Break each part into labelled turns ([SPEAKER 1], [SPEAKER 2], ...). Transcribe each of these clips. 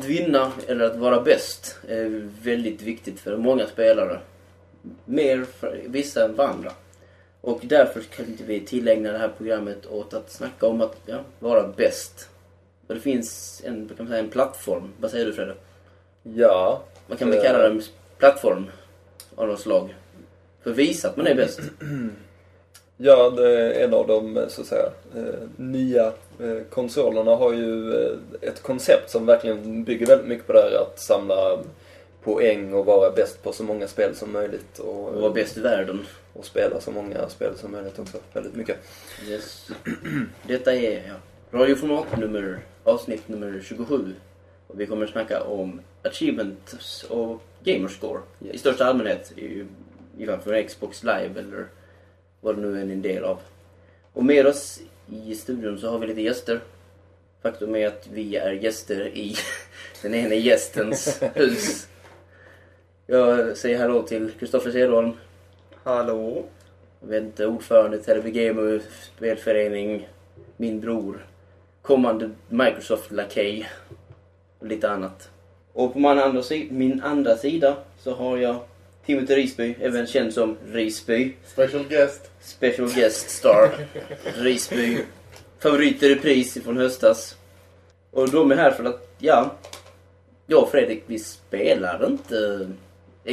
[SPEAKER 1] att vinna eller att vara bäst är väldigt viktigt för många spelare. Mer för vissa än för andra. Och därför kan inte vi tillägna det här programmet åt att snacka om att ja, vara bäst. Och det finns en, kan man säga, en plattform. Vad säger du Fredde?
[SPEAKER 2] Ja.
[SPEAKER 1] Man kan väl kalla det en plattform av något slag. För att visa att man är bäst.
[SPEAKER 2] Ja, det är en av de så att säga eh, nya eh, konsolerna har ju eh, ett koncept som verkligen bygger väldigt mycket på det här att samla poäng och vara bäst på så många spel som möjligt. Och,
[SPEAKER 1] Och vara bäst i världen.
[SPEAKER 2] och spela så många spel som möjligt också. Väldigt mycket.
[SPEAKER 1] Yes. Detta är ja, radioformat nummer, avsnitt nummer 27. Och vi kommer att snacka om achievements och gamerscore i
[SPEAKER 2] Yes.
[SPEAKER 1] största allmänhet. I, i fall Xbox live eller vad det nu är en del av. Och med oss i studion så har vi lite gäster. Faktum är att vi är gäster i den ena gästens hus. Jag säger hallå till Kristoffer Cederholm.
[SPEAKER 3] Hallå?
[SPEAKER 1] Jag vet inte, ordförande i Telebi Gamer spelförening, min bror, kommande Microsoft-lakej och lite annat. Och på min andra, min andra sida så har jag Timothy Risby, även känd som Risby.
[SPEAKER 4] Special guest.
[SPEAKER 1] Special guest star. Risby. Favorit i repris från höstas. Och de är här för att, ja, jag och Fredrik vi spelar inte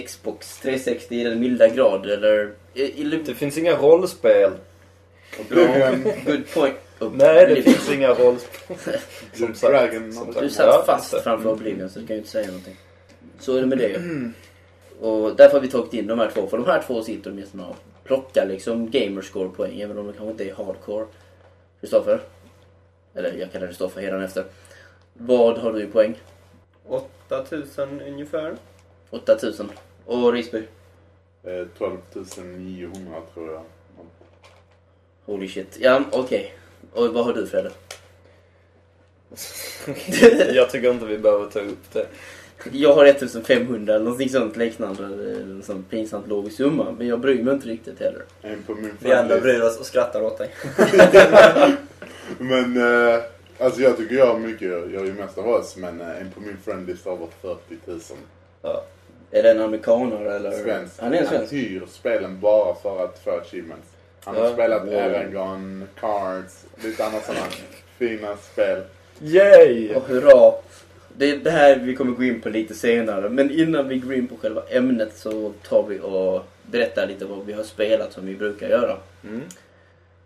[SPEAKER 1] Xbox 360 i den milda grad eller... eller
[SPEAKER 2] Det finns inga rollspel.
[SPEAKER 1] Good point. Oh,
[SPEAKER 2] Nej, det
[SPEAKER 1] Oblivion.
[SPEAKER 2] finns inga rollspel. Som sagt.
[SPEAKER 4] Dragon.
[SPEAKER 2] Som
[SPEAKER 1] Du satt
[SPEAKER 2] Ja,
[SPEAKER 1] fast
[SPEAKER 2] det.
[SPEAKER 1] framför Oblivion så du kan ju inte säga någonting. Så är det med det. Och därför har vi tagit in de här två. För de här två sitter med och plockar liksom gamerscore-poäng. Även om de kanske inte är hardcore. Kristoffer. Eller jag kallar Kristoffer redan efter. Vad har du i poäng?
[SPEAKER 3] 8000 ungefär.
[SPEAKER 1] 8000. Och Risby?
[SPEAKER 4] Eh, 12 900 tror jag.
[SPEAKER 1] Holy shit. Ja, okej. Och vad har du Fredde?
[SPEAKER 2] Jag tycker inte vi behöver ta upp det.
[SPEAKER 1] Jag har 1500 eller någonting sånt liknande. En sån pinsamt låg summa. Men jag bryr mig inte riktigt heller.
[SPEAKER 3] Vi andra bryr oss och skrattar åt dig.
[SPEAKER 4] Men eh, alltså jag tycker jag har mycket. Jag gör ju mest av oss. Men eh, en på min friendlist har över 40 000.
[SPEAKER 2] Ja.
[SPEAKER 1] Är det en amerikanare eller?
[SPEAKER 4] Svensk.
[SPEAKER 1] Han är en svensk.
[SPEAKER 4] hyr spelen bara för att få achievements. Han har
[SPEAKER 2] Ja.
[SPEAKER 4] spelat
[SPEAKER 1] Wow.
[SPEAKER 4] Eragon, Cards, lite andra sådana fina spel.
[SPEAKER 2] Yay!
[SPEAKER 1] Och hurra! Det är det här vi kommer gå in på lite senare. Men innan vi går in på själva ämnet så tar vi och berättar lite vad vi har spelat som vi brukar göra.
[SPEAKER 2] Mm.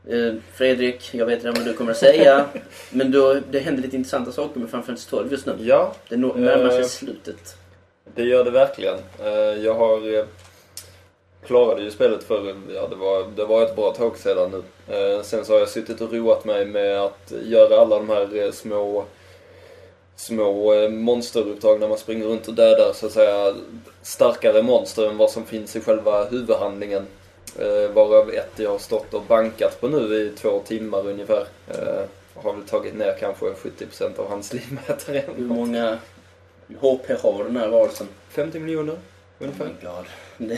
[SPEAKER 1] Eh, Fredrik, jag vet redan vad du kommer att säga. men då, det händer lite intressanta saker med Final Fantasy 12 just nu.
[SPEAKER 2] Ja,
[SPEAKER 1] Det närmar sig
[SPEAKER 2] Eh.
[SPEAKER 1] slutet.
[SPEAKER 2] det gör det verkligen. Eh, Jag har eh, klarade ju spelet för, ja det var, det var ett bra tag sedan nu. Eh, Sen så har jag suttit och roat mig med att göra alla de här eh, små små eh, monsteruppdrag när man springer runt och dödar så att säga starkare monster än vad som finns i själva huvudhandlingen. Eh, varav ett jag har stått och bankat på nu i två timmar ungefär. Eh, har väl tagit ner kanske 70% av hans livmätare.
[SPEAKER 1] Hur många HP har den här varelsen?
[SPEAKER 2] 50 miljoner
[SPEAKER 1] Oh
[SPEAKER 2] ungefär.
[SPEAKER 1] my god.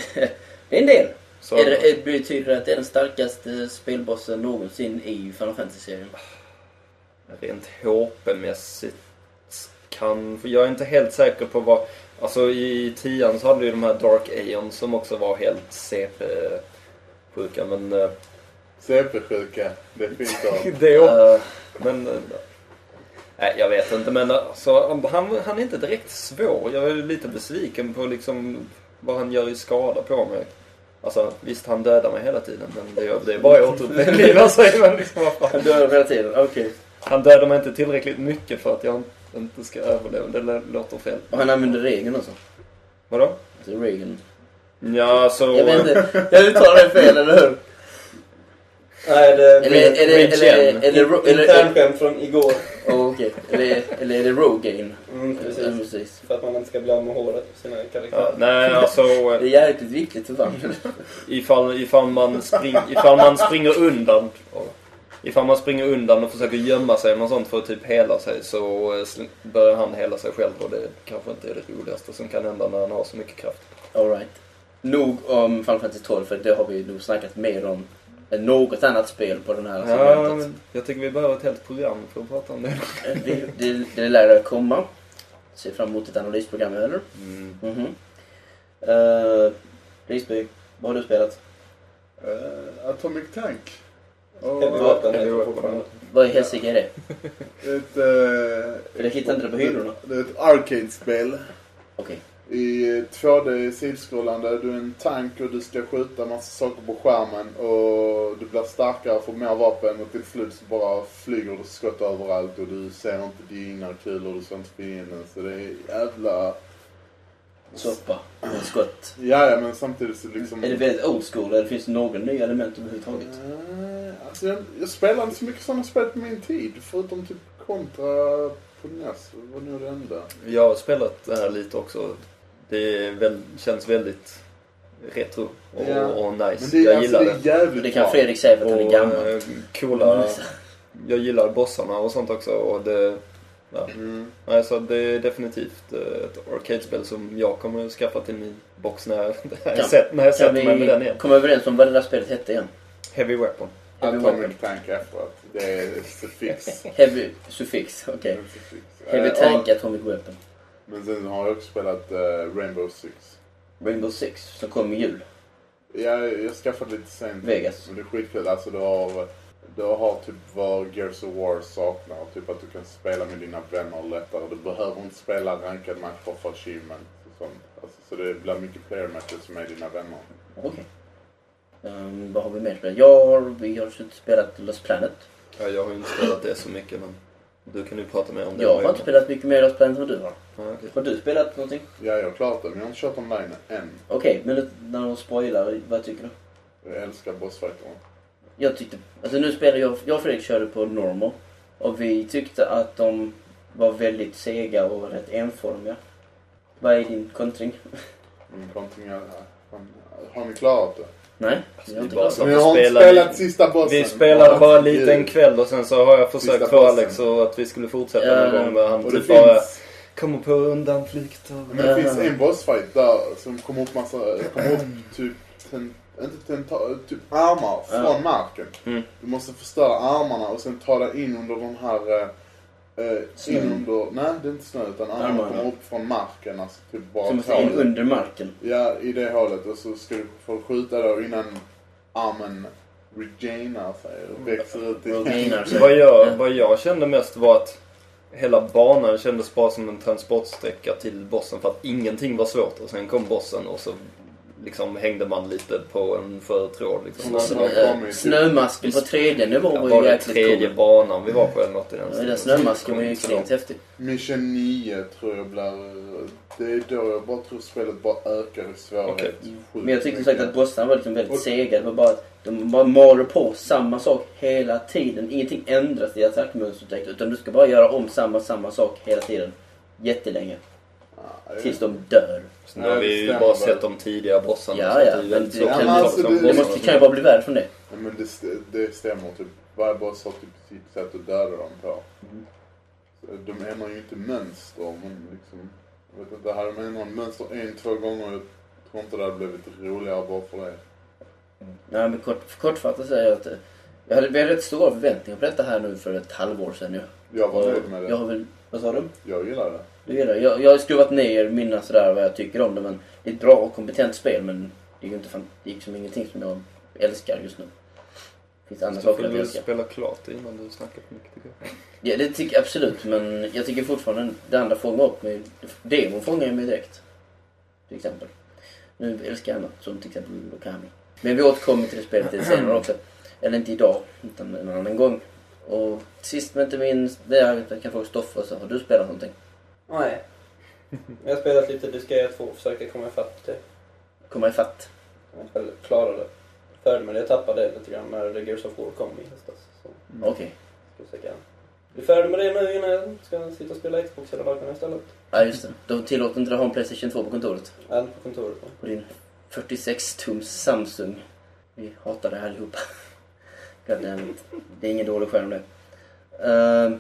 [SPEAKER 1] Det är en del.
[SPEAKER 2] Så,
[SPEAKER 1] Är det, betyder det att det är den starkaste spelbossen någonsin i Final Fantasy-serien?
[SPEAKER 2] Rent HP-mässigt kan... för Jag är inte helt säker på vad... Alltså i tian så hade vi de här Dark Aeon som också var helt CP-sjuka men... eh,
[SPEAKER 4] CP-sjuka, det fint av.
[SPEAKER 2] det också.
[SPEAKER 1] Eh,
[SPEAKER 2] Men... eh, Nej, jag vet inte men alltså, han, han är inte direkt svår. Jag är lite besviken på liksom vad han gör i skada på mig. Alltså visst, han dödar mig hela tiden men det, är- det är bara jag återupplivar sig. Liksom.
[SPEAKER 1] Han dör hela tiden, okej.
[SPEAKER 2] Han dödar mig inte tillräckligt mycket för att jag inte ska överleva. Det lå- låter fel.
[SPEAKER 1] Och han använder regeln också.
[SPEAKER 2] Vadå?
[SPEAKER 1] Alltså regeln.
[SPEAKER 2] Ja, så...
[SPEAKER 1] Jag vet inte, jag uttalar det fel, eller hur?
[SPEAKER 3] Nej, det
[SPEAKER 1] Eller,
[SPEAKER 3] blir
[SPEAKER 1] eller, eller, eller, eller, eller,
[SPEAKER 3] internskämt från igår.
[SPEAKER 1] oh, okej. eller, eller är det Rogaine?
[SPEAKER 3] Mm, precis.
[SPEAKER 1] precis.
[SPEAKER 3] För att man inte ska bli av med håret på sina karaktärer.
[SPEAKER 2] Ja, nej, alltså...
[SPEAKER 1] Det är jäkligt viktigt för fan.
[SPEAKER 2] Ifall, ifall, man spring, ifall man springer undan... Ifall man springer undan och försöker gömma sig eller sånt för att typ hela sig så eh, börjar han hela sig själv och det kanske inte är det roligaste som kan hända när han har så mycket kraft.
[SPEAKER 1] Alright. Nog om Final Fantasy 12 för det har vi nog snackat mer om än något annat spel på den här
[SPEAKER 2] Ja,
[SPEAKER 1] segmentet.
[SPEAKER 2] men jag tycker vi behöver ett helt program för att prata om det.
[SPEAKER 1] Det, det, det lär det komma. ser fram emot ett analysprogram, eller?
[SPEAKER 2] Mm.
[SPEAKER 1] Mhm. Uh, Risby, vad har du spelat?
[SPEAKER 4] Eh, Atomic Tank. Och
[SPEAKER 1] vad-
[SPEAKER 3] Weapon heter
[SPEAKER 2] Heavy
[SPEAKER 3] det
[SPEAKER 2] Weapon.
[SPEAKER 3] fortfarande.
[SPEAKER 1] Vad i helsike är det?
[SPEAKER 4] ett... eh,
[SPEAKER 1] jag hittar inte det på hyllorna.
[SPEAKER 4] Det är ett arcade-spel.
[SPEAKER 1] Okej.
[SPEAKER 4] I 2D sidskrollande. Du är en tank och du ska skjuta massa saker på skärmen. Och du blir starkare, får mer vapen och till slut så bara flyger det skott överallt. Och du ser inte dina kulor, du ser inte fienden. Så det är jävla...
[SPEAKER 1] Soppa. Med skott.
[SPEAKER 4] Ja, ja, men samtidigt så liksom...
[SPEAKER 1] Är det väldigt old school eller finns det någon ny element överhuvudtaget?
[SPEAKER 4] Eh, Alltså jag, jag spelade inte så mycket sådana spel på min tid. Förutom typ Contra på NES. Var nog det enda.
[SPEAKER 2] Jag har spelat det här lite också. Det väl, känns väldigt retro och,
[SPEAKER 4] Ja.
[SPEAKER 2] och nice.
[SPEAKER 4] Det,
[SPEAKER 2] jag
[SPEAKER 4] alltså,
[SPEAKER 2] gillar
[SPEAKER 4] det är
[SPEAKER 2] det.
[SPEAKER 4] jävligt
[SPEAKER 1] Det kan. Fredrik säga för att han är
[SPEAKER 2] Och
[SPEAKER 1] gammal.
[SPEAKER 2] eh, coola... Jag gillar bossarna och sånt också. Och det, ja.
[SPEAKER 4] Mm.
[SPEAKER 2] Nej, så det är definitivt eh, ett arcade-spel som jag kommer att skaffa till min box när jag, när jag,
[SPEAKER 1] Kan-
[SPEAKER 2] sett, när jag
[SPEAKER 1] Kan
[SPEAKER 2] sätter mig med den
[SPEAKER 1] vi
[SPEAKER 2] igen.
[SPEAKER 1] komma överens om vad det där spelet hette igen?
[SPEAKER 2] Heavy Weapon.
[SPEAKER 1] Heavy Weapon.
[SPEAKER 4] Atomic Tank efteråt. Det är suffix.
[SPEAKER 1] Heavy suffix, okej.
[SPEAKER 4] Det är suffix.
[SPEAKER 1] Heavy
[SPEAKER 4] Eh,
[SPEAKER 1] Tank
[SPEAKER 4] och-
[SPEAKER 1] Atomic Weapon.
[SPEAKER 4] Men sen har jag också spelat eh, Rainbow Six.
[SPEAKER 1] Rainbow Six som kom i jul.
[SPEAKER 4] Jag, jag skaffade lite sent.
[SPEAKER 1] Vegas.
[SPEAKER 4] Men det är skitkul. Alltså du har, du har typ vad Gears of War saknar. Typ att du kan spela med dina vänner lättare. Du behöver inte spela ranked matcher för achievement och sånt. Alltså, så det blir mycket player matches med dina vänner.
[SPEAKER 1] Okej. Ehm, vad har vi mer spelat? Jag har, vi har spelat Lost Planet.
[SPEAKER 2] Ja, jag har ju inte spelat det så mycket men du kan ju prata mer om det.
[SPEAKER 1] Jag har inte spelat mycket mer Lost Planet än vad du har.
[SPEAKER 2] Ja, okej.
[SPEAKER 1] Har du spelat någonting?
[SPEAKER 4] Ja, jag har klarat det. Men jag har inte kört online än.
[SPEAKER 1] Okej, men när de spoilar, vad tycker du?
[SPEAKER 4] Jag älskar bossfighterna.
[SPEAKER 1] Jag tyckte, alltså nu spelar jag, jag och Fredrik körde på normal. Och vi tyckte att de var väldigt sega och rätt enformiga. Vad är din kontring?
[SPEAKER 4] Men någonting är, har ni klarat det?
[SPEAKER 1] Nej,
[SPEAKER 2] Alltså,
[SPEAKER 1] jag inte
[SPEAKER 2] bara
[SPEAKER 4] har inte
[SPEAKER 2] spelade-
[SPEAKER 4] spelat sista bossen.
[SPEAKER 2] Vi spelade bara lite en
[SPEAKER 4] Gud.
[SPEAKER 2] kväll och sen så har jag försökt få. Alex och att vi skulle fortsätta
[SPEAKER 1] Ja,
[SPEAKER 2] någon gång. Men han
[SPEAKER 4] Och
[SPEAKER 2] typ bara
[SPEAKER 4] finns,
[SPEAKER 2] kommer på undanflykter.
[SPEAKER 4] men det finns en bossfight där som kommer upp massa, kommer upp typ, inte tenta, typ armar från
[SPEAKER 1] Ja.
[SPEAKER 4] marken.
[SPEAKER 2] Mm.
[SPEAKER 4] Du måste förstöra armarna och sen ta dig in under den här eh, Eh,
[SPEAKER 1] Snö.
[SPEAKER 4] in under, nej det är inte snö utan armarna kommer upp från marken. Alltså typ bara
[SPEAKER 1] Som måste in under marken.
[SPEAKER 4] Ja, i det hålet. Och så ska du få skjuta då innan armen regenar sig och växer ut
[SPEAKER 1] sig.
[SPEAKER 2] Vad jag,
[SPEAKER 1] Ja.
[SPEAKER 2] vad jag kände mest var att hela banan kändes bara som en transportsträcka till bossen för att ingenting var svårt. Och sen kom bossen och så liksom hängde man lite på en förtråd. Liksom.
[SPEAKER 1] Eh. Snömasken på tredje nivån
[SPEAKER 2] Ja,
[SPEAKER 1] var
[SPEAKER 2] var
[SPEAKER 1] ju
[SPEAKER 2] det
[SPEAKER 1] jäkligt
[SPEAKER 2] tredje
[SPEAKER 1] cool.
[SPEAKER 2] banan vi var på eller något i den
[SPEAKER 1] Ja,
[SPEAKER 2] stilen.
[SPEAKER 1] den snömasken var ju
[SPEAKER 2] inte
[SPEAKER 1] häftig.
[SPEAKER 4] Mission 9 tror jag blir... Det är då jag bara tror spelet bara ökar i svårighet. Sjukt
[SPEAKER 1] Men jag tyckte sagt att bossarna var liksom väldigt
[SPEAKER 4] Och-
[SPEAKER 1] sega. Det var bara att de bara maler på samma sak hela tiden. Ingenting ändras i attackmönstret direkt. Utan du ska bara göra om samma, samma sak hela tiden. Jättelänge.
[SPEAKER 4] Ja,
[SPEAKER 1] Tills de dör.
[SPEAKER 2] Så nu har vi ju
[SPEAKER 4] Ja,
[SPEAKER 2] bara sett de tidiga bossarna.
[SPEAKER 1] Ja, ja, men det- Ja,
[SPEAKER 2] ta
[SPEAKER 4] alltså, det-
[SPEAKER 1] Det måste, kan ju bara bli värre från det.
[SPEAKER 4] Ja, men det, det stämmer. Typ, varje boss har typ sitt sätt att döda dem på.
[SPEAKER 1] Mm.
[SPEAKER 4] De ändrar ju inte mönster, men liksom... Jag vet inte, hade de ändrat mönster en, två gånger, jag tror inte det hade blivit roligare bara för det.
[SPEAKER 1] Nej, men kort, kortfattat säger jag att eh, jag hade, vi hade rätt stora förväntningar på detta här nu för ett halvår sedan ju.
[SPEAKER 4] Jag var nöjd med det.
[SPEAKER 1] Jag har väl, vad sa du?
[SPEAKER 4] Jag gillar det.
[SPEAKER 1] Du gillar det? Jag, jag har skruvat ner mina sådär vad jag tycker om det men det är ett bra och kompetent spel men det är ju inte fan, det är liksom ingenting som jag älskar just nu. Det finns andra
[SPEAKER 2] Du
[SPEAKER 1] saker jag
[SPEAKER 2] väl
[SPEAKER 1] älskar.
[SPEAKER 2] spela klart det innan du snackar för mycket tycker jag.
[SPEAKER 1] Ja, det tycker jag absolut men jag tycker fortfarande det andra fångar upp mig. Demon fångar ju mig direkt. Till exempel. Nu älskar jag annat som till exempel Lokami. Men vi återkommer till det spelet lite senare också. Eller inte idag, utan en annan gång. Och sist men inte minst, det är jag kan fråga Stoffe så har du spelat någonting?
[SPEAKER 3] Nej. Jag har spelat lite Disgaea 2 och försöker komma ifatt det.
[SPEAKER 1] Komma ifatt?
[SPEAKER 3] Jag klarade det. Färdig med det. Jag tappade det lite grann när The Gears of War kom i höstas. Så
[SPEAKER 1] Okej.
[SPEAKER 3] ska jag försöka bli färdig med det nu innan jag ska sitta och spela Xbox hela dagarna istället.
[SPEAKER 1] Ja just det. De tillåter inte dig ha en Playstation 2 på kontoret.
[SPEAKER 3] En på kontoret. då.
[SPEAKER 1] På din 46-tums Samsung. Vi hatar det här allihopa. Goddammit. Det är ingen dålig skärm det. Ehm,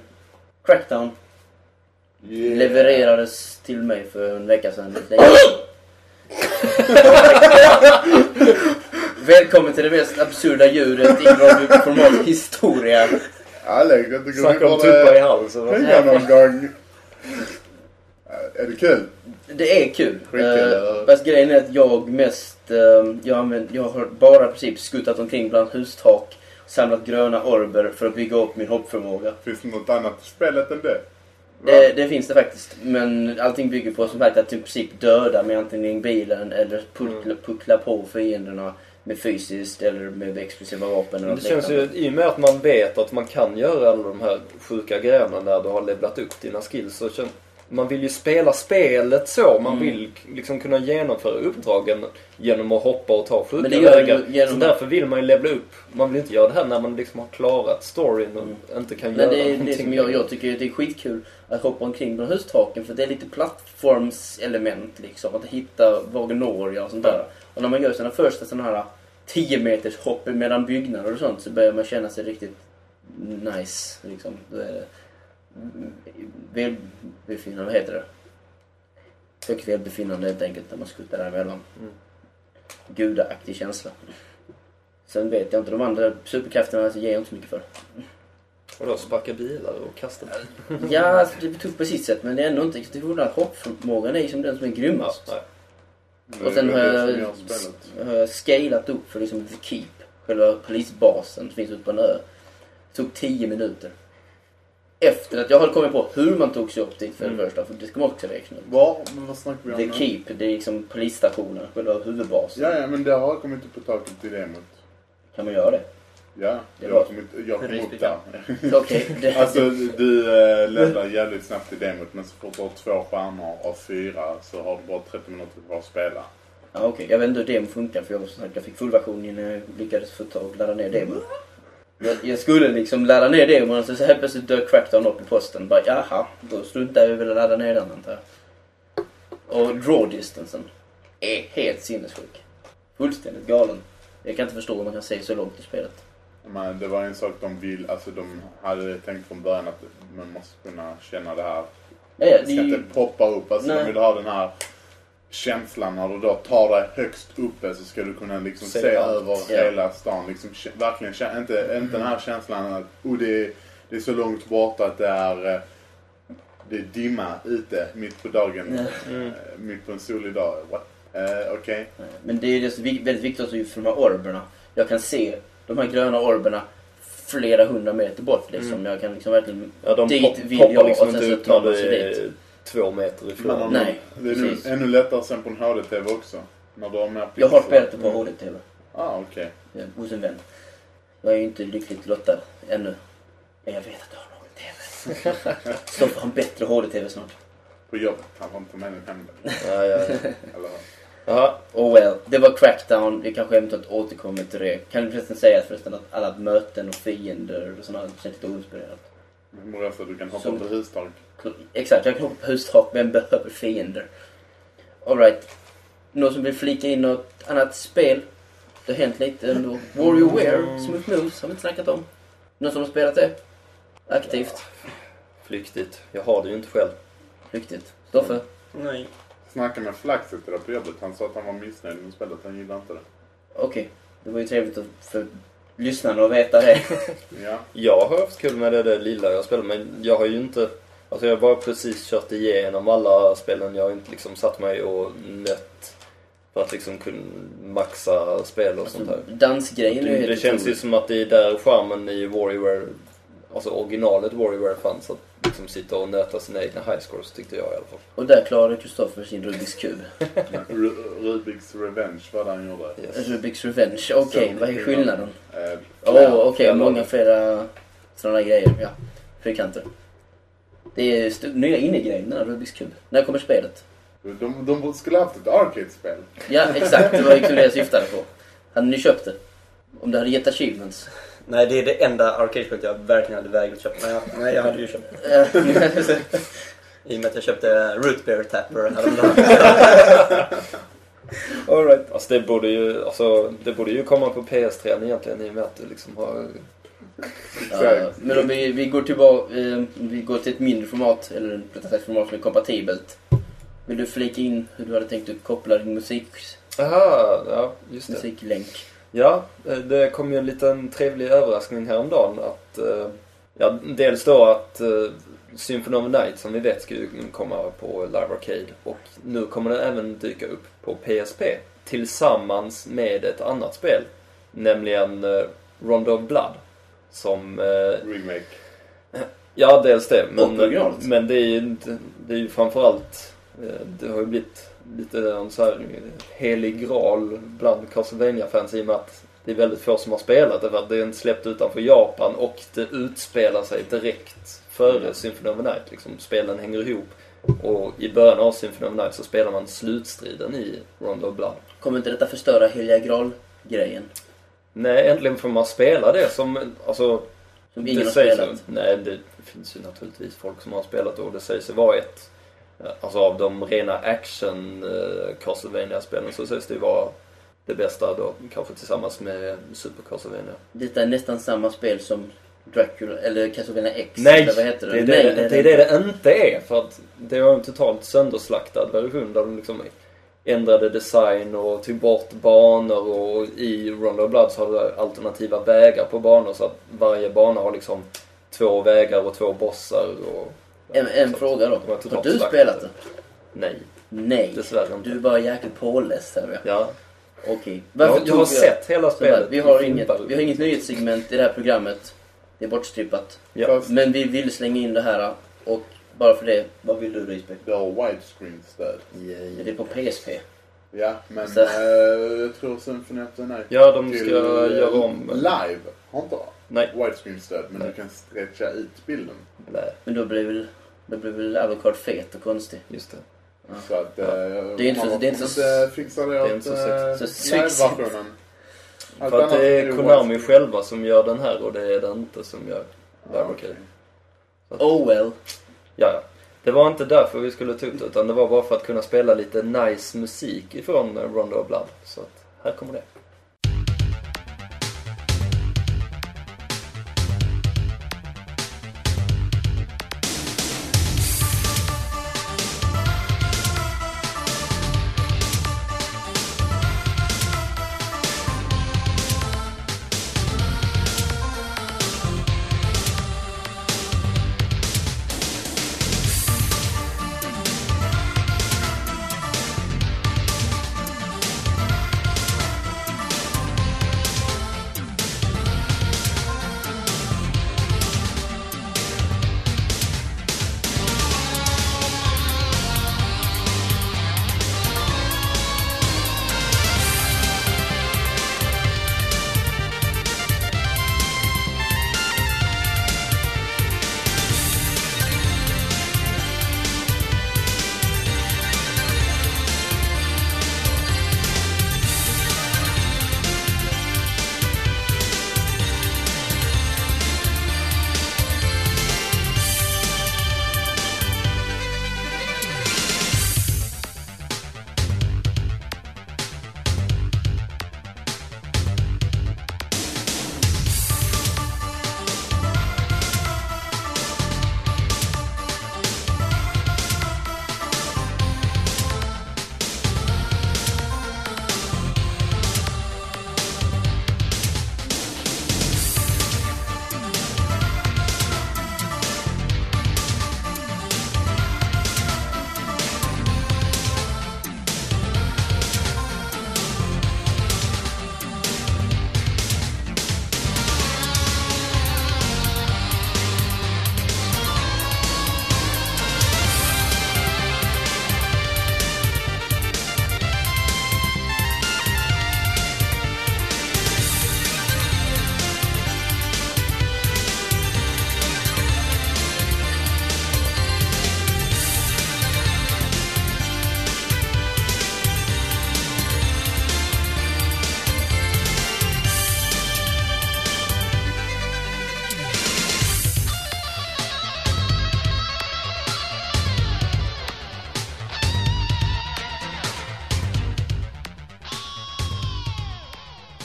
[SPEAKER 1] Crackdown
[SPEAKER 4] Yeah.
[SPEAKER 1] levererades till mig för en vecka sedan. Välkommen till det mest absurda ljudet i radioformat historia.
[SPEAKER 4] Alex, jag tycker
[SPEAKER 2] Snacka om tuppar i halsen.
[SPEAKER 4] hänga någon gång. är det kul?
[SPEAKER 1] Det är kul.
[SPEAKER 4] Skitkul,
[SPEAKER 1] Uh, fast grejen är att jag mest... eh, jag, använder, jag har bara i princip skuttat omkring bland hustak. Samlat gröna orber för att bygga upp min hoppförmåga.
[SPEAKER 4] Finns det något annat i spelet än det?
[SPEAKER 1] Det, det finns det faktiskt. Men allting bygger på som sagt att i princip döda med antingen bilen eller puckla,
[SPEAKER 2] Mm.
[SPEAKER 1] puckla på fienderna med fysiskt eller med explosiva vapen. Eller
[SPEAKER 2] det känns ju, i och med att man vet att man kan göra alla de här sjuka grejerna när du har levlat upp dina skills så man vill ju spela spelet så. Man
[SPEAKER 1] Mm.
[SPEAKER 2] vill liksom kunna genomföra uppdragen genom att hoppa och ta sjuka
[SPEAKER 1] det
[SPEAKER 2] vägar.
[SPEAKER 1] genom-
[SPEAKER 2] Så därför vill man ju levla upp. Man vill inte göra det här när man liksom har klarat storyn och
[SPEAKER 1] Mm.
[SPEAKER 2] inte kan
[SPEAKER 1] Men
[SPEAKER 2] göra
[SPEAKER 1] det är det
[SPEAKER 2] någonting.
[SPEAKER 1] som jag, jag tycker det är skitkul att hoppa omkring bland hustaken för det är lite plattformselement liksom. Att hitta var når jag och sånt där. Och när man gör sina första sådana här 10 meters hopp mellan byggnader och sånt så börjar man känna sig riktigt nice. Liksom. Då är det välbefinnande, vad heter det? Högt välbefinnande helt enkelt när man skuttar däremellan.
[SPEAKER 2] Mm.
[SPEAKER 1] Gudaaktig känsla. Sen vet jag inte, de andra superkrafterna alltså, ger jag inte så mycket för.
[SPEAKER 2] Och då sparka bilar och kasta
[SPEAKER 1] Ja, alltså, det är tufft på sitt sätt men det är ändå inte... Det är att hoppförmågan är ju som den som är
[SPEAKER 2] Ja,
[SPEAKER 1] grymmast.
[SPEAKER 4] är
[SPEAKER 1] Och sen har jag, har jag scalat upp för liksom The Keep. Själva polisbasen som finns ute på en ö. Det tog 10 minuter. Efter att jag hade kommit på hur man tog sig upp dit för det
[SPEAKER 2] Mm.
[SPEAKER 1] första. För det ska man också räkna upp.
[SPEAKER 4] Var? Men vad snackar vi om
[SPEAKER 1] The
[SPEAKER 4] nu?
[SPEAKER 1] Keep, det är liksom polisstationen. Själva huvudbasen.
[SPEAKER 4] Ja, ja, men det har kommit upp på taket i demot.
[SPEAKER 1] Kan man göra det?
[SPEAKER 4] Ja,
[SPEAKER 1] Det
[SPEAKER 4] jag
[SPEAKER 1] var-
[SPEAKER 4] kom, inte, jag kom upp där.
[SPEAKER 1] Okej. det-
[SPEAKER 4] Alltså du äh, levlar jävligt snabbt i demot men så fort du har två stjärnor av fyra så har du bara 30 minuter kvar att spela.
[SPEAKER 1] Ja, okej. Jag vet inte hur demo funkar för jag, jag fick fullversion innan jag lyckades få tag och ladda ner demon. Jag, jag skulle liksom ladda ner demon och så, helt plötsligt dök Crackdown upp i posten. Bara jaha, då struntar jag väl att ladda ner den antar jag. Och draw distansen är helt sinnessjuk. Fullständigt galen. Jag kan inte förstå hur man kan se så långt i spelet.
[SPEAKER 4] Men det var en sak de vill, alltså de hade tänkt från början att man måste kunna känna det här.
[SPEAKER 1] Ja, ja,
[SPEAKER 4] Det
[SPEAKER 1] det
[SPEAKER 4] ska inte poppa upp. Alltså
[SPEAKER 1] Nej.
[SPEAKER 4] de vill ha den här känslan när du då tar dig högst uppe så ska du kunna liksom
[SPEAKER 2] Se
[SPEAKER 4] se, över
[SPEAKER 1] Ja.
[SPEAKER 4] hela stan. Liksom, verkligen inte, inte den här känslan att oh, det, är, det är så långt borta att det är, eh, det är dimma ute mitt på dagen.
[SPEAKER 1] Ja.
[SPEAKER 2] Mm.
[SPEAKER 4] eh, Mitt på en solig dag. What? Eh, Okej.
[SPEAKER 1] men det är ju så vi- väldigt viktigt också för de här orberna. Jag kan se de här gröna orberna flera hundra meter bort liksom.
[SPEAKER 2] Mm.
[SPEAKER 1] Jag kan liksom verkligen...
[SPEAKER 2] Ja, de
[SPEAKER 1] Dit
[SPEAKER 2] pop,
[SPEAKER 1] vill jag
[SPEAKER 2] liksom
[SPEAKER 1] och sen så tar man sig
[SPEAKER 2] är två meter ifrån.
[SPEAKER 4] Men
[SPEAKER 1] Nej,
[SPEAKER 4] det är nu ännu lättare sen på en HD-TV också. När du har mer
[SPEAKER 1] Jag har spelat det på HD-TV.
[SPEAKER 4] Ah, okej.
[SPEAKER 1] eh, hos en vän. Jag är ju inte lyckligt lottad ännu. Men jag vet att jag har en HD-TV. Så får ha en bättre HD-TV snart.
[SPEAKER 4] På jobbet. Han har inte med den hem.
[SPEAKER 2] Ja, ja, ja. Jaha.
[SPEAKER 1] Oh well, det var Crackdown. Vi kanske eventuellt återkommer till det. Kan du förresten säga förresten att alla möten och fiender och sådana känns lite oinspirerat?
[SPEAKER 4] Morassa, du kan hoppa
[SPEAKER 1] Som-
[SPEAKER 4] på hustak.
[SPEAKER 1] Exakt, jag kan hoppa på hustak. Vem behöver fiender? Alright. Någon som vill flika in något annat spel? Det har hänt lite ändå. WarioWare, Smooth Moves, har vi inte snackat om. Någon som har spelat det? Aktivt.
[SPEAKER 2] Flyktigt. Jag har det ju inte själv.
[SPEAKER 1] Riktigt. Stoffe?
[SPEAKER 3] Nej.
[SPEAKER 4] Snacka med Flaxet idag på jobbet. Han sa att han var missnöjd med spelet. Han gillade inte det.
[SPEAKER 1] Okej. Det var ju trevligt att- för lyssnarna att veta det.
[SPEAKER 4] Ja.
[SPEAKER 2] Jag har haft kul med det, det lilla jag spelar men jag har ju inte... Alltså jag har bara precis kört igenom alla spelen. Jag har inte liksom satt mig och nött för att liksom kunna maxa spel och sånt här.
[SPEAKER 1] Dansgrejen är ju
[SPEAKER 2] Det,
[SPEAKER 1] helt
[SPEAKER 2] det känns ju som att det är där charmen i Warrior, alltså originalet Warrior fanns. Att liksom sitta och nöta sina egna highscores tyckte jag i alla fall.
[SPEAKER 1] Och där klarade Kristoffer sin Rubiks kub.
[SPEAKER 4] Ru- Rubiks Revenge var det han gjorde.
[SPEAKER 2] Yes.
[SPEAKER 1] Rubiks Revenge. Okej, vad är skillnaden?
[SPEAKER 4] Eh,
[SPEAKER 1] Åh,
[SPEAKER 4] klär-
[SPEAKER 1] okej.
[SPEAKER 2] klär-
[SPEAKER 1] många flera sådana grejer. Ja. Fyrkanter. Det är st- nya här Rubiks kub. När kommer spelet?
[SPEAKER 4] De, de skulle haft ett arcade-spel.
[SPEAKER 1] Ja, exakt. Det var ju kul det jag syftade på. Hade ni köpt det? Om det hade gett achievements?
[SPEAKER 3] Nej, det är det enda arcade-spelet jag verkligen hade vägrat köpa. Men jag, nej, jag hade ju köpt det. I och med att jag köpte Root Beer Tapper häromdagen.
[SPEAKER 1] All right.
[SPEAKER 2] Alltså det borde ju, alltså, det borde ju komma på PS3 egentligen i och med att det liksom har...
[SPEAKER 1] Men om vi, vi går tillbaka, eh, vi går till ett mindre format, eller rättare sagt format som är kompatibelt. Vill du flika in hur du hade tänkt att koppla din musik,
[SPEAKER 2] Aha, ja just det.
[SPEAKER 1] musiklänk?
[SPEAKER 2] Ja, eh, det kom ju en liten trevlig överraskning häromdagen att eh, Ja, dels då att uh, Symphony of Night som vi vet ska ju komma på Live Arcade och nu kommer den även dyka upp på PSP tillsammans med ett annat spel. Nämligen Rondo of Blood. Som... Uh,
[SPEAKER 4] Remake.
[SPEAKER 2] Ja, dels det. Men,
[SPEAKER 1] originalt.
[SPEAKER 2] men det är ju det är ju framförallt... eh, Det har ju blivit lite en så här helig graal bland Castlevania-fans i och med att det är väldigt få som har spelat det för att det är inte släppt utanför Japan och det utspelar sig direkt före Symphony of the Night. Liksom, spelen hänger ihop. Och i början av Symphony of the Night så spelar man slutstriden i Rondo of Blood.
[SPEAKER 1] Kommer inte detta förstöra Heliga Graal-grejen?
[SPEAKER 2] Nej, äntligen får man spela det som, alltså
[SPEAKER 1] Som ingen har spelat.
[SPEAKER 2] ju- Nej, det finns ju naturligtvis folk som har spelat det och det sägs ju vara ett eh, Alltså av de rena action uh, Castlevania-spelen så sägs det ju vara det bästa då, kanske tillsammans med Super Castlevania.
[SPEAKER 1] Detta är nästan samma spel som Dracula, eller Castlevania X.
[SPEAKER 2] Nej,
[SPEAKER 1] eller vad heter det?
[SPEAKER 2] det
[SPEAKER 1] Nej,
[SPEAKER 2] det, det, är det det inte är. För att det var en totalt sönderslaktad version där de liksom ändrade design och tog bort banor och i Rondo Blood så har du alternativa vägar på banor så att varje bana har liksom två vägar och två bossar och...
[SPEAKER 1] En, en
[SPEAKER 2] så
[SPEAKER 1] fråga då. Har du spelat det?
[SPEAKER 2] Nej,
[SPEAKER 1] Nej.
[SPEAKER 2] dessvärre inte.
[SPEAKER 1] Du är bara jäkligt påläst här ja. Okej.
[SPEAKER 2] Jag,
[SPEAKER 1] Varför
[SPEAKER 2] jag
[SPEAKER 1] tog
[SPEAKER 2] har sett hela spelet.
[SPEAKER 1] vi, har inget, vi har inget nyhetssegment i det här programmet. Det är bortstrippat.
[SPEAKER 2] Ja.
[SPEAKER 1] Men vi vill slänga in det här och bara för det, vad vill du Risbeck?
[SPEAKER 4] det har widescreen-stöd.
[SPEAKER 1] Är det på PSP?
[SPEAKER 4] Ja, men
[SPEAKER 1] Så-
[SPEAKER 4] eh, jag tror Symphony of the Night
[SPEAKER 2] Ja, de ska
[SPEAKER 4] till,
[SPEAKER 2] göra
[SPEAKER 4] eh,
[SPEAKER 2] om...
[SPEAKER 4] Live har inte
[SPEAKER 2] Nej.
[SPEAKER 4] widescreen-stöd, men
[SPEAKER 2] Nej.
[SPEAKER 4] du kan stretcha ut bilden.
[SPEAKER 2] Nej,
[SPEAKER 1] Men då blir väl, då blir väl Alucard fet och konstig.
[SPEAKER 2] just det.
[SPEAKER 4] Så att,
[SPEAKER 2] Ja.
[SPEAKER 4] eh,
[SPEAKER 1] Det är inte så-
[SPEAKER 4] man
[SPEAKER 1] det är inte så-
[SPEAKER 4] det
[SPEAKER 2] är
[SPEAKER 4] åt
[SPEAKER 2] inte så
[SPEAKER 4] eh,
[SPEAKER 1] sexigt. Så sexigt.
[SPEAKER 4] live-versionen. Allt
[SPEAKER 2] För att
[SPEAKER 4] annat
[SPEAKER 2] det är
[SPEAKER 4] ju
[SPEAKER 2] Konami
[SPEAKER 4] widescreen.
[SPEAKER 2] själva som gör den här och det är det inte som gör
[SPEAKER 4] Ja,
[SPEAKER 2] Live. Arcade.
[SPEAKER 1] Oh well.
[SPEAKER 2] Ja, ja. Det var inte därför vi skulle ta upp det, utan det var bara för att kunna spela lite nice musik ifrån Rondo of Blood. Så att, här kommer det.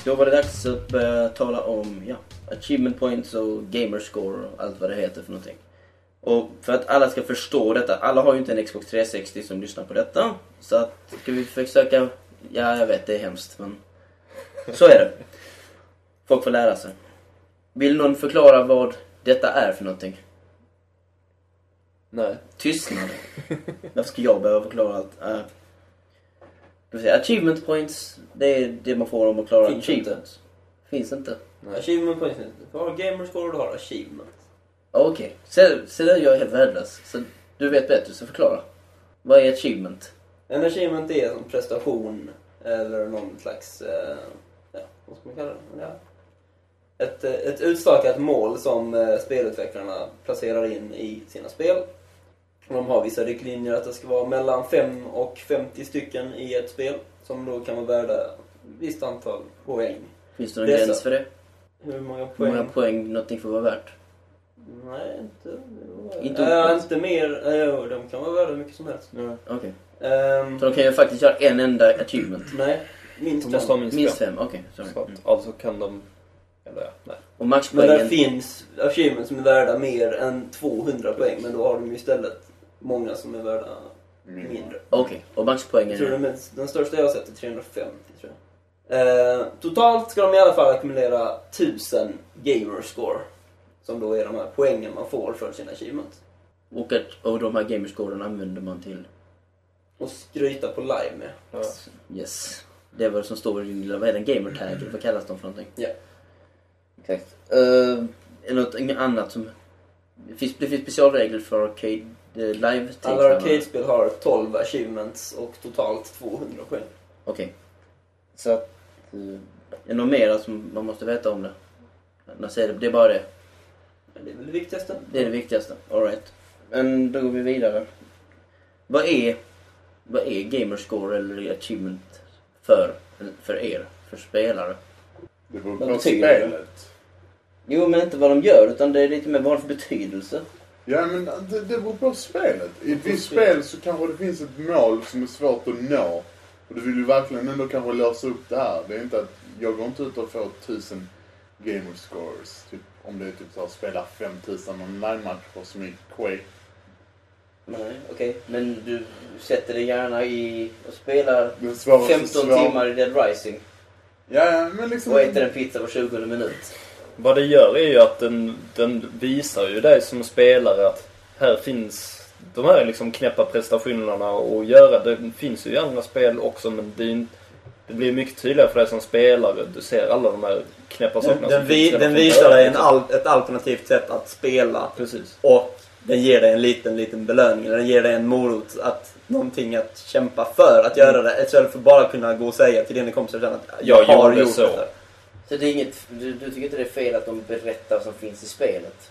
[SPEAKER 1] Då var det dags att börja tala om ja, achievement points och gamerscore och allt vad det heter för någonting. Och för att alla ska förstå detta, alla har ju inte en Xbox 360 som lyssnar på detta. Så att, ska vi försöka, ja jag vet det är hemskt men så är det. Folk får lära sig. Vill någon förklara vad detta är för någonting?
[SPEAKER 2] Nej.
[SPEAKER 1] Tystnad. Varför ska jag behöva förklara allt? Uh, du säger achievement points, det är det man får om att klara
[SPEAKER 5] Finns
[SPEAKER 1] achievements. Finns inte.
[SPEAKER 2] Nej.
[SPEAKER 5] Achievement points. Du har gamerscore och du har achievement.
[SPEAKER 1] Ja, Okej, se, se där jag är helt värdelös. Så du vet bättre, så förklara. Vad är achievement?
[SPEAKER 5] En achievement är en prestation eller någon slags, eh, ja, vad ska man kalla det? Ja. Ett, eh, ett utstakat mål som eh, spelutvecklarna placerar in i sina spel. De har vissa riktlinjer att det ska vara mellan 5 och 50 stycken i ett spel som då kan vara värda ett visst antal poäng.
[SPEAKER 1] Finns det någon
[SPEAKER 5] Dessa.
[SPEAKER 1] gräns för det?
[SPEAKER 5] Hur många
[SPEAKER 1] Hur
[SPEAKER 5] poäng?
[SPEAKER 1] många poäng någonting får vara värt?
[SPEAKER 5] Nej, inte...
[SPEAKER 1] Inte
[SPEAKER 5] äh, inte mer. Äh, de kan vara värda hur mycket som helst.
[SPEAKER 1] Okej.
[SPEAKER 5] Ehm,
[SPEAKER 1] Så de kan ju faktiskt göra en enda achievement?
[SPEAKER 5] nej, minst
[SPEAKER 2] De måste
[SPEAKER 5] fem.
[SPEAKER 2] minst,
[SPEAKER 1] Minst
[SPEAKER 2] fem.
[SPEAKER 1] okej.
[SPEAKER 2] att,
[SPEAKER 1] Mm.
[SPEAKER 2] alltså kan de... Eller ja, nej.
[SPEAKER 1] Och
[SPEAKER 5] Men det
[SPEAKER 1] maxpoängen?
[SPEAKER 5] finns achievements som är värda mer än 200 poäng, men då har de ju istället många som är värda mindre.
[SPEAKER 1] Okej, och
[SPEAKER 5] Jag
[SPEAKER 1] maxpoängen?
[SPEAKER 5] tror den, mest, den största jag har sett är 350, tror jag. Eh, totalt ska de i alla fall ackumulera 1000 gamerscore. Som då är de här poängen man får för sina achievements.
[SPEAKER 1] Och, att, och de här gamerscoren använder man till?
[SPEAKER 5] Och skryta på live med.
[SPEAKER 2] Ja.
[SPEAKER 1] Yes. Det är vad som står i din lilla, vad är det, en gamertag? Vad kallas de för någonting?
[SPEAKER 5] Ja.
[SPEAKER 1] Exakt. Uh, är något inget annat som... Det finns, det finns specialregler för arcade eh, live
[SPEAKER 5] Alla arcade-spel har 12 achievements och totalt 200 poäng.
[SPEAKER 1] Okej. Så att... Uh, är det något mer som man måste veta om det? Säger det, det är bara det?
[SPEAKER 5] Det är väl det viktigaste.
[SPEAKER 1] Det är det viktigaste. Alright. Men då går vi vidare. Vad är, vad är gamerscore eller achievement för, för er? För spelare?
[SPEAKER 4] Det beror på spelet.
[SPEAKER 1] Jo, men inte vad de gör, utan det är lite mer vad för betydelse.
[SPEAKER 4] Ja, men det, det beror på spelet. I ett visst spel så kanske det finns ett mål som är svårt att nå. Och du vill ju verkligen ändå kanske lösa upp det här. Det är inte att jag går inte ut och får tusen gamer scores. Typ, om det är typ så att spela 5000 online-matcher som i Quake.
[SPEAKER 1] Nej, okej. Men du sätter dig gärna i och spelar
[SPEAKER 4] Den svåraste
[SPEAKER 1] 15
[SPEAKER 4] svår-
[SPEAKER 1] timmar i Dead Rising
[SPEAKER 4] Ja, ja, men liksom...
[SPEAKER 1] och äter en pizza var 20 minut.
[SPEAKER 2] Vad det gör är ju att den, den visar ju dig som spelare att här finns de här liksom knäppa prestationerna och göra. Det finns ju i andra spel också men det, är, det blir mycket tydligare för dig som spelare. Du ser alla de här knäppa sakerna
[SPEAKER 5] den, vi, den visar dig en al, ett alternativt sätt att spela.
[SPEAKER 2] Precis.
[SPEAKER 5] Och den ger dig en liten, liten belöning. Eller den ger dig en morot att någonting att kämpa för att göra det. Istället för bara kunna gå och säga till dina kompisar att jag,
[SPEAKER 2] Jag
[SPEAKER 5] har gjort
[SPEAKER 2] så.
[SPEAKER 5] det.
[SPEAKER 1] Så det är inget, du, du tycker inte det är fel att de berättar vad som finns i spelet?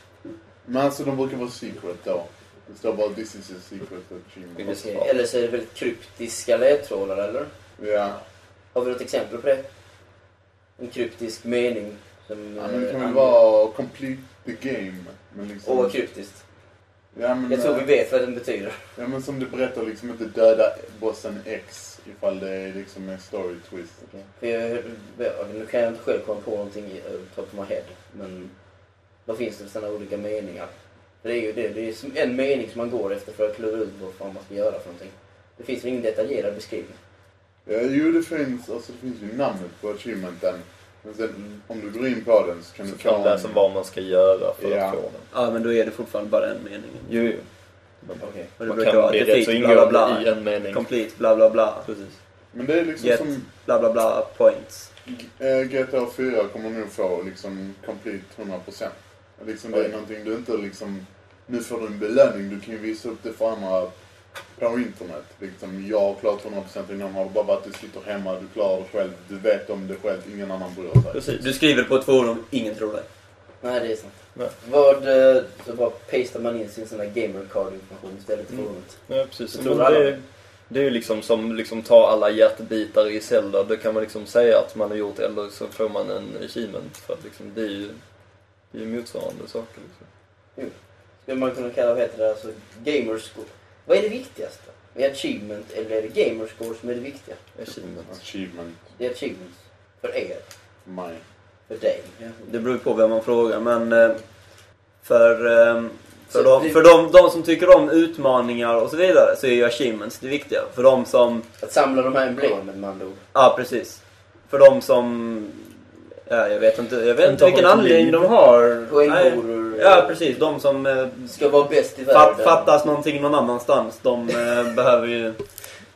[SPEAKER 4] Men alltså de brukar vara secret då. Det står bara this is a secret achievement.
[SPEAKER 2] Visst.
[SPEAKER 1] Okej, Eller så är det väldigt kryptiska ledtrådar, eller?
[SPEAKER 4] Ja.
[SPEAKER 1] Har vi något exempel på det? En kryptisk mening som...
[SPEAKER 4] ja, men det kan
[SPEAKER 1] eh,
[SPEAKER 4] väl vara complete the game. Men liksom...
[SPEAKER 1] Vad kryptiskt.
[SPEAKER 4] Ja, men,
[SPEAKER 1] Jag tror
[SPEAKER 4] eh,
[SPEAKER 1] vi vet vad den betyder.
[SPEAKER 4] Ja men som du berättar liksom inte döda bossen X ifall det är liksom en story twist.
[SPEAKER 1] För nu kan jag inte själv komma på någonting i top of my head. Men vad finns det för sådana olika meningar? För det är ju det, det är en mening som man går efter för att klura ut vad fan man ska göra för någonting. Det finns väl ingen detaljerad beskrivning?
[SPEAKER 4] Ja, jo det finns, alltså det finns ju namnet på achievementen. Men sen om du går in på den så kan
[SPEAKER 2] Så
[SPEAKER 4] du
[SPEAKER 2] kan
[SPEAKER 4] få
[SPEAKER 2] du läsa vad man ska göra för
[SPEAKER 4] Ja.
[SPEAKER 2] att få den.
[SPEAKER 5] Ja, men då är det fortfarande bara en mening.
[SPEAKER 2] Jo, jo.
[SPEAKER 1] Okej.
[SPEAKER 5] Och det
[SPEAKER 2] Man
[SPEAKER 5] brukar
[SPEAKER 2] kan
[SPEAKER 5] vara
[SPEAKER 2] bli rätt så
[SPEAKER 5] defeat, bla bla bla.
[SPEAKER 2] i en mening.
[SPEAKER 5] Complete, bla bla bla.
[SPEAKER 2] Precis.
[SPEAKER 4] Men det är liksom
[SPEAKER 5] Get.
[SPEAKER 4] som
[SPEAKER 5] Bla bla bla points.
[SPEAKER 4] eh, GTA 4 kommer nog få liksom complete 100%. Liksom det är någonting du inte liksom... Nu får du en belöning, du kan ju visa upp det för andra på internet. Liksom, jag har klarat 100% innan har bara varit att du sitter hemma, du klarar det själv, du vet om det själv, ingen annan bryr sig.
[SPEAKER 2] Precis.
[SPEAKER 5] Du skriver på ett forum, ingen tror dig.
[SPEAKER 1] Nej, det är sant.
[SPEAKER 2] Nej.
[SPEAKER 1] Vad, eh, så bara pastar man in sin sån här gamercard-information istället i
[SPEAKER 2] Mm. Ja, precis. Men det, det är ju liksom som liksom ta alla hjärtbitar i Zelda. Det kan man liksom säga att man har gjort eller så får man en achievement. För att liksom, det är ju det är motsvarande saker. Liksom.
[SPEAKER 1] Skulle man kunna kalla, vad heter det, alltså gamerscore? Vad är det viktigaste? Är achievement eller är det gamerscore som är det viktiga?
[SPEAKER 2] Achievement.
[SPEAKER 4] Achievement,
[SPEAKER 1] Det är achievements. För er.
[SPEAKER 4] för mig.
[SPEAKER 1] För dig.
[SPEAKER 5] Det beror på vem man frågar, men eh, för, eh, för, de, för de, de som tycker om utmaningar och så vidare så är ju achievements det viktiga. För de som,
[SPEAKER 1] Att samla de här emblemen med andra ord.
[SPEAKER 5] ja precis. För de som, ja, jag vet inte, jag vet
[SPEAKER 2] Inte
[SPEAKER 5] vilken anledning
[SPEAKER 2] liv.
[SPEAKER 5] de har.
[SPEAKER 1] Poänghoror.
[SPEAKER 5] Ja, precis. De som eh,
[SPEAKER 1] Ska vara bäst i världen.
[SPEAKER 5] fattas någonting någon annanstans, de eh, behöver ju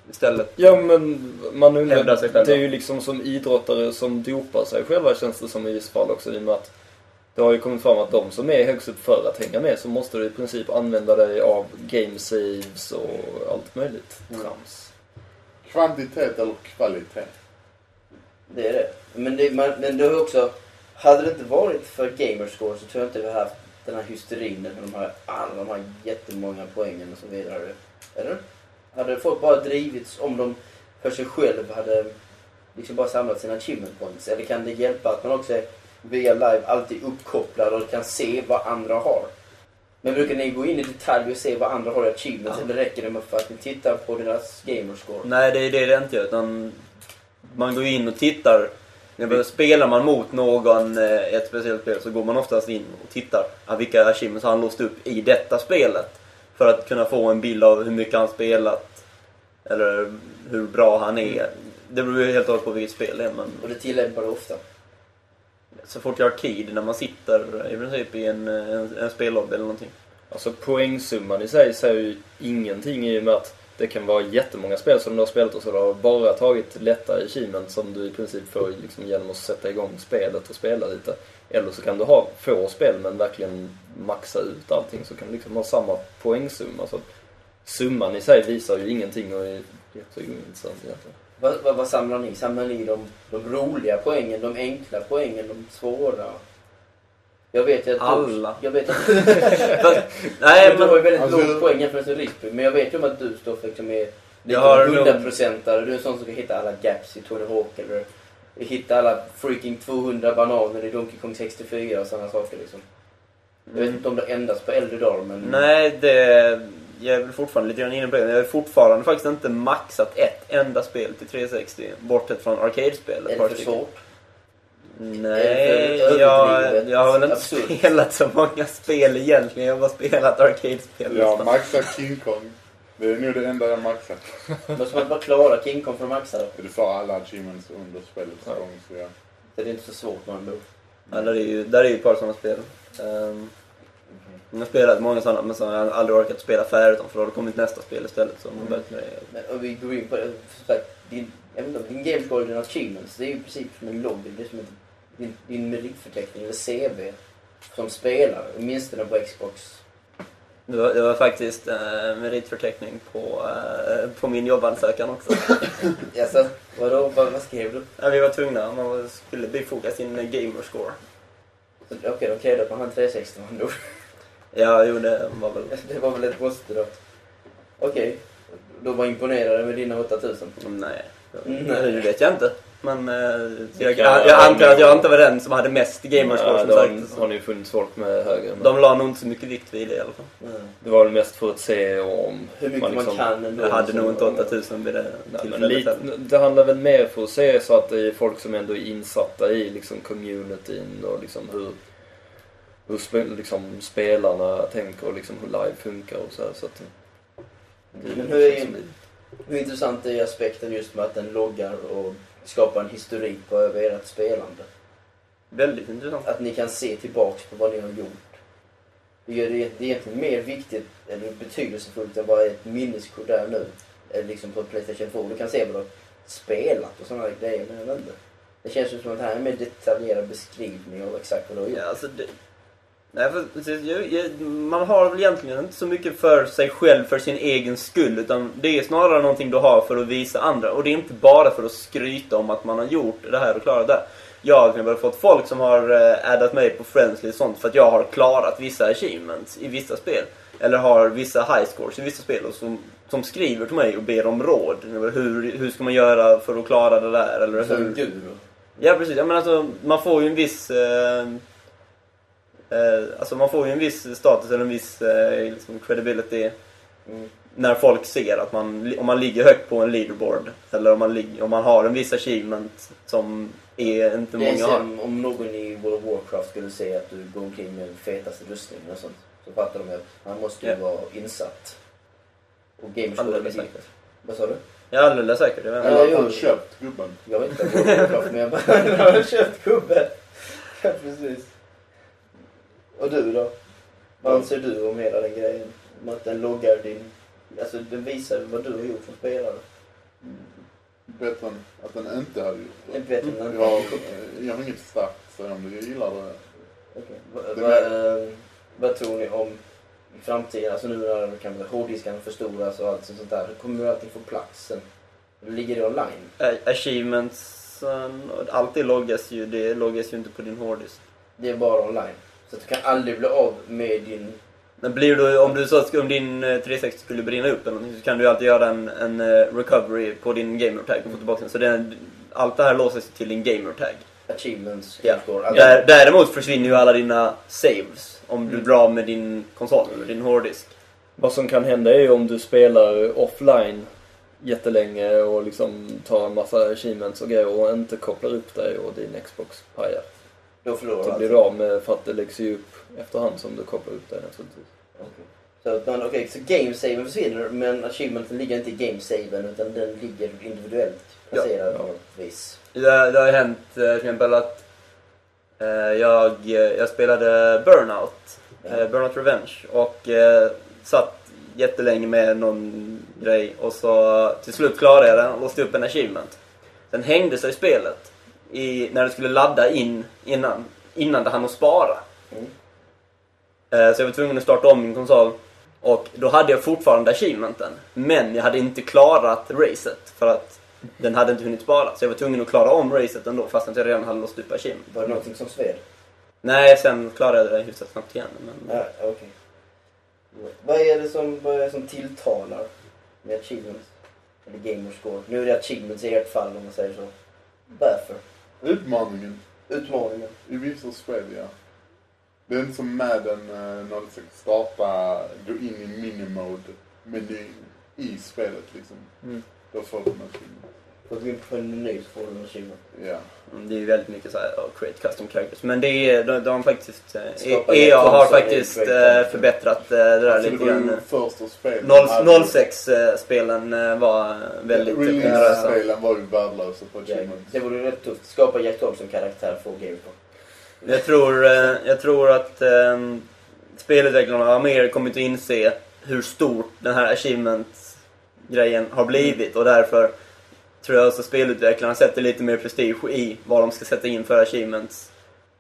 [SPEAKER 5] istället...
[SPEAKER 2] Ja men man undrar,
[SPEAKER 5] Hävda sig själva.
[SPEAKER 2] det är ju liksom som idrottare som dopar sig själva känns det som i vissa fall också i och med att det har ju kommit fram att de som är högst upp för att hänga med så måste du i princip använda dig av game saves och allt möjligt trams.
[SPEAKER 4] Kvantitet eller kvalitet?
[SPEAKER 1] Det är det. Men det, man, men det har också... Hade det inte varit för Gamerscore så tror jag inte vi hade haft den här hysterin med de här, alla de här jättemånga poängen och så vidare. Eller? Hade folk bara drivits om de för sig själv hade liksom bara samlat sina achievement points? Eller kan det hjälpa att man också är via live alltid uppkopplad och kan se vad andra har? Men brukar ni gå in i detalj och se vad andra har i achievements
[SPEAKER 5] Ja.
[SPEAKER 1] eller räcker det med för att ni tittar på deras gamerscore?
[SPEAKER 5] Nej, det är det det inte gör. Utan man går in och tittar. När spelar man mot någon eh, i ett speciellt spel så går man oftast in och tittar. Vilka achievements har han låst upp i detta spelet? För att kunna få en bild av hur mycket han spelat. Eller hur bra han är. Det beror ju helt och hållet på vilket spel det är. Men
[SPEAKER 1] Och det tillämpar du ofta.
[SPEAKER 5] så fort jag har Arcade, när man sitter i princip i en, en, en spellobby eller någonting.
[SPEAKER 2] Alltså poängsumman i sig säger ju ingenting i och med att det kan vara jättemånga spel som du har spelat och så du har bara tagit lätta achievement som du i princip får liksom genom att sätta igång spelet och spela lite. Eller så kan du ha få spel men verkligen maxa ut allting så kan du liksom ha samma poängsumma. Så summan i sig visar ju ingenting och är rätt egentligen.
[SPEAKER 1] Vad, vad, vad samlar ni? Samlar ni de, de roliga poängen, de enkla poängen, de svåra? Jag vet ju att
[SPEAKER 5] Alla.
[SPEAKER 1] Du, jag vet att
[SPEAKER 5] Fast, nej,
[SPEAKER 1] men, du har ju väldigt
[SPEAKER 4] Alltså-
[SPEAKER 1] låg poäng jämfört med Risby. Men jag vet ju om att du står för liksom är lite
[SPEAKER 5] nog-
[SPEAKER 1] hundraprocentare. Du är en sån som kan hitta alla gaps i Tony Hawk eller hitta alla freaking 200 bananer i Donkey Kong 64 och sådana saker liksom. Jag vet
[SPEAKER 5] Mm.
[SPEAKER 1] inte om det ändras på äldre dagar men...
[SPEAKER 5] nej, det... Jag är väl fortfarande lite grann inne på det. Jag har fortfarande faktiskt inte maxat ett enda spel till 360. Bortsett från arcade-spel.
[SPEAKER 1] Är det för svårt?
[SPEAKER 5] Nej, jag, jag har väl inte
[SPEAKER 1] Absurt?
[SPEAKER 5] spelat så många spel egentligen. Jag har bara spelat arcade-spel.
[SPEAKER 4] Jag
[SPEAKER 5] nästan.
[SPEAKER 4] maxar King Kong. Det är nog det enda jag maxar.
[SPEAKER 1] Måste man bara klara King Kong för att maxa då?
[SPEAKER 4] Du får alla achievements under spelets
[SPEAKER 2] Ja.
[SPEAKER 4] gång. Så ja.
[SPEAKER 1] Det är inte så svårt andra ord.
[SPEAKER 5] Ja, där är ju, där är ju ett par sådana spel. Um, jag har spelat många sådana men så har jag aldrig orkat spela färdigt dem för då har det kommit nästa spel istället. Så man börjat med det.
[SPEAKER 1] Men om vi går in på det, som sagt, din, jag vet inte, din game score och dina achievements, det är ju i princip som en lobby. Det är som en, din, din meritförteckning, eller CV, som spelare. Åtminstone på Xbox.
[SPEAKER 5] Det var, det var faktiskt eh, meritförteckning på, eh, på min jobbansökan också.
[SPEAKER 1] Alltså, vadå, vad, vad skrev du?
[SPEAKER 5] ja, vi var tvungna, man skulle bifoga sin eh, gamerscore.
[SPEAKER 1] Okej, de krävde att man hade 360 med andra ord.
[SPEAKER 5] Ja, jo det var väl...
[SPEAKER 1] Det var väl ett måste då. Okej, då var imponerade med dina 8000.
[SPEAKER 5] Nej,
[SPEAKER 1] Nej.
[SPEAKER 5] det vet jag inte. Men eh, jag, jag, jag antar att jag inte var den som hade mest gamerscore
[SPEAKER 2] Ja,
[SPEAKER 5] som sagt.
[SPEAKER 2] har ni ju funnits folk med högre. Men
[SPEAKER 5] De la nog inte så mycket vikt vid det i alla fall.
[SPEAKER 1] Mm.
[SPEAKER 2] Det var väl mest för att se om
[SPEAKER 1] Hur mycket man,
[SPEAKER 2] liksom-
[SPEAKER 1] kan ändå.
[SPEAKER 5] Jag hade nog inte 8000 vid det
[SPEAKER 2] Nej, men
[SPEAKER 5] tillfället.
[SPEAKER 2] lite,
[SPEAKER 5] heller.
[SPEAKER 2] det handlar väl mer för att se så att det är folk som ändå är insatta i liksom communityn och liksom hur, hur spe, liksom spelarna tänker och liksom hur live funkar och så här, så att det
[SPEAKER 1] Men hur är, hur intressant är aspekten just med att den loggar och skapar en historik på över ert spelande?
[SPEAKER 5] Väldigt intressant.
[SPEAKER 1] Att ni kan se tillbaks på vad ni har gjort. Det är egentligen mer viktigt, eller betydelsefullt, än bara ett minneskort där nu. Eller liksom på Playstation 2. Du kan se vad du har spelat och sådana grejer, men jag vet inte. Det känns ju som att det här är en mer detaljerad beskrivning av exakt vad du har gjort.
[SPEAKER 5] Ja, alltså det... Nej, för, precis, man har väl egentligen inte så mycket för sig själv för sin egen skull. Utan det är snarare någonting du har för att visa andra. Och det är inte bara för att skryta om att man har gjort det här och klarat det. Jag har till fått folk som har eh, addat mig på Friendly och sånt för att jag har klarat vissa achievements i vissa spel. Eller har vissa high scores i vissa spel och som, som skriver till mig och ber om råd. Hur, hur ska man göra för att klara det där? Eller hur. Ja precis, ja, men alltså man får ju en viss eh, eh, Alltså man får ju en viss status eller en viss eh, liksom credibility
[SPEAKER 1] Mm.
[SPEAKER 5] när folk ser att man, om man ligger högt på en leaderboard eller om man, ligger, om man har en viss achievement som är inte
[SPEAKER 1] Det är
[SPEAKER 5] många har.
[SPEAKER 1] som om någon i World of Warcraft skulle säga att du går omkring med den fetaste rustningen och sånt. Så fattar de att han måste ju
[SPEAKER 5] Ja.
[SPEAKER 1] vara insatt. Och.
[SPEAKER 5] Alldeles säkert.
[SPEAKER 1] Vad sa du?
[SPEAKER 5] Ja, alldeles säkert. Jag inte.
[SPEAKER 4] Eller han köpt gubben.
[SPEAKER 1] Jag vet inte men jag bara... Han har köpt gubben. Ja, precis. Och du då? Vad anser du om hela den grejen? Om att den loggar din... Alltså den visar vad du har gjort som spelare.
[SPEAKER 4] Bättre än att den inte hade gjort det.
[SPEAKER 1] Jag vet inte.
[SPEAKER 4] Jag, jag har inget starkt att säga om det. Jag gillar det.
[SPEAKER 1] Va-
[SPEAKER 4] Det
[SPEAKER 1] va- eh, vad tror ni om i framtiden, alltså nu när kanske hårddiskarna förstoras och allt sånt där, kommer allting få plats sen? Eller ligger det online?
[SPEAKER 5] Achievements, eh, allt det loggas ju, det loggas ju inte på din hårddisk.
[SPEAKER 1] Det är bara online. Så att du kan aldrig bli av med din...
[SPEAKER 5] Men blir du, om du så att om din eh, 360 skulle brinna upp eller någonting så kan du alltid göra en, en eh, recovery på din gamertag och få tillbaka den. Så det, allt det här låses till din gamertag.
[SPEAKER 1] Achievements,
[SPEAKER 5] Ja.
[SPEAKER 1] score, allt.
[SPEAKER 5] Där, däremot försvinner ju alla dina saves om du
[SPEAKER 2] Mm.
[SPEAKER 5] drar med din konsol eller din hårddisk.
[SPEAKER 2] Vad som kan hända är ju om du spelar offline jättelänge och liksom tar en massa achievements och grejer och inte kopplar upp dig och din Xbox pajar.
[SPEAKER 1] Då förlorar
[SPEAKER 2] Så
[SPEAKER 1] du
[SPEAKER 2] blir
[SPEAKER 1] allt.
[SPEAKER 2] du av med, för att det läggs ju upp efterhand som du kopplar upp dig naturligtvis.
[SPEAKER 1] Okej. Så, att man, okej, så gamesaven försvinner men achievementen ligger inte i gamesaven utan den ligger individuellt placerad
[SPEAKER 2] Ja.
[SPEAKER 1] på något vis.
[SPEAKER 5] Det, det har ju hänt eh, till exempel att eh, jag, eh, jag spelade Burnout,
[SPEAKER 1] Ja.
[SPEAKER 5] eh, Burnout Revenge och eh, satt jättelänge med någon grej och så till slut klarade jag den och låste upp en achievement. Sen hängde sig spelet i, när det skulle ladda in innan, innan det hann att spara.
[SPEAKER 1] Mm.
[SPEAKER 5] Eh, Så jag var tvungen att starta om min konsol. Och då hade jag fortfarande achievementen. Men jag hade inte klarat racet för att den hade inte hunnit spara. Så jag var tvungen att klara om racet ändå fast att jag redan hade låst upp achievement.
[SPEAKER 1] Var det någonting som sved?
[SPEAKER 5] Nej, sen klarade jag det hyfsat snabbt igen. Men...
[SPEAKER 1] Ja, okej. Vad är det som, vad är det som tilltalar med achievements? Eller gamerscore? Nu är det achievements i ert fall om man säger så. Varför?
[SPEAKER 4] Utmaningen
[SPEAKER 1] Utmaningen.
[SPEAKER 4] i vissa spel, ja. Det är inte som Madden eh, när du ska starta, gå in i minimode menyn i spelet liksom.
[SPEAKER 2] Mm.
[SPEAKER 4] Då får du en achievement.
[SPEAKER 1] Får du gå in på en meny så får du en achievement.
[SPEAKER 4] Ja.
[SPEAKER 5] Mm, Det är ju väldigt mycket så här, oh, create custom characters. Men det är, de, de har faktiskt, eh,
[SPEAKER 1] Skapa
[SPEAKER 5] EA har faktiskt eh,
[SPEAKER 1] characters.
[SPEAKER 5] förbättrat eh, det där
[SPEAKER 4] Alltså,
[SPEAKER 5] lite grann.
[SPEAKER 4] första spelet.
[SPEAKER 5] 06-spelen eh, var väldigt generösa.
[SPEAKER 4] Release-spelen var ju värdelösa på achievements.
[SPEAKER 1] Det vore rätt tufft. Skapa Jack som karaktär för Gamescore.
[SPEAKER 5] Jag tror, eh, jag tror att eh, spelutvecklarna har mer kommit att inse hur stort den här achievement-grejen har blivit och därför tror jag också spelutvecklarna sätter lite mer prestige i vad de ska sätta in för achievements.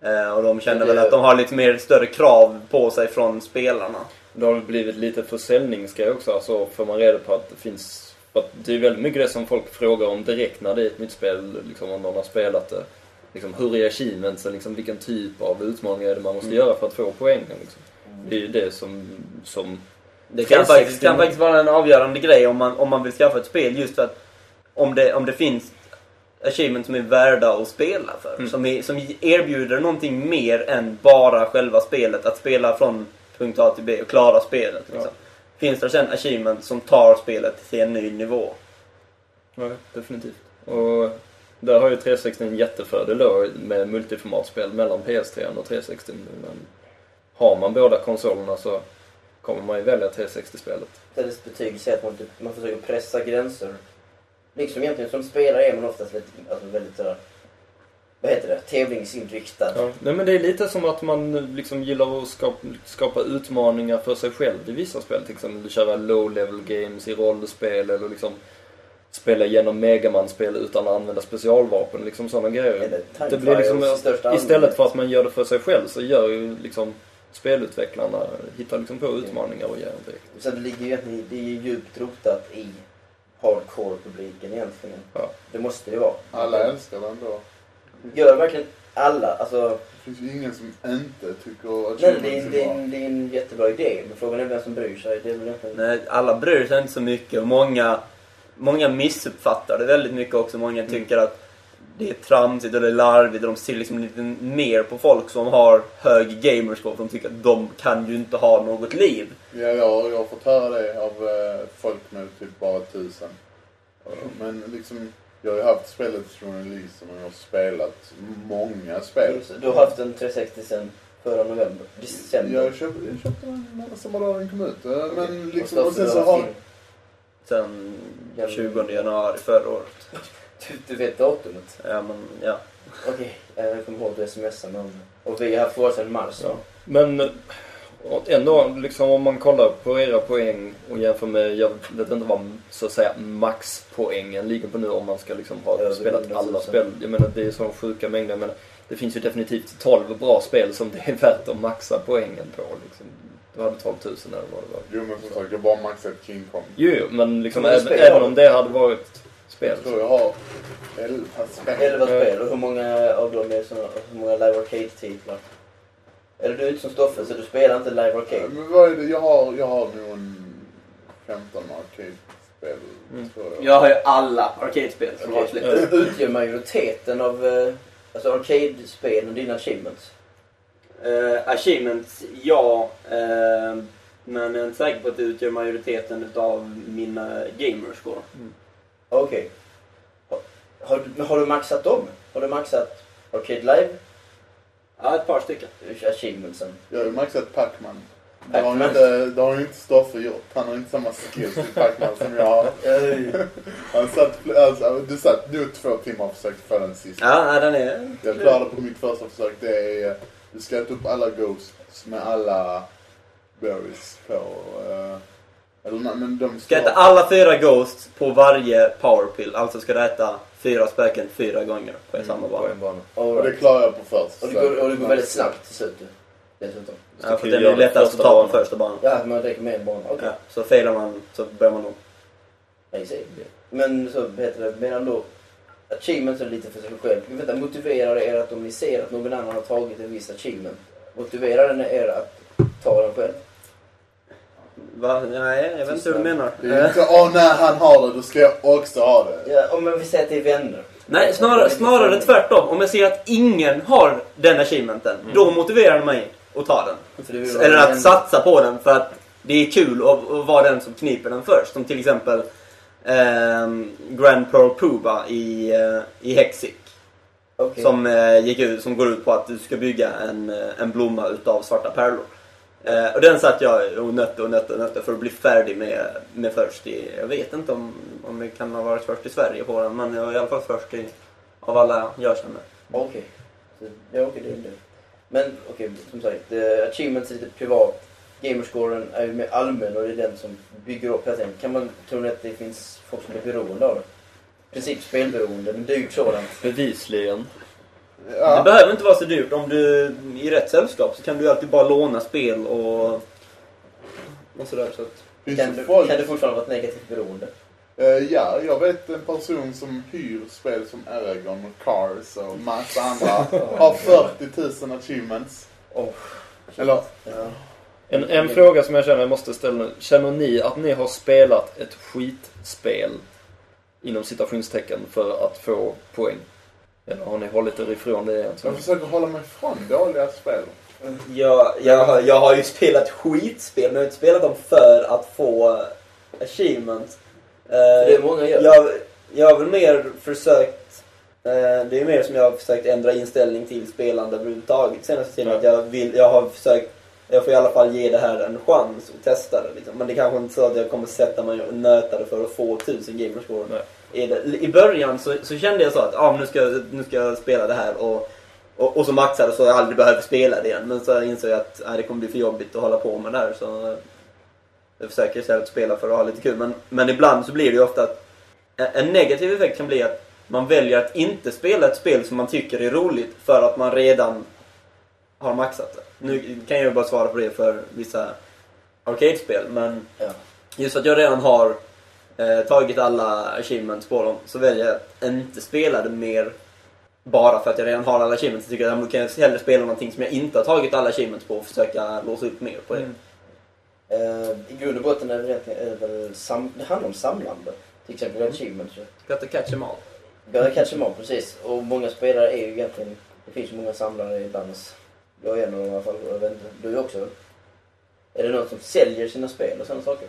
[SPEAKER 5] Eh, och de känner väl att de har lite mer större krav på sig från spelarna.
[SPEAKER 2] Det har blivit lite försäljningsgrej också, alltså får man reda på att det finns... Att det är väldigt mycket det som folk frågar om direkt när det är ett nytt spel, liksom om någon har spelat det. Liksom, hur är achievementsen? Liksom, vilken typ av utmaningar är det man måste
[SPEAKER 5] Mm.
[SPEAKER 2] göra för att få poängen? Liksom. Det är ju det som... som
[SPEAKER 5] Det kan
[SPEAKER 2] 360
[SPEAKER 5] faktiskt, kan faktiskt vara en avgörande grej om man, om man vill skaffa ett spel just för att om det, om det finns achievements som är värda att spela för.
[SPEAKER 2] Mm.
[SPEAKER 5] Som, är, som erbjuder någonting mer än bara själva spelet. Att spela från punkt A till B och klara spelet. Liksom.
[SPEAKER 2] Ja.
[SPEAKER 5] Finns det sen achievement som tar spelet till en ny nivå?
[SPEAKER 2] Ja, definitivt. Och där har ju 360 en jättefördel då med multiformatspel mellan PS3 och 360. Men har man båda konsolerna så kommer man ju välja 360-spelet.
[SPEAKER 1] Dess betyg säger att man, typ, man försöker pressa gränser. Liksom egentligen som spelare är man oftast lite, alltså väldigt sådär, vad heter det, tävlingsinriktad.
[SPEAKER 2] Ja, nej men det är lite som att man liksom gillar att skapa, skapa utmaningar för sig själv i vissa spel. Till exempel köra low level games i rollspel eller liksom spela igenom Megaman-spel utan att använda specialvapen. Liksom sådana grejer. Det blir liksom, istället för att man gör det för sig själv så gör ju liksom spelutvecklarna, hittar liksom på utmaningar och gör det.
[SPEAKER 1] Så det ligger ju egentligen, det är ju djupt rotat i hardcore-publiken egentligen.
[SPEAKER 2] Ja.
[SPEAKER 1] Det måste det vara.
[SPEAKER 4] Alla älskar den då.
[SPEAKER 1] Gör verkligen alla, alltså
[SPEAKER 4] Det finns ju ingen som inte tycker att
[SPEAKER 1] Nej, det, är, det,
[SPEAKER 4] är
[SPEAKER 1] en- det är en jättebra idé, men frågan är vem som bryr sig. Det är väl inte...
[SPEAKER 5] Nej, alla bryr sig inte så mycket och många, många missuppfattar det väldigt mycket också. Många tycker att det är tramsigt och det är larvigt och de ser liksom lite mer på folk som har hög gamerscore för de tycker att de kan ju inte ha något liv.
[SPEAKER 4] Ja, jag, jag har fått höra det av eh, folk med typ bara tusen. Men liksom, jag har ju haft spelet från releasen och jag har spelat många spel.
[SPEAKER 1] Du har haft en 360 sen förra november, december.
[SPEAKER 4] Jag köpte, jag köpte den samma dag den kom ut. Eh, Men liksom,
[SPEAKER 1] Och
[SPEAKER 4] sen
[SPEAKER 1] så
[SPEAKER 4] har...
[SPEAKER 5] Sen 20 januari förra året.
[SPEAKER 1] Du, du vet datumet?
[SPEAKER 5] Ja, men ja.
[SPEAKER 1] Okej, eh, jag kommer ihåg du smsade det. Och vi har haft vår sedan mars.
[SPEAKER 2] Ja. Men eh, ändå, liksom om man kollar på era poäng och jämför med, jag vet inte vad så att säga maxpoängen ligger på nu om man ska liksom ha
[SPEAKER 1] Över
[SPEAKER 2] spelat
[SPEAKER 1] 100 000.
[SPEAKER 2] alla spel. Jag menar det är så sjuka mängder men det finns ju definitivt 12 bra spel som det är värt att maxa poängen på liksom. Du hade 12 000 eller vad det var.
[SPEAKER 4] Jo men som sagt, jag bara maxat King Kong.
[SPEAKER 2] Jo, men liksom även, även om det hade varit spel.
[SPEAKER 4] Jag tror jag har 11 spel.
[SPEAKER 1] 11 spel och hur många av dem är såna, hur många live arcade-titlar? Eller du är inte som Stoffe så du spelar inte live arcade?
[SPEAKER 4] Men vad är det? Jag har, jag har nog en 15 arcade-spel,
[SPEAKER 2] Mm.
[SPEAKER 4] tror jag.
[SPEAKER 5] Jag har ju alla arcade-spel som har
[SPEAKER 1] Okej.
[SPEAKER 5] släppts.
[SPEAKER 1] Utgör majoriteten av eh, alltså arcade-spelen dina achievements?
[SPEAKER 5] Uh, achievements, ja. eh, men jag är inte säker på att det utgör majoriteten utav mina gamerscore.
[SPEAKER 1] Okej. Har, har, du- har du maxat dem? Har du maxat Arcade Live
[SPEAKER 5] Ja, ett par stycken.
[SPEAKER 1] achievementsen?
[SPEAKER 4] Jag har ju maxat Pac-Man. Det har, ju
[SPEAKER 1] Pac-Man.
[SPEAKER 4] inte, det har ju inte Stoffe gjort. Han har inte samma skills i Pac-Man som jag har. Han satt, alltså, du satt nog två timmar och försökte få den sista.
[SPEAKER 5] Ja, nej, den är...
[SPEAKER 4] Jag klarade på mitt första försök. Det är, du ska äta upp alla ghosts med alla berries på... nej, men de
[SPEAKER 5] Ska äta alla fyra Ghosts på varje powerpill. Alltså ska du äta fyra spöken fyra gånger på
[SPEAKER 2] Mm,
[SPEAKER 5] samma
[SPEAKER 2] på
[SPEAKER 5] bana.
[SPEAKER 2] en bana.
[SPEAKER 1] All
[SPEAKER 4] Och det
[SPEAKER 1] right.
[SPEAKER 4] klarar jag på första
[SPEAKER 1] Och det går, och det går väldigt snabbt till slut. Dessutom.
[SPEAKER 5] Ja, för
[SPEAKER 2] Ska
[SPEAKER 5] den
[SPEAKER 2] göra
[SPEAKER 5] är lättast att ta på första banan.
[SPEAKER 1] Ja, man räcker med en bana. Okej.
[SPEAKER 5] Ja, så failar man så börjar man om.
[SPEAKER 1] Men så heter det, medan då achievements är lite för sig själv. Men vänta, motiverar det er att om ni ser att någon annan har tagit en viss achievement, motiverar den er att ta den själv?
[SPEAKER 5] Va? Nej, jag vet inte hur du menar.
[SPEAKER 4] Det är inte åh nej han har det, då ska jag också ha det.
[SPEAKER 1] Ja, om vi säger att det är vänner.
[SPEAKER 5] Nej, snarare, snarare tvärtom. Om jag ser att ingen har den achievementen, då motiverar det mig att ta den. Eller att
[SPEAKER 1] vänner.
[SPEAKER 5] satsa på den för att det är kul att, att vara den som kniper den först. Som till exempel ehm, Grand Pearl Puba i, eh, i Hexic.
[SPEAKER 1] Okej.
[SPEAKER 5] Som, eh, gick ut, som går ut på att du ska bygga en, eh, en blomma utav svarta pärlor. Eh, och den satt jag och nötte och nötte och nötte för att bli färdig med, med först i, jag vet inte om, om jag kan ha varit först i Sverige på den, men jag var i alla fall först i, av alla jag känner.
[SPEAKER 1] Okej. Så- Ja, okej, det är det. Men okej, som sagt, eh, achievements är lite privat. Gamerscoren är ju mer allmän och det är den som bygger upp hela tiden. Kan man tro att det finns folk som är beroende av det? I princip spelberoende, men dyrt sådant.
[SPEAKER 2] Bevisligen.
[SPEAKER 5] Det
[SPEAKER 4] Ja.
[SPEAKER 5] behöver inte vara så dyrt. Om du är i rätt sällskap så kan du alltid bara låna spel och, och sådär. Så att,
[SPEAKER 1] Kan
[SPEAKER 4] det
[SPEAKER 1] du, kan du fortfarande vara ett negativt beroende?
[SPEAKER 4] Eh, ja, jag vet en person som hyr spel som Eragon och Cars och massa andra. Har 40 000 achievements.
[SPEAKER 1] Oh.
[SPEAKER 4] Eller,
[SPEAKER 1] Ja.
[SPEAKER 2] En, en fråga som jag känner jag måste ställa nu. Känner ni att ni har spelat ett skitspel inom citationstecken för att få poäng? Eller har ni hållit er ifrån det
[SPEAKER 4] jag
[SPEAKER 2] egentligen?
[SPEAKER 4] försöker hålla mig från dåliga spel.
[SPEAKER 5] jag, jag, har- jag har ju spelat skitspel, men jag har inte spelat dem för att få achievement. Eh,
[SPEAKER 1] det är många gör.
[SPEAKER 5] Jag, jag har väl mer försökt... Eh, det är mer som jag har försökt ändra inställning till spelande överhuvudtaget senaste tiden. Att jag, vill, jag har försökt... Jag får i alla fall ge det här en chans och testa det. Liksom. Men det är kanske inte så att jag kommer sätta mig och nöta det för att få 1000 gamerscore. I, början så, så kände jag så att ah, nu, ska, nu ska jag spela det här och, och, och så maxade så jag aldrig behöver spela det igen. Men så insåg jag att ah, det kommer bli för jobbigt att hålla på med det här. Så jag försöker istället spela för att ha lite kul. Men, men ibland så blir det ju ofta att en negativ effekt kan bli att man väljer att inte spela ett spel som man tycker är roligt för att man redan har maxat det. Nu kan jag ju bara svara på det för vissa arcade-spel, men
[SPEAKER 1] Ja.
[SPEAKER 5] just att jag redan har eh, tagit alla achievements på dem så väljer jag att inte spela det mer bara för att jag redan har alla achievements. Jag tycker att jag kan hellre spela någonting som jag inte har tagit alla achievements på och försöka låsa upp mer på det.
[SPEAKER 2] Mm.
[SPEAKER 1] Eh, I grund och botten är det, är väl sam, det handlar om samlande. Till exempel achievements.
[SPEAKER 5] Got to catch them all.
[SPEAKER 1] Gotta catch them all, precis. Och många spelare är ju egentligen... Det finns ju många samlare ibland. Jag är en av dem i alla fall. Jag vet inte, du också? Är det någon som säljer sina spel och sådana saker?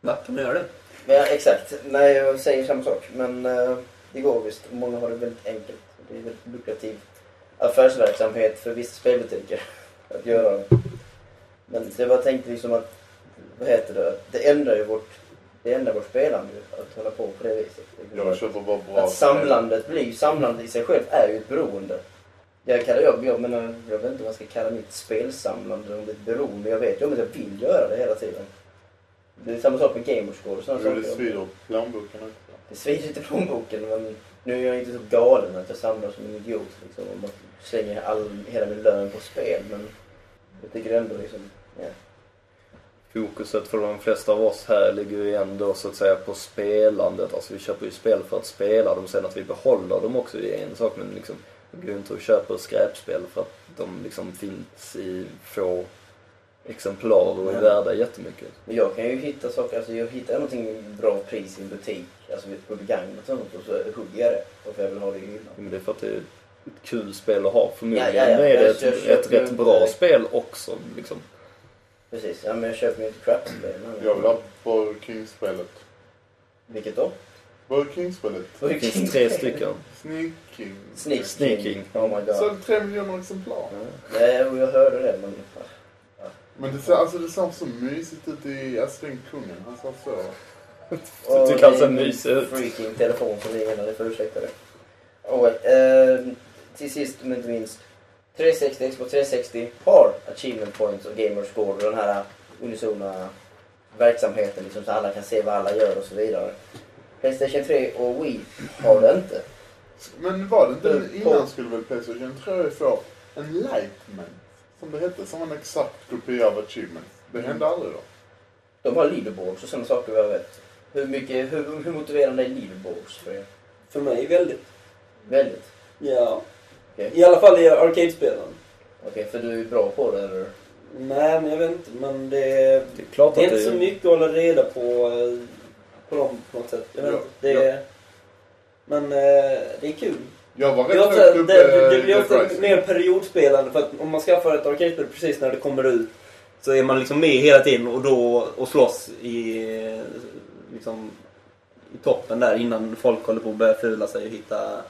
[SPEAKER 5] Va, kan man göra det?
[SPEAKER 1] Ja, exakt. Nej, jag säger samma sak. Men eh, det går visst. Många har det väldigt enkelt. Det är väldigt lukrativ affärsverksamhet för vissa spelbutiker att göra det. Men jag bara tänkte liksom att, vad heter det, det ändrar ju vårt, det ändrar vårt spelande ju, att hålla på på det viset.
[SPEAKER 4] Jag köper bara bra
[SPEAKER 1] Att samlandet blir, samlandet i sig själv är ju ett beroende. Jag, kallar, jag, jag, menar, jag vet inte vad jag ska kalla mitt spelsamlande om det är ett beroende. Jag vet ju om att jag vill göra det hela tiden. Det är samma sak med gamerscore och sådana
[SPEAKER 4] Jo, det
[SPEAKER 1] saker.
[SPEAKER 4] svider på plånboken också.
[SPEAKER 1] Det svider inte i plånboken men nu är jag inte så galen att jag samlar som en idiot liksom. Och bara slänger all, hela min lön på spel men jag tycker ändå liksom, ja.
[SPEAKER 2] Fokuset för de flesta av oss här ligger ju ändå så att säga på spelandet. Alltså vi köper ju spel för att spela dem. Sen att vi behåller dem också är en sak. Men liksom, vi går ju inte och köper skräpspel för att de liksom finns i få exemplar och är
[SPEAKER 1] Nej.
[SPEAKER 2] värda jättemycket.
[SPEAKER 1] Men jag kan ju hitta saker, alltså jag hittar någonting bra pris i en butik, alltså på begagnat och sånt och så hugger jag det. För jag vill ha det i hyllan.
[SPEAKER 2] Men det är för att det är ett kul spel att ha. Förmodligen
[SPEAKER 1] Ja, ja, ja.
[SPEAKER 2] är det ett, ett rätt bra spel också. Liksom.
[SPEAKER 1] Precis, ja men jag köper ju inte crap-spel.
[SPEAKER 4] Jag vill ha Burger King-spelet.
[SPEAKER 1] Vilket då?
[SPEAKER 4] Burger King-spelet.
[SPEAKER 2] Det finns tre stycken.
[SPEAKER 4] Sneaking.
[SPEAKER 1] Sneak
[SPEAKER 2] Sneaking.
[SPEAKER 1] Oh my god.
[SPEAKER 4] Sålde tre miljoner exemplar.
[SPEAKER 1] Ja. Nej, och jag hörde det men...
[SPEAKER 4] Men det ser, alltså, det ser så mysigt ut i... Alltså den kungen, han ser så...
[SPEAKER 2] Så tycker han ser mysig ut.
[SPEAKER 1] Freaking telefon som ringer när ni får ursäkta det. Alright, eh, till sist men inte minst. 360, Xbox 360 har achievement points och gamerscore och den här unisona verksamheten liksom, så alla kan se vad alla gör och så vidare. Playstation 3 och Wii har det inte.
[SPEAKER 4] Men var det inte innan skulle väl Playstation 3 få en Lightment? Som det hette, som var en exakt kopia av Achievement. Det
[SPEAKER 1] Mm.
[SPEAKER 4] hände aldrig då.
[SPEAKER 1] De har leaderboards och sådana saker vad jag vet. Hur, mycket, hur, hur motiverande är leaderboards för er?
[SPEAKER 5] För mig väldigt.
[SPEAKER 1] Väldigt.
[SPEAKER 5] Ja.
[SPEAKER 1] Okej.
[SPEAKER 5] I alla fall i arcade-spelen.
[SPEAKER 1] Okej, för du är bra på det eller?
[SPEAKER 5] Nej, men jag vet inte. Men det,
[SPEAKER 2] Det är klart
[SPEAKER 5] det är inte
[SPEAKER 2] det
[SPEAKER 5] så mycket att hålla reda på, eh, på dem på något sätt. Jag vet
[SPEAKER 4] Ja,
[SPEAKER 5] inte. Det
[SPEAKER 4] ja.
[SPEAKER 5] är, Men eh, det är kul.
[SPEAKER 4] Jag var
[SPEAKER 5] ofta,
[SPEAKER 4] högt uppe
[SPEAKER 5] det, det blir
[SPEAKER 4] Dead
[SPEAKER 5] ofta mer periodspelande för att om man skaffar ett arcade-spel precis när det kommer ut så är man liksom med hela tiden och då och slåss i, eh, liksom, i toppen där innan folk håller på att börja fula sig och hitta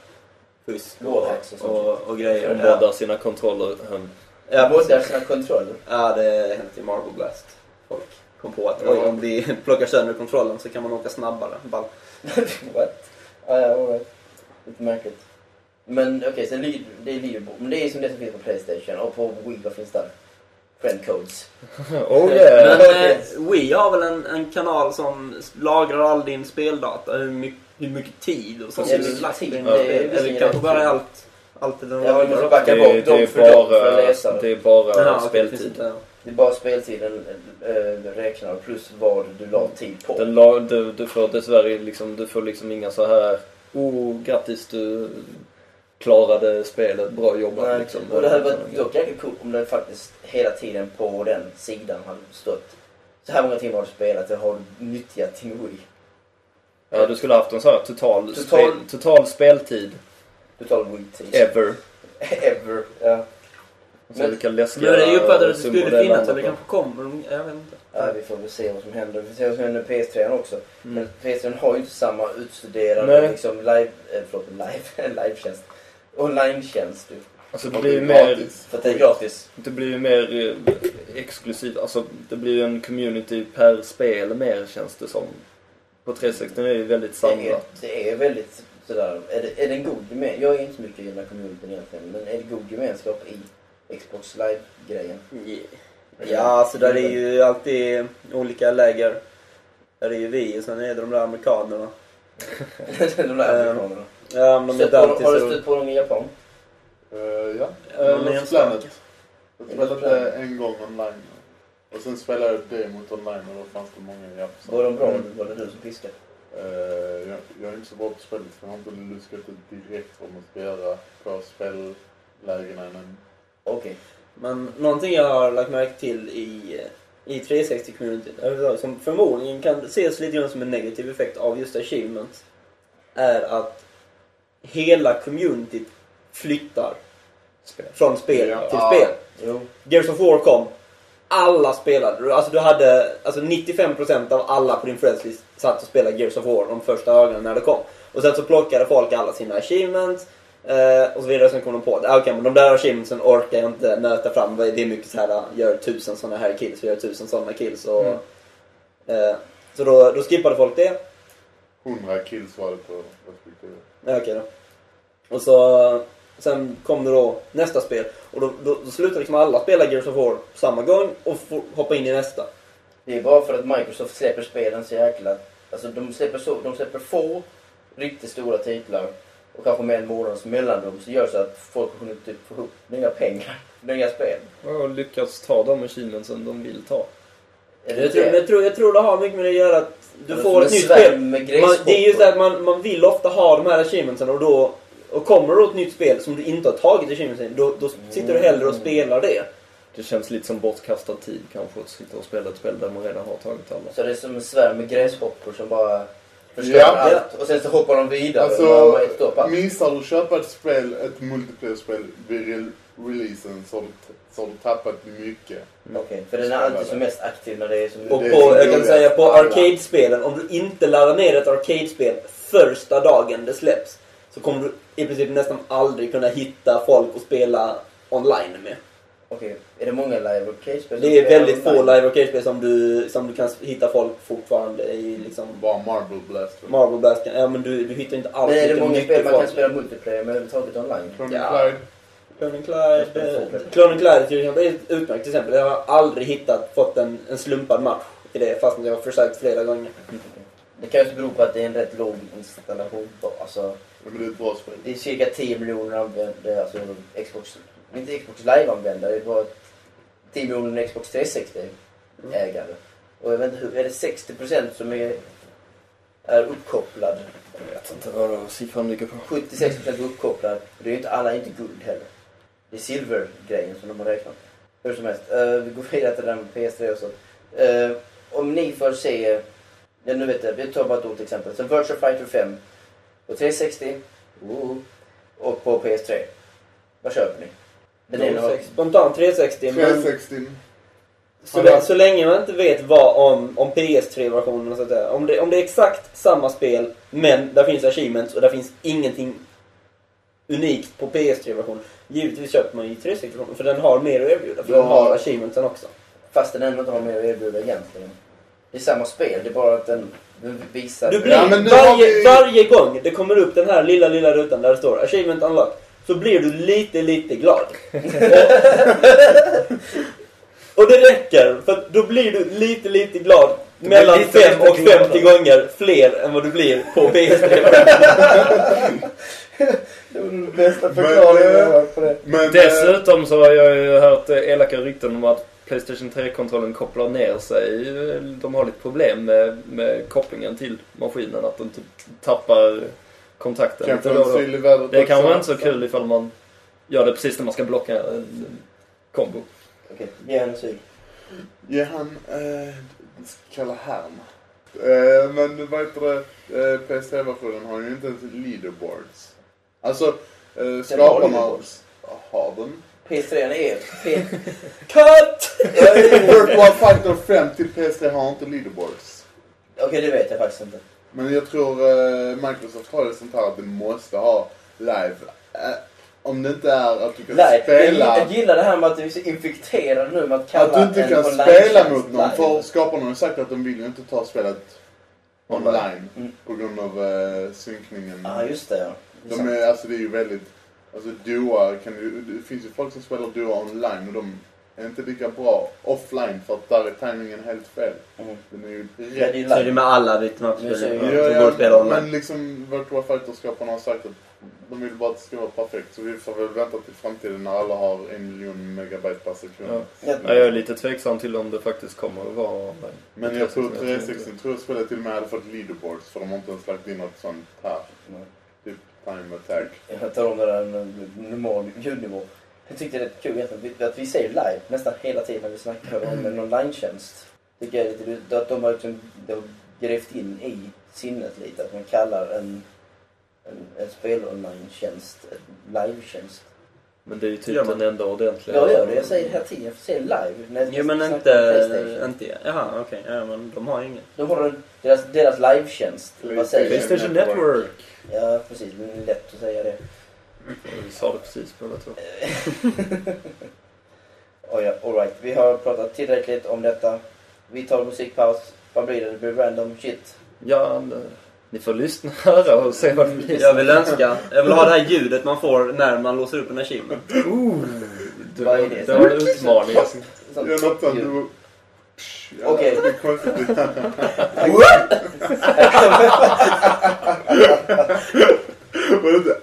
[SPEAKER 5] fusk och,
[SPEAKER 1] och
[SPEAKER 5] och, och grejer.
[SPEAKER 2] de
[SPEAKER 5] Ja.
[SPEAKER 2] moddar sina kontroller. hem.
[SPEAKER 5] Ja, precis.
[SPEAKER 1] sina kontroller.
[SPEAKER 5] ja, det hänt i Marble Blast. Folk kom på att oj, om vi plockar sönder kontrollen så kan man åka snabbare. Ball.
[SPEAKER 1] What? Ja, ja, all right. Lite märkligt. Men okej, så lead, det är leaderboard. Men det är som det som finns på Playstation. Och på Wii, vad finns där? Friend codes.
[SPEAKER 2] Oh yeah!
[SPEAKER 5] Men eh, Wii har väl en, en kanal som lagrar all din speldata, hur mycket, hur mycket tid och sånt
[SPEAKER 1] Ja, tid,
[SPEAKER 5] in.
[SPEAKER 1] det är
[SPEAKER 5] Eller
[SPEAKER 1] visserligen
[SPEAKER 5] kanske bara allt, allt det den
[SPEAKER 1] Ja,
[SPEAKER 5] lagrar.
[SPEAKER 1] backa
[SPEAKER 2] det,
[SPEAKER 1] bort
[SPEAKER 2] det, är bara, det är bara
[SPEAKER 5] okej,
[SPEAKER 2] speltid.
[SPEAKER 1] Det är bara speltiden äh, räknar plus vad du la tid på.
[SPEAKER 2] Den la, du, du får dessvärre liksom, du får liksom inga så här Oh, grattis du klarade spelet, bra jobbat
[SPEAKER 1] Nej,
[SPEAKER 2] liksom.
[SPEAKER 1] och det hade varit dock jäkligt coolt om det faktiskt hela tiden på den sidan hade stått så här många timmar har du spelat, det har du nyttjat Wii.
[SPEAKER 2] Ja, du skulle haft en sån här total,
[SPEAKER 1] Total-
[SPEAKER 2] Spel, total speltid
[SPEAKER 1] Total Wii-tid.
[SPEAKER 2] ever.
[SPEAKER 1] Ever. Ja.
[SPEAKER 2] Så
[SPEAKER 1] Men-
[SPEAKER 2] vilka läskiga
[SPEAKER 5] Men det uppfattade att det skulle finnas, eller kanske kommer. Jag vet inte.
[SPEAKER 1] Ja, vi får väl se vad som händer. Vi får se vad som händer med PS3 också.
[SPEAKER 2] Mm.
[SPEAKER 1] Men PS3 har ju inte samma utstuderade
[SPEAKER 2] Nej.
[SPEAKER 1] liksom live, eh, förlåt, live, live-tjänst. Online-tjänst ju.
[SPEAKER 2] Alltså det blir ju mer.
[SPEAKER 1] För att det är gratis.
[SPEAKER 2] det blir ju mer eh, exklusivt. Alltså det blir ju en community per spel mer känns det som. På 360 är det ju väldigt
[SPEAKER 1] Det är,
[SPEAKER 2] samlat.
[SPEAKER 1] det är väldigt sådär, är det, är det en god gemenskap? Jag är inte så mycket i den här communityn egentligen, men är det god gemenskap i Xbox Live-grejen?
[SPEAKER 5] Ja, alltså där är ju alltid olika läger. Där är ju vi och sen är det de där amerikanerna.
[SPEAKER 1] de där
[SPEAKER 5] Ehm,
[SPEAKER 1] amerikanerna.
[SPEAKER 5] Ja, men de är
[SPEAKER 1] på Har du stött på dem i Japan?
[SPEAKER 4] Eh, ja, uh,
[SPEAKER 5] men
[SPEAKER 4] Lost Planet. Jag spelade en gång online. Och sen spelade jag demot online och då fanns det många i app.
[SPEAKER 1] Var de bra?
[SPEAKER 2] Mm.
[SPEAKER 1] Var det du som piskade?
[SPEAKER 4] Eh, jag, jag är inte så bra på spelet för jag har inte luskat ut direkt vad man ska göra på spellägena än.
[SPEAKER 1] Okej.
[SPEAKER 5] Men någonting jag har lagt märke till i, i 360-communityn, överhuvudtaget, som förmodligen kan ses lite grann som en negativ effekt av just achievements, är att hela communityt flyttar
[SPEAKER 2] Spel.
[SPEAKER 5] från spel
[SPEAKER 4] Ja.
[SPEAKER 5] till
[SPEAKER 4] Ja.
[SPEAKER 5] spel.
[SPEAKER 1] Jo.
[SPEAKER 5] Gears of War kom. Alla spelade. Alltså du hade, alltså 95% av alla på din friendslist satt och spelade Gears of War de första dagarna när det kom. Och sen så plockade folk alla sina achievements eh, och så vidare. Sen kom de på att ah, okej, men de där achievementsen orkar jag inte nöta fram. Det är mycket så här, gör tusen sådana här kills, gör tusen sådana kills. Och,
[SPEAKER 2] Mm.
[SPEAKER 5] eh, så då, då skippade folk det.
[SPEAKER 4] 100 kills var det på respektive.
[SPEAKER 5] Ja, Okej då. Och så, Sen kom det då nästa spel. Och då, då, då slutar liksom alla spela Gears of War på samma gång och hoppa in i nästa.
[SPEAKER 1] Det är bara för att Microsoft släpper spelen så jäkla... Alltså de släpper, så, de släpper få riktigt stora titlar och kanske med en månads mellanrum så gör så att folk har hunnit typ få ihop nya pengar, nya spel.
[SPEAKER 2] Och lyckats ta de achievementsen de vill ta.
[SPEAKER 5] Jag tror,
[SPEAKER 1] det?
[SPEAKER 5] jag, tror, jag tror det har mycket med det att göra att du får ett nytt spel.
[SPEAKER 1] med
[SPEAKER 5] Man, det är ju så att man, man vill ofta ha de här achievementsen och då och kommer det då ett nytt spel som du inte har tagit achievementsen då, då sitter du hellre och spelar det.
[SPEAKER 2] Det känns lite som bortkastad tid kanske att sitta och spela ett spel där man redan har tagit alla.
[SPEAKER 1] Så det är som en svärm med gräshoppor som bara förstör
[SPEAKER 4] Ja.
[SPEAKER 1] allt. Och sen så hoppar de vidare
[SPEAKER 4] Alltså, missar du att köpa ett spel, ett multiplayer-spel releasen har du tappat mycket.
[SPEAKER 1] Okej, för den är alltid som mest aktiv när det är som...
[SPEAKER 5] Och på,
[SPEAKER 4] så
[SPEAKER 5] jag kan säga på arcade-spelen, om du inte laddar ner ett arcade-spel första dagen det släpps så kommer du i princip nästan aldrig kunna hitta folk att spela online med.
[SPEAKER 1] Okej, är det många live arcade-spel?
[SPEAKER 5] Det är väldigt få live arcade-spel som du, som du kan hitta folk fortfarande i liksom
[SPEAKER 4] Bara Marble Blast.
[SPEAKER 5] Marble Blast. Ja men du, du hittar inte
[SPEAKER 1] Men
[SPEAKER 5] alltid
[SPEAKER 1] är det många
[SPEAKER 5] mycket
[SPEAKER 1] spel man kan spela multiplayer med överhuvudtaget online?
[SPEAKER 5] Ja. Clone Clyde, eh. Clone Clyde till exempel är ett utmärkt exempel. Jag har aldrig hittat, fått en, en slumpad match i det fast jag har försökt flera gånger.
[SPEAKER 1] Det kan ju också bero på att det är en rätt låg installation. Alltså,
[SPEAKER 4] men det är ett bra spel.
[SPEAKER 1] det är cirka 10 miljoner användare, alltså Xbox, inte Xbox Live-användare, det är bara 10 miljoner Xbox 360-ägare. Och jag vet inte hur, är det 60% som är, är uppkopplad?
[SPEAKER 2] Jag vet inte vad siffran ligger på.
[SPEAKER 1] 76% uppkopplad. Och det är ju inte, alla är inte guld heller. Det är silver-grejen som de har räknat. Hur som helst, eh, vi går vidare till den med PS3 och så. Eh, om ni får se, ja nu vet jag, vi tar bara ett dåligt exempel. Så Virtua Fighter 5 på 360 oh, och på PS3. Vad köper ni?
[SPEAKER 5] Spontant 360 men
[SPEAKER 4] 360.
[SPEAKER 5] så, lä- så länge man inte vet vad om, om PS3-versionen så att säga. Om det, om det är exakt samma spel men där finns achievements och där finns ingenting unikt på PS3-versionen. Givetvis köper man ju 360-versionen för den har mer att erbjuda. För
[SPEAKER 1] Ja.
[SPEAKER 5] den har achievementsen också.
[SPEAKER 1] fast den ändå inte har mer att erbjuda egentligen. Det är samma spel, det är bara att den visar...
[SPEAKER 5] Du blir,
[SPEAKER 4] Ja,
[SPEAKER 5] varje,
[SPEAKER 4] vi-
[SPEAKER 5] varje gång det kommer upp den här lilla, lilla rutan där det står Achievement Unlocked så blir du lite, lite glad. och, det räcker, för då blir du lite, lite glad
[SPEAKER 2] Du
[SPEAKER 5] mellan
[SPEAKER 2] lite,
[SPEAKER 5] 5
[SPEAKER 2] lite
[SPEAKER 5] och
[SPEAKER 2] gladare.
[SPEAKER 5] 50 gånger fler än vad du blir på PS3.
[SPEAKER 1] Det var den bästa förklaringen jag
[SPEAKER 4] eh,
[SPEAKER 1] har hört på det.
[SPEAKER 4] Men, eh,
[SPEAKER 2] Dessutom så har jag ju hört eh, elaka rykten om att Playstation 3-kontrollen kopplar ner sig. De har lite problem med, med kopplingen till maskinen. Att den typ tappar kontakten
[SPEAKER 4] kan
[SPEAKER 2] lite då då. Det är kanske inte så kul ifall man gör det precis när man ska blocka en kombo.
[SPEAKER 1] Okej, ge henne syl.
[SPEAKER 4] Ja, han... Eh, kalla härm. Eh, men vad heter det? Eh, PS3-versionen har ju inte ens leaderboards. Alltså, eh, skaparna...
[SPEAKER 1] leaderboards.
[SPEAKER 4] Har den?
[SPEAKER 1] PS3 är... P...
[SPEAKER 5] Cut!
[SPEAKER 4] Virtual Fighter 5 till PS3 har inte leaderboards.
[SPEAKER 1] Okej, det vet jag faktiskt inte.
[SPEAKER 4] Men jag tror eh, Microsoft har ju sånt här att du måste ha live. Om det inte är att du kan
[SPEAKER 1] Nej,
[SPEAKER 4] spela...
[SPEAKER 1] jag, jag gillar det här med att du är så infekterad nu med att kalla
[SPEAKER 4] Att du inte kan spela mot någon. För skaparna har sagt att de vill ju inte ta spelet online.
[SPEAKER 1] Mm.
[SPEAKER 4] På grund av eh, synkningen.
[SPEAKER 1] Ja, just det ja. Det är
[SPEAKER 4] De
[SPEAKER 1] sant.
[SPEAKER 4] är, alltså det är ju väldigt... Alltså Dua kan ju, det finns ju folk som spelar Dua online och de är inte lika bra offline för att där är timingen helt fel.
[SPEAKER 1] Mm.
[SPEAKER 4] Den är ju
[SPEAKER 1] Ja,
[SPEAKER 4] rätt.
[SPEAKER 5] Så är det med alla
[SPEAKER 1] ser
[SPEAKER 5] som går spela online.
[SPEAKER 4] men liksom Virtual Fighter-skaparna har sagt att de vill bara att det ska vara perfekt. Så vi får väl vänta till framtiden när alla har en miljon megabyte per sekund.
[SPEAKER 2] Ja.
[SPEAKER 1] Ja.
[SPEAKER 2] Ja, jag är lite tveksam till om det faktiskt kommer att vara online.
[SPEAKER 4] Men jag tror
[SPEAKER 2] 360
[SPEAKER 4] 360 tror jag spelet till och med hade fått leaderboards för de har inte ens lagt in något sånt här.
[SPEAKER 1] Nej.
[SPEAKER 4] Typ time attack.
[SPEAKER 1] Jag tar om det där med normal ljudnivå. Jag tyckte det är rätt kul egentligen att vi säger live nästan hela tiden när vi snackar om en online-tjänst. Tycker jag är lite att de har liksom de grävt in i sinnet lite. Att man kallar en, en, en spel-online-tjänst en live-tjänst.
[SPEAKER 2] Men det är ju typ
[SPEAKER 5] Gör man?
[SPEAKER 2] den enda ordentliga...
[SPEAKER 1] Jag gör det. Jag säger hela tiden. Jag säger live. När jag
[SPEAKER 5] Jo men inte...
[SPEAKER 1] PlayStation.
[SPEAKER 5] inte Jaha okej. Ja men de har inget.
[SPEAKER 1] De har deras, deras live-tjänst. Jag?
[SPEAKER 2] Playstation Network.
[SPEAKER 1] Ja, precis. Det är lätt att säga det.
[SPEAKER 2] Vi sa det precis båda två.
[SPEAKER 1] Oh, ja, all right. Vi har pratat tillräckligt om detta. Vi tar musikpaus. Vad blir det? Det blir random shit.
[SPEAKER 2] Ja, Ni får lyssna och höra och se vad det blir.
[SPEAKER 5] Jag vill önska, jag vill ha det här ljudet man får när man låser upp en achievement.
[SPEAKER 2] Det,
[SPEAKER 1] Vad är det?
[SPEAKER 2] det var en utmaning.
[SPEAKER 4] Jonathan, du...
[SPEAKER 1] Okej.
[SPEAKER 4] Var det inte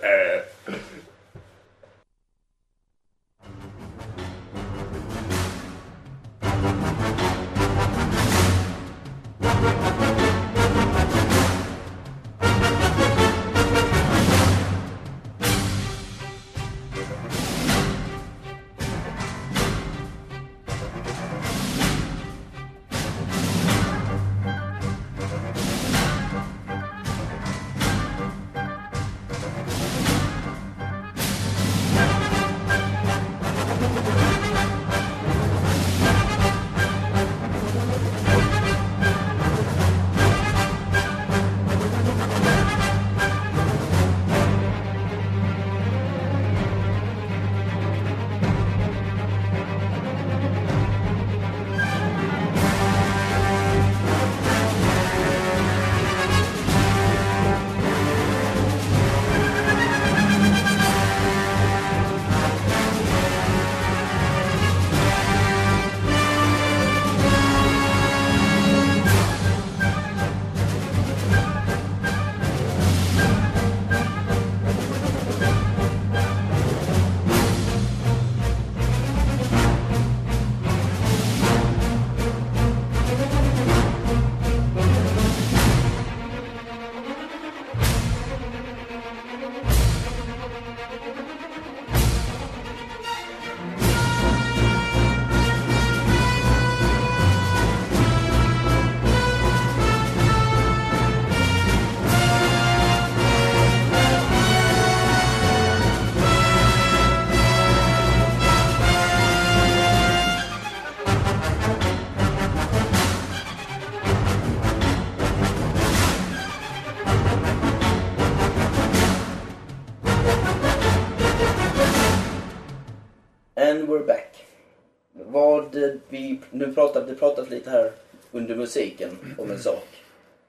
[SPEAKER 1] nu pratat, det pratat lite här under musiken om en sak.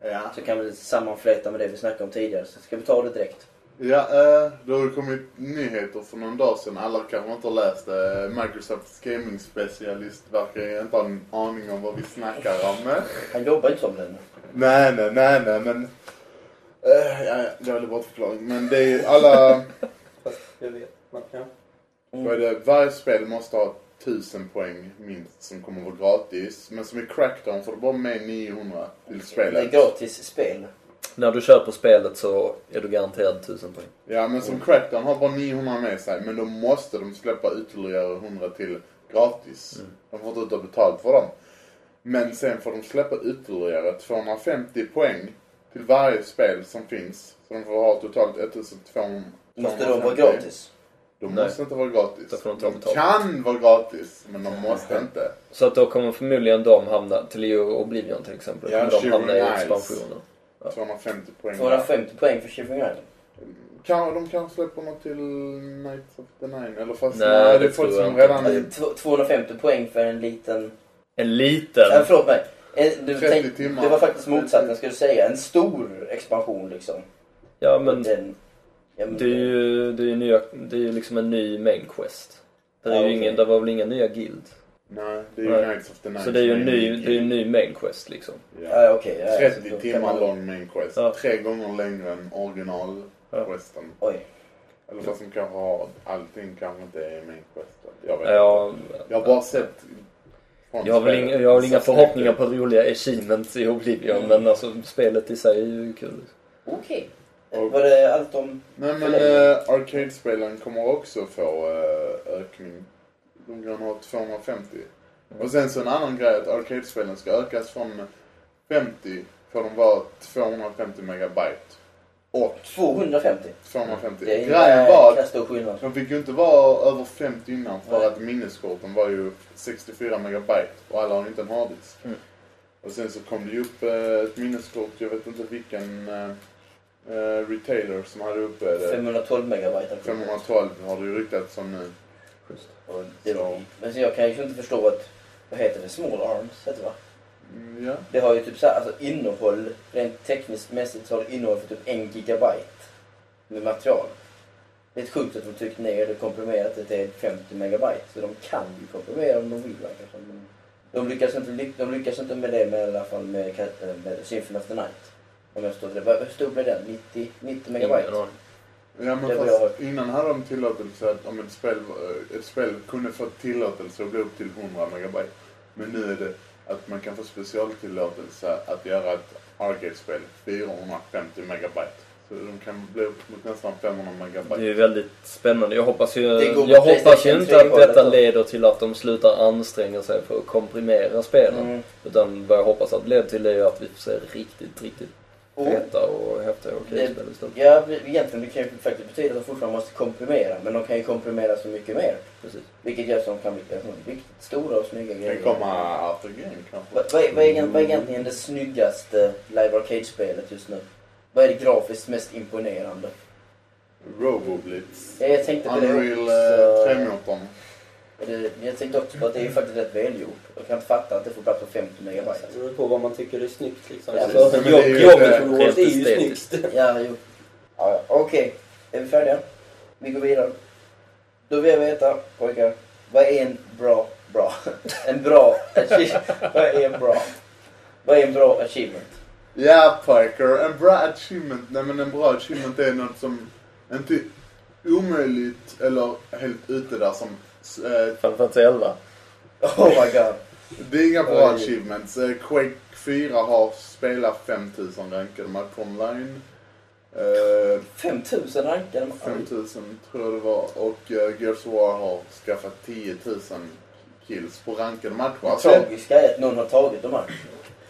[SPEAKER 4] Ja.
[SPEAKER 1] Så kan vi sammanfläta med det vi snackade om tidigare. Så ska vi ta det direkt.
[SPEAKER 4] Ja, eh, det har kommit nyheter för någon dag sedan. Alla kanske inte har läst det. Microsofts gaming-specialist verkar inte ha en aning om vad vi snackar om.
[SPEAKER 1] Han jobbar inte som den.
[SPEAKER 4] Nej, nej, nej, nej, men... Uh, ja, ja, dålig bortförklaring. Men det är alla...
[SPEAKER 3] Fast jag vet. Man kan.
[SPEAKER 4] Det? Varje spel måste ha 1000 poäng minst som kommer vara gratis. Men som i Crackdown får du bara med 900 till
[SPEAKER 1] Det är
[SPEAKER 4] spelet.
[SPEAKER 1] gratis spel.
[SPEAKER 2] När du köper spelet så är du garanterad 1000 poäng.
[SPEAKER 4] Ja, men som Crackdown har bara 900 med sig. Men då måste de släppa ytterligare 100 till gratis. De får inte ut och betalt för dem. Men sen får de släppa ytterligare 250 poäng till varje spel som finns. Så de får ha totalt 1250.
[SPEAKER 1] Måste de vara gratis?
[SPEAKER 4] De
[SPEAKER 2] Nej.
[SPEAKER 4] måste inte vara gratis.
[SPEAKER 2] De betalt.
[SPEAKER 4] kan vara gratis, men de måste inte.
[SPEAKER 2] Så att då kommer förmodligen de hamna, till Leo Oblivion till exempel,
[SPEAKER 4] Ja,
[SPEAKER 2] kommer de
[SPEAKER 4] Shivering
[SPEAKER 2] hamna i expansionen.
[SPEAKER 4] 250 poäng.
[SPEAKER 1] 250 poäng för Shivering Island.
[SPEAKER 4] Kan, de kanske släpper något till Knights of the Nine. Eller fast
[SPEAKER 2] Nej,
[SPEAKER 4] nej, det är
[SPEAKER 2] det
[SPEAKER 4] folk som redan...
[SPEAKER 1] Alltså, t- 250 poäng för en liten...
[SPEAKER 2] En liten.
[SPEAKER 1] Ja, förlåt mig. En, du
[SPEAKER 4] 30
[SPEAKER 1] tänk,
[SPEAKER 4] timmar.
[SPEAKER 1] det var faktiskt motsatsen ska du säga. En stor expansion liksom.
[SPEAKER 2] Ja men
[SPEAKER 1] Den, ja, men
[SPEAKER 2] det är ju, det är ju, nya, det är ju liksom en ny main quest. Det, är
[SPEAKER 1] Ja,
[SPEAKER 2] ju
[SPEAKER 1] okej.
[SPEAKER 2] ingen, det var väl inga nya guild.
[SPEAKER 4] Nej, det är ju
[SPEAKER 2] Nej.
[SPEAKER 4] Knights of the Nine.
[SPEAKER 2] Så det är ju en
[SPEAKER 4] som
[SPEAKER 2] ny, det är en ny main quest liksom.
[SPEAKER 4] Ja.
[SPEAKER 1] Ja, okej. ja, så
[SPEAKER 4] 30
[SPEAKER 1] då kan
[SPEAKER 4] timmar
[SPEAKER 1] man-
[SPEAKER 4] lång main quest.
[SPEAKER 2] Ja.
[SPEAKER 4] Tre gånger längre än original
[SPEAKER 2] Ja.
[SPEAKER 1] Oj.
[SPEAKER 4] Eller fast de kanske har... Allting kanske inte är main questen. Jag vet
[SPEAKER 2] Ja,
[SPEAKER 4] inte. Jag har bara sett...
[SPEAKER 2] jag har väl inga, jag har inga förhoppningar på roliga achievements i Oblivion
[SPEAKER 1] Mm.
[SPEAKER 2] men alltså spelet i sig är ju kul.
[SPEAKER 1] Okej.
[SPEAKER 4] Och-
[SPEAKER 1] Var det allt om...
[SPEAKER 4] Nej men äh, arcade-spelen kommer också få äh, ökning. De kan ha 250. Och sen så en annan grej att arcade-spelen ska ökas från 50 får de vara 250 megabyte. Och
[SPEAKER 1] 250?
[SPEAKER 4] 250.
[SPEAKER 1] Det är
[SPEAKER 4] Grejen
[SPEAKER 1] en
[SPEAKER 4] var att de fick ju inte vara över 50 innan för
[SPEAKER 1] Nej.
[SPEAKER 4] att minneskorten var ju 64 megabyte och alla har inte en harddisk.
[SPEAKER 2] Mm.
[SPEAKER 4] Och sen så kom det ju upp eh, ett minneskort, jag vet inte vilken eh, eh, retailer som hade uppe det.
[SPEAKER 1] 512 megabyte.
[SPEAKER 4] 512 har det ju ryktats om nu.
[SPEAKER 1] Och det var,
[SPEAKER 4] Så.
[SPEAKER 1] men så jag kan ju inte förstå att... Vad heter det? Small arms heter det va?
[SPEAKER 4] Mm, ja.
[SPEAKER 1] Det har ju typ så här, alltså innehåll, rent tekniskt mässigt så har det innehåll för typ en gigabyte med material. Det är ett sjukt att de tryckt ner det komprimerat det till 50 megabyte. Så de kan ju komprimera om de vill verkar De lyckas inte, de lyckas inte med det med, i alla fall med, äh, med Symphony of the Night. Om jag. Vad- Hur stor blev den? 90, 90 megabyte?
[SPEAKER 4] Ja men fast innan hade de tillåtelse att om ett spel, ett spel kunde få tillåtelse att bli upp till 100 megabyte. Men nu är det att man kan få specialtillåtelse att göra ett arcade-spel 450 megabyte. Så de kan bli upp mot nästan 500
[SPEAKER 2] Det är
[SPEAKER 4] megabyte.
[SPEAKER 2] väldigt spännande. Jag hoppas ju, jag hoppas ju inte att
[SPEAKER 1] 3-hållet
[SPEAKER 2] detta leder till att de slutar anstränga sig för att komprimera spelen.
[SPEAKER 1] Mm.
[SPEAKER 2] Utan vad jag hoppas att det leder till är att vi får se riktigt, riktigt feta och häftiga och
[SPEAKER 1] Det-
[SPEAKER 2] spel istället.
[SPEAKER 1] ja, egentligen det kan ju faktiskt betyda att de fortfarande måste komprimera. Men de kan ju komprimera så mycket mer.
[SPEAKER 2] Precis.
[SPEAKER 1] Vilket gör att de kan bli riktigt stora och snygga
[SPEAKER 4] Det
[SPEAKER 1] grejer.
[SPEAKER 4] kan komma After Game kanske.
[SPEAKER 1] Vad, vad, är, vad, är, egent- vad är egentligen det snyggaste Live Arcade-spelet just nu? Vad är det grafiskt mest imponerande?
[SPEAKER 4] Roboblitz.
[SPEAKER 1] Ja, jag tänkte på det
[SPEAKER 4] Unreal
[SPEAKER 1] också.
[SPEAKER 4] eh, 3-motorn.
[SPEAKER 1] Det, jag tänkte också på att det är ju faktiskt rätt välgjort. Jag kan inte fatta att det får plats på 50 megabyte.
[SPEAKER 3] Det beror på vad man tycker är snyggt liksom.
[SPEAKER 1] Ja,
[SPEAKER 3] Alltså, jobb,
[SPEAKER 4] är ju
[SPEAKER 3] jobbet är ju snyggt.
[SPEAKER 1] Ja, jo. Ja, ja. Okej, är vi färdiga? Vi går vidare. Då vill jag veta, pojkar, vad är en bra, bra, en bra? Vad är en bra? Vad är en bra achievement?
[SPEAKER 4] Ja, Parker. En bra achievement. Nej, men en bra achievement är något som inte omöjligt eller helt ute där som... Eh,
[SPEAKER 2] Final Fantasy 11.
[SPEAKER 1] Oh my god.
[SPEAKER 4] det är inga bra achievements. Eh, Quake 4 har spelat 5000 rankade matcher online. Eh,
[SPEAKER 1] 5000 rankade man.
[SPEAKER 4] 5000 tror jag det var. Och eh, Gears of War har skaffat 10 000 kills på rankade matcher.
[SPEAKER 1] Det
[SPEAKER 4] Alltså,
[SPEAKER 1] tragiska är att någon har tagit de här.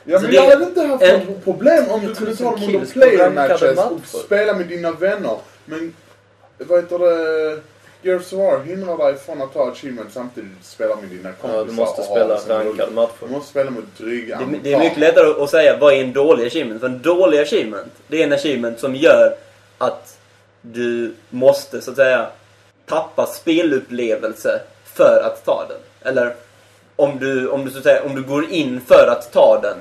[SPEAKER 4] Ja
[SPEAKER 2] Så
[SPEAKER 4] men
[SPEAKER 2] det-
[SPEAKER 4] jag hade inte haft
[SPEAKER 2] en-
[SPEAKER 4] något problem om du kunde ta dem under player matches och
[SPEAKER 2] matcher.
[SPEAKER 4] spela med dina vänner. Men vad heter det? Gears of War hindrar dig från att ta achievement samtidigt som du spelar med dina kompisar.
[SPEAKER 2] Ja, du måste spela rankade matcher.
[SPEAKER 4] Du måste spela mot dryga
[SPEAKER 5] Det, det är mycket lättare att säga vad är en dålig achievement. För en dålig achievement, det är en achievement som gör att du måste så att säga tappa spelupplevelse för att ta den. Eller om du, om du, så att säga, om du går in för att ta den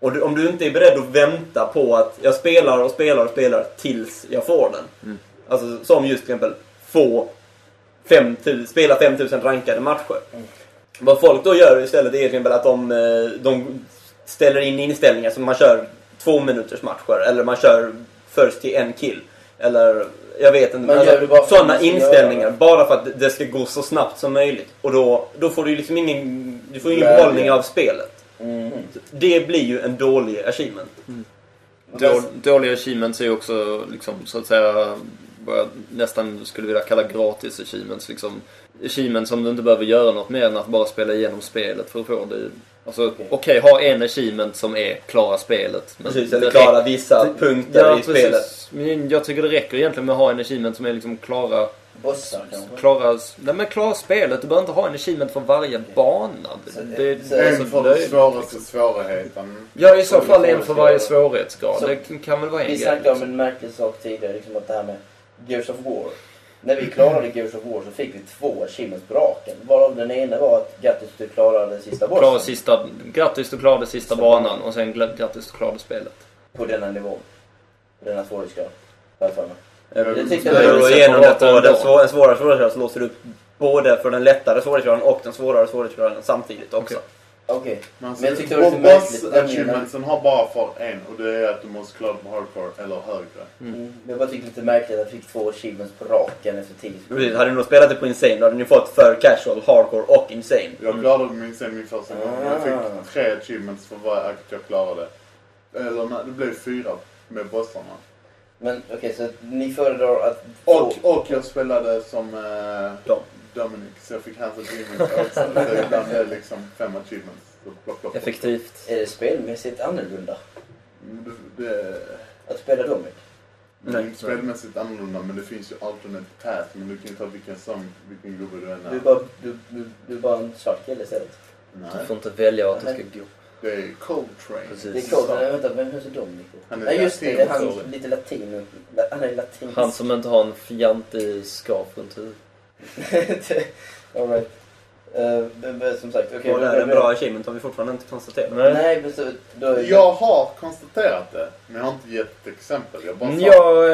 [SPEAKER 5] och du, om du inte är beredd att vänta på att jag spelar och spelar och spelar tills jag får den.
[SPEAKER 2] Mm.
[SPEAKER 5] Alltså som just till exempel få 5000, spela 5000 rankade matcher. Vad folk då gör istället är exempel att de, eh, de ställer in inställningar som man kör två minuters matcher eller man kör först till en kill. Eller jag vet inte.
[SPEAKER 1] Man
[SPEAKER 5] sådana inställningar bara för att det ska gå så snabbt som möjligt. Och då, då får du liksom ingen, du får ingen behållning av spelet.
[SPEAKER 1] Mm.
[SPEAKER 5] Det blir ju en dålig achievement.
[SPEAKER 2] Då, dåliga achievements är ju också liksom, så att säga vad jag nästan skulle vilja kalla gratis achievements. Liksom, achievements som du inte behöver göra något mer än att bara spela igenom spelet för att få det. Alltså,
[SPEAKER 1] Okej.
[SPEAKER 2] okej, ha en achievement som är klara spelet. men
[SPEAKER 5] Precis,
[SPEAKER 2] det
[SPEAKER 5] eller klara vissa
[SPEAKER 2] det-
[SPEAKER 5] punkter
[SPEAKER 2] ja,
[SPEAKER 5] i spelet.
[SPEAKER 2] precis. Men jag tycker det räcker egentligen med att ha en achievement som är liksom klara,
[SPEAKER 1] Bossar kanske?
[SPEAKER 2] klara, nej men klara spelet. Du behöver inte ha en achievement för varje bana. Det,
[SPEAKER 1] Så-
[SPEAKER 2] det,
[SPEAKER 1] så-
[SPEAKER 2] det är
[SPEAKER 4] En
[SPEAKER 2] så
[SPEAKER 4] för den
[SPEAKER 2] löjligt.
[SPEAKER 4] svåraste svårigheten.
[SPEAKER 2] Ja, i så fall en för varje svårighetsgrad.
[SPEAKER 1] Så-
[SPEAKER 2] det kan väl vara en
[SPEAKER 1] Vi
[SPEAKER 2] grej.
[SPEAKER 1] snackade om
[SPEAKER 2] liksom.
[SPEAKER 1] en märklig sak tidigare, liksom att det här med Gears of War. När vi klarade Gears of War så fick vi två achievements på raken. Varav den ena var att grattis du klarade sista bossen.
[SPEAKER 2] Klara sista, grattis du klarade sista
[SPEAKER 1] Sista
[SPEAKER 2] banan och sen grattis du klarade spelet.
[SPEAKER 1] På denna nivån. På denna svårighetsgrad. Har jag tyckte
[SPEAKER 2] det
[SPEAKER 1] jag
[SPEAKER 5] du igenom det
[SPEAKER 2] separat
[SPEAKER 5] på
[SPEAKER 2] ändå.
[SPEAKER 5] den svåra, svårighetsgraden så låser du upp både för den lättare svårighetsgraden och den svårare svårighetsgraden samtidigt också.
[SPEAKER 2] Okej.
[SPEAKER 1] Okej.
[SPEAKER 4] Men,
[SPEAKER 1] Men jag tyckte det var lite
[SPEAKER 4] boss
[SPEAKER 1] märkligt,
[SPEAKER 4] achievementsen har bara för en och det är att du måste klara på hardcore eller högre.
[SPEAKER 1] Mm. Men jag bara tyckte det lite märkligt att jag fick två achievements på raken efter tio
[SPEAKER 5] Precis, hade ni då spelat det på Insane då hade ni fått för casual, hardcore och Insane.
[SPEAKER 4] Jag klarade min sen min första gång. Jag
[SPEAKER 1] Ah.
[SPEAKER 4] fick tre achievements för varje akt jag klarade. Eller nej, det blev fyra med bossarna.
[SPEAKER 1] Men okej, så ni föredrar att...
[SPEAKER 4] Och, och jag spelade som eh,
[SPEAKER 5] Dom.
[SPEAKER 4] Dominic så jag fick hans achievements också. Så ibland är det liksom fem achievements. Så plock, plock, plock.
[SPEAKER 2] Effektivt.
[SPEAKER 1] Är det spelmässigt annorlunda
[SPEAKER 4] Mm, Det, det,
[SPEAKER 1] att spela
[SPEAKER 4] är
[SPEAKER 5] Nej.
[SPEAKER 4] inte spelmässigt annorlunda men det finns ju alternate path. Men du kan ju ta vilken som, vilken gubbe du än
[SPEAKER 1] Du är
[SPEAKER 4] är.
[SPEAKER 1] bara, du, du, du är bara en svart kille istället.
[SPEAKER 4] Nej,
[SPEAKER 2] Du får inte välja vart du ska gå.
[SPEAKER 4] det är Coltrane.
[SPEAKER 2] Precis.
[SPEAKER 1] Det är coolt. Nej, vänta, vem heter Dominic?
[SPEAKER 4] Han är
[SPEAKER 1] Nej, just det. Det är han lite latin. la- Han är latin.
[SPEAKER 2] Han som inte har en fjantig scarf runt huvudet.
[SPEAKER 1] Alright. Eh, men- men som sagt, okej.
[SPEAKER 5] det
[SPEAKER 1] då-
[SPEAKER 5] är en bra achievement har vi fortfarande inte konstaterat.
[SPEAKER 2] Nej.
[SPEAKER 1] Nej, men så, då,
[SPEAKER 4] Jag har konstaterat det, men jag har inte gett ett exempel. Jag bara sa-
[SPEAKER 2] Jag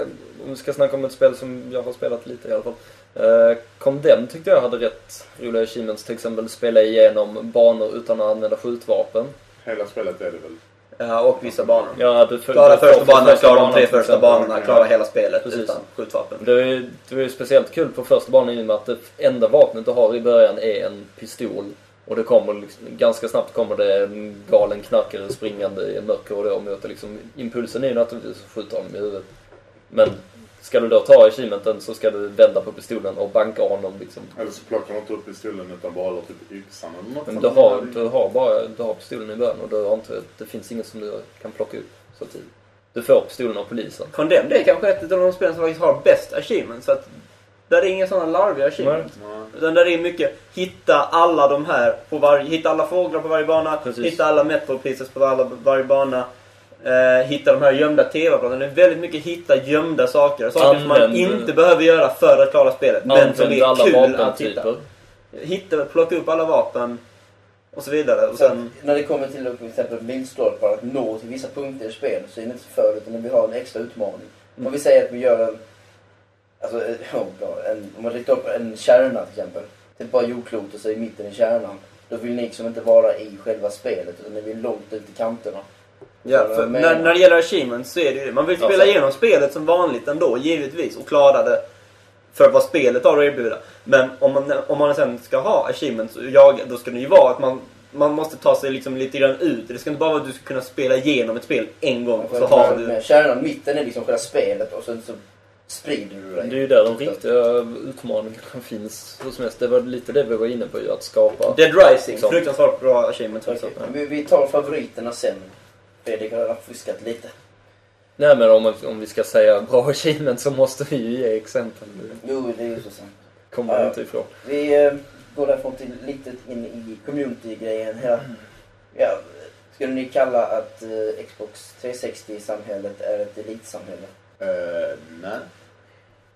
[SPEAKER 2] eh, om vi ska snacka om ett spel som jag har spelat lite i alla fall. Eh, Condemn tyckte jag hade rätt roliga achievements. Till exempel spela igenom banor utan att använda skjutvapen.
[SPEAKER 4] Hela spelet är det väl.
[SPEAKER 5] Ja, och vissa banor.
[SPEAKER 2] Ja, du får-
[SPEAKER 5] Klara första
[SPEAKER 2] för
[SPEAKER 5] banan, klara de tre första banorna, klara hela spelet
[SPEAKER 2] Precis.
[SPEAKER 5] utan skjutvapen.
[SPEAKER 2] Det var, ju, det var ju speciellt kul på första banan i och med att det enda vapnet du har i början är en pistol. Och det kommer liksom, ganska snabbt kommer det en galen knarkare springande i en mörk korridor och möter liksom, impulsen är ju naturligtvis att skjuta honom i huvudet. Men ska du då ta achievementen så ska du vända på pistolen och banka honom liksom.
[SPEAKER 4] Eller så plockar de inte upp pistolen utan bara håller typ yxan eller något
[SPEAKER 2] Men du har, du har bara du har pistolen i början och du har inte, det finns inget som du kan plocka upp så tidigt. Du får pistolen av polisen.
[SPEAKER 5] Condemn, det är kanske ett av de spelen som faktiskt har bäst achievements. Så att där är inga sådana larviga achievements.
[SPEAKER 4] Nej.
[SPEAKER 5] Utan där är mycket hitta alla de här på varje, hitta alla fåglar på varje bana,
[SPEAKER 2] Precis.
[SPEAKER 5] hitta alla metal pieces på alla, varje bana. Eh, hitta de här gömda TV-apparaterna. Det är väldigt mycket hitta gömda saker. Saker som man
[SPEAKER 2] Använd-
[SPEAKER 5] inte behöver göra för att klara spelet. Men som
[SPEAKER 2] Använd
[SPEAKER 5] är
[SPEAKER 2] alla
[SPEAKER 5] kul att hitta. Hitta, plocka upp alla vapen. Och så vidare. Och sen,
[SPEAKER 1] när det kommer till till exempel milstolpar, att nå till vissa punkter i spel så är det inte så för utan vi har en extra utmaning. Om vi säger att vi gör en, alltså, eh, oh God, en, om man ritar upp en kärna till exempel, till ett par jordklot och så i mitten i kärnan. Då vill ni liksom inte vara i själva spelet utan ni vill långt ut i kanterna.
[SPEAKER 5] Ja,
[SPEAKER 1] Ja,
[SPEAKER 5] för,
[SPEAKER 1] men-
[SPEAKER 5] när, när det gäller achievements så är det ju det. Man vill
[SPEAKER 2] Ja,
[SPEAKER 5] spela
[SPEAKER 2] så-
[SPEAKER 5] igenom spelet som vanligt ändå, givetvis. Och klara det för vad spelet har att erbjuda. Men om man, om man sen ska ha achievements, och jaga, då ska det ju vara att man, man måste ta sig liksom lite grann ut. Det ska inte bara vara att du ska kunna spela igenom ett spel en gång och så har du...
[SPEAKER 1] Kärnan, mitten är liksom själva spelet och sen så sprider du dig.
[SPEAKER 2] Det är ju där de riktiga utmaningarna finns hos mest. Det var lite det vi var inne på ju, att skapa.
[SPEAKER 5] Dead Rising,
[SPEAKER 2] Sånt.
[SPEAKER 5] fruktansvärt bra achievement också.
[SPEAKER 1] Okej, Vi, vi tar favoriterna sen. Fredrik har fuskat lite.
[SPEAKER 2] Nej men om, om vi ska säga bra achievement så måste vi ju ge exempel.
[SPEAKER 1] Jo, det är ju så sant.
[SPEAKER 2] kommer man
[SPEAKER 1] Ja.
[SPEAKER 2] inte ifrån.
[SPEAKER 1] Vi eh, går därifrån till lite in i community-grejen här. Ja, skulle ni kalla att eh, Xbox 360-samhället är ett elitsamhälle?
[SPEAKER 4] Eh, nej.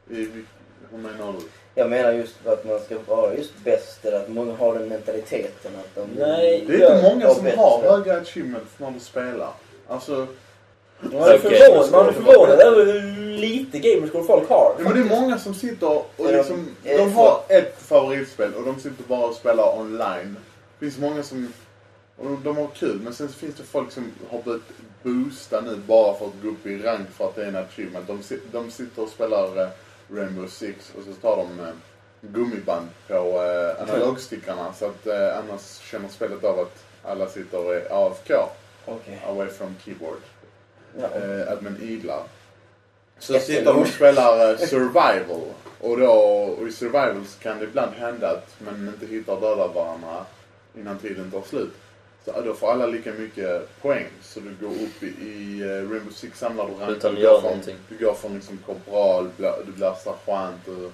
[SPEAKER 4] Vi- hur menar du?
[SPEAKER 1] Jag menar just att man ska vara just bäst, eller att många har den mentaliteten att de...
[SPEAKER 5] Nej.
[SPEAKER 4] Det är inte många som har höga achievements när du spelar. Alltså,
[SPEAKER 5] Man är förvånad, man är förvånad över hur lite gamerscore folk har.
[SPEAKER 4] ja, men det är många som sitter och liksom,
[SPEAKER 1] eh,
[SPEAKER 4] de har ett favoritspel och de sitter bara och spelar online. Det finns många som, och de har kul, men sen finns det folk som har börjat boosta nu bara för att gå upp i rank för att det är en achievement. De, de sitter och spelar eh, Rainbow Six och så tar de eh, gummiband på eh, analogstickarna så att eh, annars känner spelet av att alla sitter och är AFK,
[SPEAKER 1] Okej.
[SPEAKER 4] away from keyboard.
[SPEAKER 1] Ja.
[SPEAKER 4] eh, att man iglar. Så
[SPEAKER 1] Ett
[SPEAKER 4] sitter och spelar eh, survival. Och, då, och i survival så kan det ibland hända att man inte hittar döda varandra innan tiden tar slut. Så då får alla lika mycket poäng. Så du går upp i, i eh, Rainbow Six samlar du rank.
[SPEAKER 2] Utan att
[SPEAKER 4] du,
[SPEAKER 2] göra
[SPEAKER 4] går från,
[SPEAKER 2] någonting.
[SPEAKER 4] du går från liksom korpral, du blir sergeant och,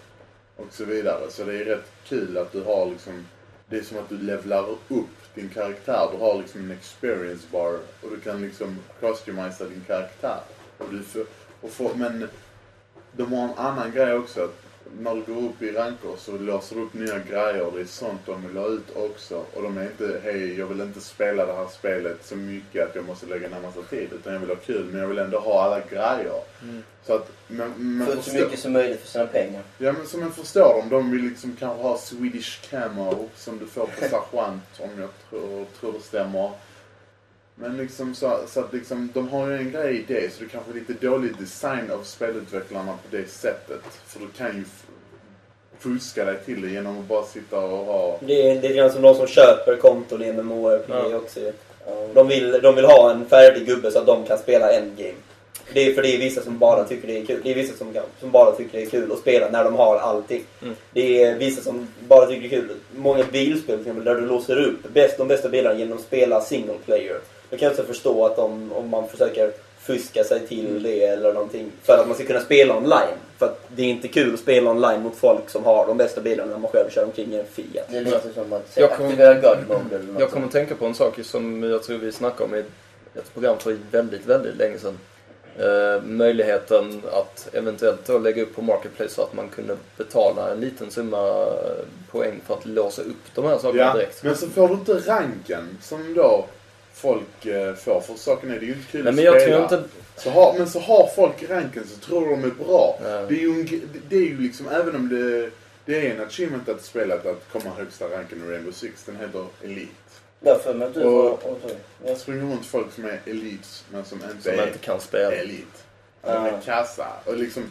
[SPEAKER 4] och så vidare. Så det är rätt kul att du har liksom det är som att du levlar upp din karaktär. Du har liksom en experience bar och du kan liksom customisa din karaktär. Och du får, och får, men de har en annan grej också. Att när du går upp i ranker så låser du upp nya grejer. Det är sånt de vill ha ut också. Och de är inte, hej jag vill inte spela det här spelet så mycket att jag måste lägga ner massa tid. Utan jag vill ha kul men jag vill ändå ha alla grejer. Så att, men, men
[SPEAKER 1] Få ut så mycket som möjligt för sina pengar.
[SPEAKER 4] Ja men som jag förstår dem, de vill liksom kanske ha Swedish camo som du får på sergeant om jag tror, tror det stämmer. Men liksom så, så att liksom, de har ju en grej i det så det kanske är lite dålig design av spelutvecklarna på det sättet. För du kan ju fuska dig till det genom att bara sitta och ha...
[SPEAKER 5] Det är lite grann som de som köper konton i MMORPG
[SPEAKER 2] Ja.
[SPEAKER 5] också. De vill, de vill ha en färdig gubbe så att de kan spela endgame. Det är för det är vissa som bara tycker det är kul. Det är vissa som, kan, som bara tycker det är kul att spela när de har allting.
[SPEAKER 2] Mm.
[SPEAKER 5] Det är vissa som bara tycker det är kul. Många bilspel till exempel där du låser upp bäst, de bästa bilarna genom att spela single player. Då kan jag också förstå att de, om man försöker fuska sig till det eller någonting för att man ska kunna spela online. För att det är inte kul att spela online mot folk som har de bästa bilarna när man själv kör omkring i en Fiat.
[SPEAKER 1] Det är lite som att
[SPEAKER 2] Jag kommer-
[SPEAKER 1] aktivera God Mode eller något
[SPEAKER 2] Jag kommer tänka på en sak som jag tror vi snackade om i ett program för väldigt, väldigt länge sedan. eh, möjligheten att eventuellt då lägga upp på Marketplace så att man kunde betala en liten summa eh, poäng för att låsa upp de här sakerna
[SPEAKER 4] Ja,
[SPEAKER 2] direkt.
[SPEAKER 4] men så får du inte ranken som då folk eh, får. För saken är, det är ju inte kul
[SPEAKER 2] Nej
[SPEAKER 4] att
[SPEAKER 2] men jag
[SPEAKER 4] spela.
[SPEAKER 2] tror inte...
[SPEAKER 4] Så har, men så har folk ranken så tror de är bra.
[SPEAKER 2] Ja.
[SPEAKER 4] Det, är ju en, det är ju liksom, även om det, det är en achievement att spela att komma högsta ranken i Rainbow Six. Den heter Elite.
[SPEAKER 1] Jag för mig att du
[SPEAKER 4] Och-. Det
[SPEAKER 1] Jag-
[SPEAKER 4] springer runt folk som är elites men som inte
[SPEAKER 2] Som
[SPEAKER 4] är
[SPEAKER 2] inte kan spela.
[SPEAKER 4] elit. Ja, De är kassa. Och liksom,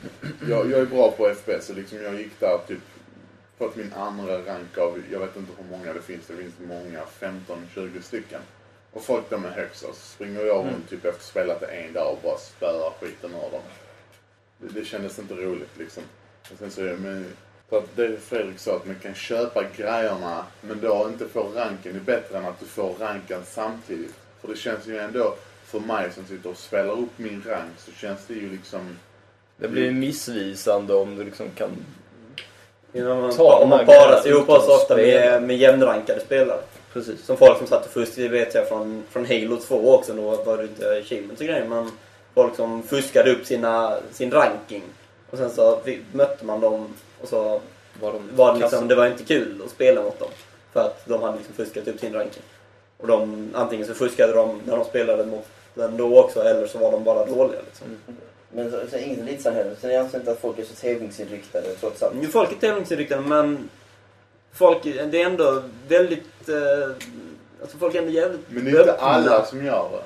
[SPEAKER 4] jag, jag är bra på FPS och liksom jag gick där typ fått min andra rank av, jag vet inte hur många det finns, det finns många, 15-20 stycken. Och folk de är högst så springer jag runt typ efter spelat det en dag och bara spöar skiten ur dem. Det, det kändes inte roligt liksom. Och sen så är det, men, för att det Fredrik sa att man kan köpa grejerna men då inte få ranken är bättre än att du får ranken samtidigt. För det känns ju ändå, för mig som sitter och spelar upp min rank så känns det ju liksom
[SPEAKER 2] Det blir ju missvisande om du liksom kan...
[SPEAKER 5] Innan man,
[SPEAKER 2] Ta
[SPEAKER 5] man paras
[SPEAKER 2] grejerna
[SPEAKER 5] ihop så ofta med, med jämnrankade spelare.
[SPEAKER 2] Precis.
[SPEAKER 5] Som folk som satt och fuskade, vet jag från, från Halo 2 också. Då var det inte achievements och grejer. Men folk som fuskade upp sina, sin ranking. Och sen så mötte man dem och så
[SPEAKER 2] Var de
[SPEAKER 5] var det, liksom, det var inte kul att spela mot dem. För att de hade liksom fuskat upp sin ranking. Och de, antingen så fuskade de när de spelade mot den då också eller så var de bara dåliga. Liksom.
[SPEAKER 1] Men så, så inget lite så här. Sen jag anser inte att folk är så tävlingsinriktade trots allt.
[SPEAKER 5] Mm. Folk är tävlingsinriktade men folk, det är ändå väldigt... Eh, alltså folk är ändå jävligt
[SPEAKER 4] Men det är inte alla som gör det.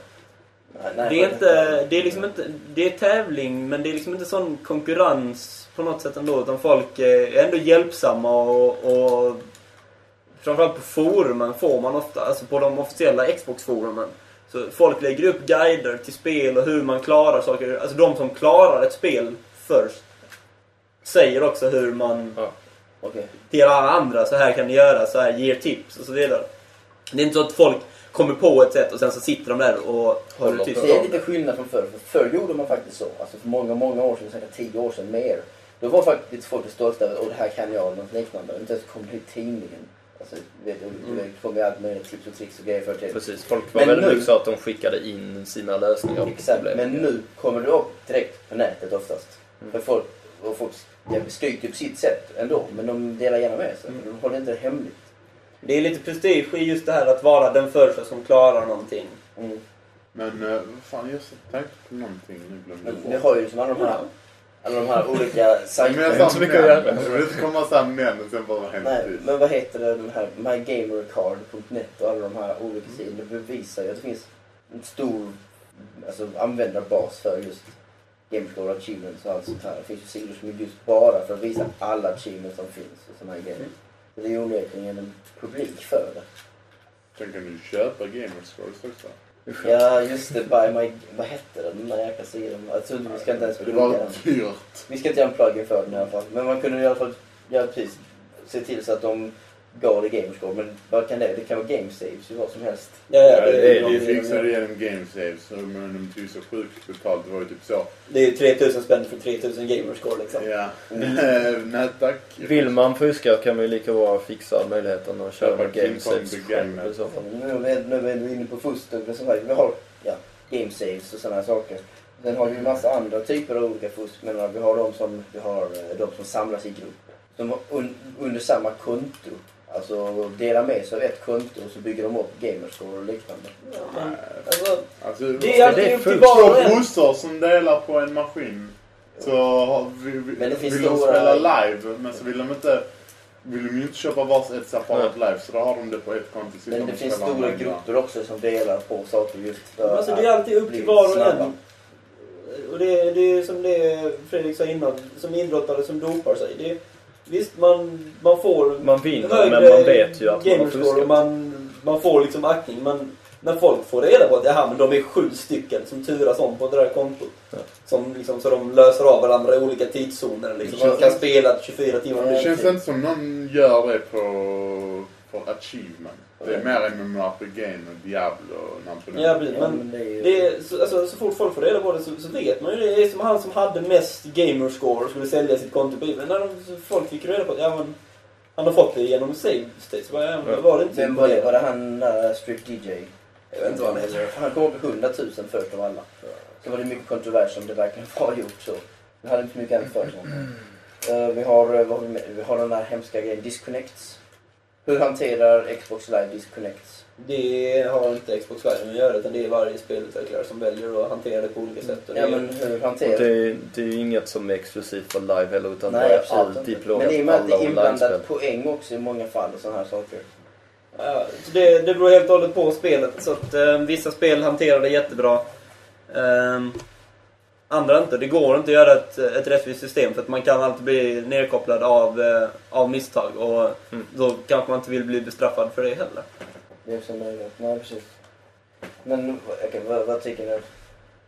[SPEAKER 1] Nej, nej,
[SPEAKER 5] Det är inte, det är liksom inte, det är tävling men det är liksom inte sån konkurrens på något sätt ändå utan folk är ändå hjälpsamma och, och framförallt på forumen får man ofta, alltså på de officiella Xbox-forumen så folk lägger upp guider till spel och hur man klarar saker. Alltså de som klarar ett spel först säger också hur man
[SPEAKER 1] Okej.
[SPEAKER 5] till alla andra, så här kan ni göra, så här, ger tips och så vidare. Det är inte så att folk kommer på ett sätt och sen så sitter de där och håller tyst.
[SPEAKER 1] Det är lite skillnad från förr. För förr gjorde man faktiskt så. Alltså för många, många år sedan, säkert tio år sedan mer. Då var faktiskt folk stolta över att det här kan jag, något liknande. Inte ens kom det i tidningen. Alltså, vet, du vet, får vi allt möjligt tips och tricks och grejer för det.
[SPEAKER 2] Precis. Folk var
[SPEAKER 1] Men
[SPEAKER 2] väldigt
[SPEAKER 1] nu-
[SPEAKER 2] mycket så att de skickade in sina lösningar
[SPEAKER 1] Exakt, men nu kommer det upp direkt på nätet oftast. För folk, och folk skryter på sitt sätt ändå, men de delar gärna med sig. De håller inte det hemligt.
[SPEAKER 5] Det är lite prestige i just det här att vara den första som klarar någonting.
[SPEAKER 1] Mm.
[SPEAKER 4] Men uh, fan jag tänkte på någonting nu glömde jag
[SPEAKER 1] vi har ju liksom alla de här, alla de här olika
[SPEAKER 4] Men jag
[SPEAKER 1] sajterna.
[SPEAKER 4] sa
[SPEAKER 2] så mycket göra.
[SPEAKER 4] Jag vill inte komma såhär men och sen bara
[SPEAKER 1] Nej,
[SPEAKER 4] tyst.
[SPEAKER 1] men vad heter det, den här mygamercard.net och alla de här olika sidorna det bevisar ju att det finns en stor alltså, användarbas för just Gamerscore achievements och allt sånt här. Det finns ju sidor som är just bara för att visa alla achievements som finns och såna här grejer. Så det är ju onekligen en publik för det.
[SPEAKER 4] Sen kan du köpa Gamerscores också.
[SPEAKER 1] Ja, just det. By my... Vad hette den? Den där jäkla sidan. Alltså, vi ska inte ens
[SPEAKER 4] Det var dyrt.
[SPEAKER 1] Vi ska inte göra en plugin för den i alla fall. Men man kunde i alla fall göra precis, se till så att de gav det gamerscore. Men vad kan det? Det kan vara game saves ju vad som helst.
[SPEAKER 5] Ja,
[SPEAKER 2] Ja,
[SPEAKER 5] ja,
[SPEAKER 2] det
[SPEAKER 5] det,
[SPEAKER 2] är
[SPEAKER 5] är,
[SPEAKER 4] Vi
[SPEAKER 1] de-
[SPEAKER 4] fixade det genom gamesaves men de tog så sjukt betalt. Det var ju typ så.
[SPEAKER 5] det är ju 3000 spänn för 3000 gamerscore liksom.
[SPEAKER 4] Ja.
[SPEAKER 1] Mm.
[SPEAKER 4] Nej tack.
[SPEAKER 2] Vill man fuska kan man ju lika bra fixa möjligheten att köra med game
[SPEAKER 4] King Kong
[SPEAKER 2] saves själv i så fall.
[SPEAKER 1] Nu är vi, nu är vi inne på fusk. och så här. Vi har ja, game saves och sådana här saker. Sen har vi en massa andra typer av olika fusk. Men vi har de som, vi har eh, de som samlas i grupp. Som har un, under samma konto. Alltså delar med sig av ett konto och så bygger de upp gamerscore och liknande.
[SPEAKER 5] Men, alltså,
[SPEAKER 4] Alltså,
[SPEAKER 5] det är alltid upp till var och
[SPEAKER 4] två
[SPEAKER 5] en.
[SPEAKER 4] brorsor som delar på en maskin. Så har vi, vi,
[SPEAKER 1] Men det finns
[SPEAKER 4] vill de spela live men så vill de inte vill de ju inte köpa vars ett separat live så då har de det på ett konto.
[SPEAKER 1] Men
[SPEAKER 4] de
[SPEAKER 1] det finns stora grupper också som delar på saker just för
[SPEAKER 5] Alltså det är alltid upp till var och
[SPEAKER 1] snabba.
[SPEAKER 5] en. Och det, det är som det Fredrik sa innan, som idrottare som dopar sig. Det, visst, man, man får
[SPEAKER 2] Man vinner men man vet ju att man har fuskat.
[SPEAKER 5] man, man får liksom aktning. Men när folk får reda på att jaha, men de är sju stycken som turas om på det där kontot.
[SPEAKER 2] Ja.
[SPEAKER 5] Som liksom, så de löser av varandra i olika tidszoner. Liksom. Man kan spela 24 timmar
[SPEAKER 4] Det känns inte som någon gör det på, på achievement. Det är mer än Diablo och namn på den.
[SPEAKER 5] Ja, precis.
[SPEAKER 1] Ja,
[SPEAKER 5] Men
[SPEAKER 1] men det är
[SPEAKER 5] det så, alltså, så fort folk får reda på det så, så vet man ju det. Det är som han som hade mest gamerscore och skulle sälja sitt konto på eBay. När de, folk fick reda på att ja, men, han har fått det genom save states. Så bara, ja, men, var det inte
[SPEAKER 1] Vem var det? Var det han uh, Strip DJ?
[SPEAKER 5] Jag vet inte vad han heter.
[SPEAKER 1] Han kom upp i 100 000 först av alla. så var det mycket kontrovers om det verkligen var gjort så. Det hade inte mycket annat för sig. Eh, vi, har, eh, vi, vi har den där hemska grejen Disconnects. Hur hanterar Xbox Live Disconnects?
[SPEAKER 3] Det har inte Xbox Live att göra utan det är varje spelutvecklare som väljer att hantera det på olika sätt. Och
[SPEAKER 1] Ja
[SPEAKER 3] det-
[SPEAKER 1] men hur
[SPEAKER 2] Och
[SPEAKER 1] hanterar
[SPEAKER 2] det, det är ju inget som är exklusivt för live heller utan
[SPEAKER 1] Nej
[SPEAKER 2] det är
[SPEAKER 1] absolut
[SPEAKER 2] alltid
[SPEAKER 1] inte.
[SPEAKER 2] plågat
[SPEAKER 1] Men i och med att det är inblandat poäng också i många fall och sådana här saker.
[SPEAKER 5] Ja, så det, det beror helt och hållet på spelet. Så att, eh, vissa spel hanterar det jättebra. Ehm, andra inte. Det går inte att göra ett, ett rättvist system för att man kan alltid bli nedkopplad av, eh, av misstag. Och
[SPEAKER 2] Mm.
[SPEAKER 5] då kanske man inte vill bli bestraffad för det heller.
[SPEAKER 1] Det är också möjligt. Nej precis. Men okej, vad, vad tycker ni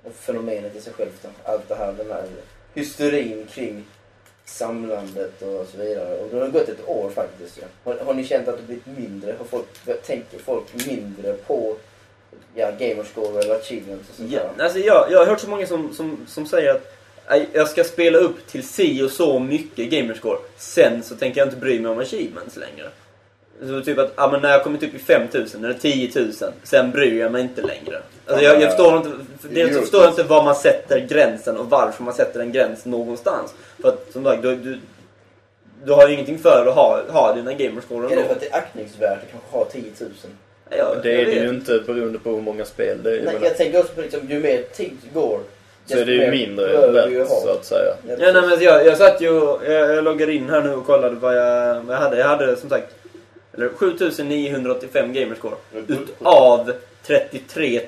[SPEAKER 1] om fenomenet i sig självt då? Allt det här, den här hysterin kring samlandet och så vidare. Och det har gått ett år faktiskt. Ja. Har, har ni känt att det blivit mindre? Har folk, tänker folk mindre på ja, gamerscore eller achievements och sånt
[SPEAKER 5] Ja,
[SPEAKER 1] där?
[SPEAKER 5] alltså jag, jag har hört så många som, som, som säger att "Nej, jag ska spela upp till si och så mycket gamerscore. Sen så tänker jag inte bry mig om achievements längre. Så typ att ah, men när jag kommit upp i 5000 eller 10 000, sen bryr jag mig inte längre. Alltså jag, jag förstår inte, jag förstår inte var man sätter gränsen och varför man sätter en gräns någonstans. För att som sagt, du, du, du har ju ingenting för att ha, ha dina gamerscore
[SPEAKER 1] Är det
[SPEAKER 5] ändå.
[SPEAKER 1] för att det är aktningsvärt att kanske ha 10 000?
[SPEAKER 5] Ja,
[SPEAKER 2] Det är det ju inte beroende på hur många spel det är.
[SPEAKER 1] Nej, jag tänker också på liksom, ju mer tid går
[SPEAKER 2] så är det ju mindre värt så att säga.
[SPEAKER 1] Ja,
[SPEAKER 5] nej, men jag, jag satt ju jag, jag loggade in här nu och kollade vad jag, vad jag hade. Jag hade som sagt eller 7985 gamerscore utav 33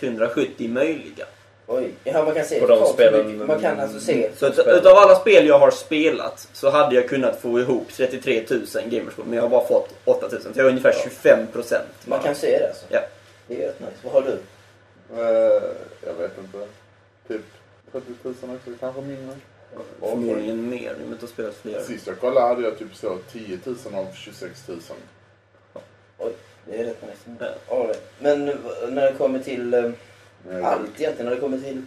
[SPEAKER 5] 170 möjliga.
[SPEAKER 1] Oj, ja, man kan se
[SPEAKER 2] På de spelen-
[SPEAKER 1] Man kan alltså se.
[SPEAKER 5] Så ut, utav alla spel jag har spelat så hade jag kunnat få ihop 33 000 gamerscore men jag har bara fått 8000 så jag har ungefär 25 procent.
[SPEAKER 1] Man kan se det alltså.
[SPEAKER 5] Ja.
[SPEAKER 1] Det är rätt nice. Vad har du?
[SPEAKER 4] Eh, jag vet inte. Typ 30 000 också, kanske mindre.
[SPEAKER 5] Förmodligen mer, i och med att jag har spelat fler.
[SPEAKER 4] Sist jag kollade hade jag typ så 10 000 av 26 000.
[SPEAKER 1] Det är rätt nice.
[SPEAKER 5] Ja.
[SPEAKER 1] Men när det kommer till eh, allt egentligen, när det kommer till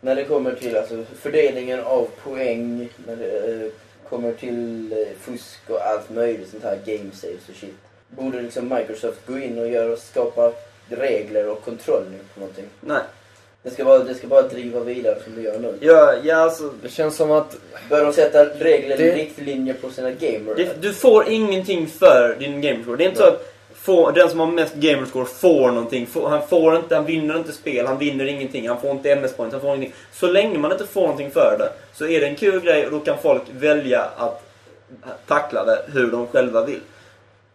[SPEAKER 1] när det kommer till alltså, fördelningen av poäng, när det eh, kommer till eh, fusk och allt möjligt sånt här game saves och shit. Borde liksom Microsoft gå in och göra, skapa regler och kontroll på någonting?
[SPEAKER 5] Nej.
[SPEAKER 1] Det ska, bara, det ska bara driva vidare som det gör nu.
[SPEAKER 5] Ja, ja alltså,
[SPEAKER 2] Det känns som att
[SPEAKER 1] Bör de sätta regler
[SPEAKER 2] Det-
[SPEAKER 1] och riktlinjer på sina gamers?
[SPEAKER 5] det, du får ingenting för din gamerscore. Det är inte så att får, den som har mest gamerscore får någonting. Får, han, får inte, han vinner inte spel, han vinner ingenting, han får inte MS-points, han får ingenting. Så länge man inte får någonting för det så är det en kul grej och då kan folk välja att tackla det hur de själva vill.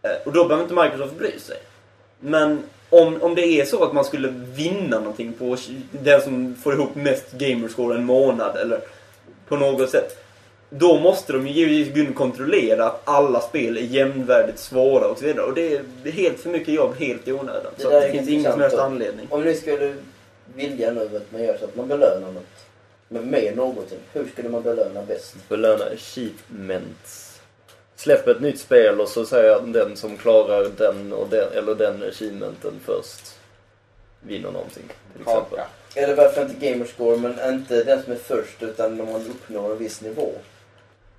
[SPEAKER 5] Eh, och då behöver inte Microsoft bry sig. Men om, om det är så att man skulle vinna någonting på den som får ihop mest gamerscore en månad eller på något sätt. Då måste de ju givetvis gå in och kontrollera att alla spel är jämnvärdigt svåra och så vidare. Och det är helt för mycket jobb, helt i onödan.
[SPEAKER 1] Det
[SPEAKER 5] Så det finns ingen som helst anledning.
[SPEAKER 1] Om ni skulle vilja nu att man gör så att man belönar något med, med någonting. Hur skulle man belöna bäst?
[SPEAKER 2] belöna achievements. Släpp ett nytt spel och så säger jag den som klarar den och den, eller den achievementen först vinner någonting. Till exempel.
[SPEAKER 1] Eller varför inte gamerscore men inte den som är först utan när man uppnår en viss nivå.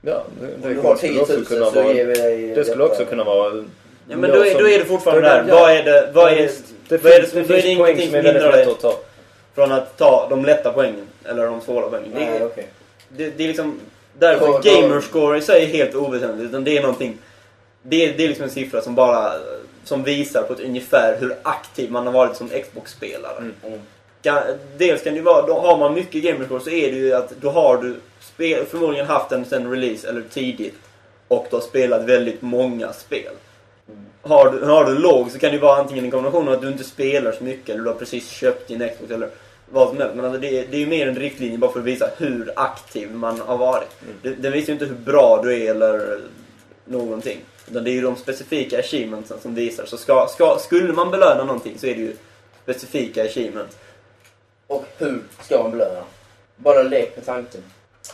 [SPEAKER 2] Ja, det, det skulle
[SPEAKER 1] 10 000
[SPEAKER 2] också kunna
[SPEAKER 1] så
[SPEAKER 2] vara...
[SPEAKER 1] ger vi dig
[SPEAKER 2] Det skulle också kunna vara...
[SPEAKER 5] Ja, men då är, då är det fortfarande där.
[SPEAKER 2] det-
[SPEAKER 5] Vad är det, vad är,
[SPEAKER 2] visst, det
[SPEAKER 5] vad är det
[SPEAKER 2] finns, det
[SPEAKER 5] det
[SPEAKER 2] poäng
[SPEAKER 5] ingenting
[SPEAKER 2] som är
[SPEAKER 5] som
[SPEAKER 2] väldigt
[SPEAKER 5] hindrar
[SPEAKER 2] lätt
[SPEAKER 5] dig.
[SPEAKER 2] att ta.
[SPEAKER 5] från att ta de lätta poängen? Eller de svåra poängen? Det
[SPEAKER 1] Nej,
[SPEAKER 5] är,
[SPEAKER 1] okej.
[SPEAKER 5] det, det är liksom... Därför
[SPEAKER 1] Ja,
[SPEAKER 5] gamerscore i sig är helt oväsentligt. Utan det är någonting... Det är, det är liksom en siffra som bara... Som visar på ett ungefär hur aktiv man har varit som Xbox-spelare.
[SPEAKER 2] Mm.
[SPEAKER 1] Mm.
[SPEAKER 5] Dels kan det ju vara, då har man mycket gamerscore så är det ju att då har du förmodligen haft den sen release eller tidigt och du har spelat väldigt många spel. Har du, har du låg så kan det ju vara antingen en kombination av att du inte spelar så mycket eller du har precis köpt din Xbox eller vad som helst. Men alltså det, är- det är ju mer en riktlinje bara för att visa hur aktiv man har varit.
[SPEAKER 2] Mm.
[SPEAKER 5] Det, den visar ju inte hur bra du är eller någonting. Utan det är ju de specifika achievementsen som visar. Så ska, ska, skulle man belöna någonting så är det ju specifika achievements.
[SPEAKER 1] Och hur ska man belöna? Bara lek med tanken.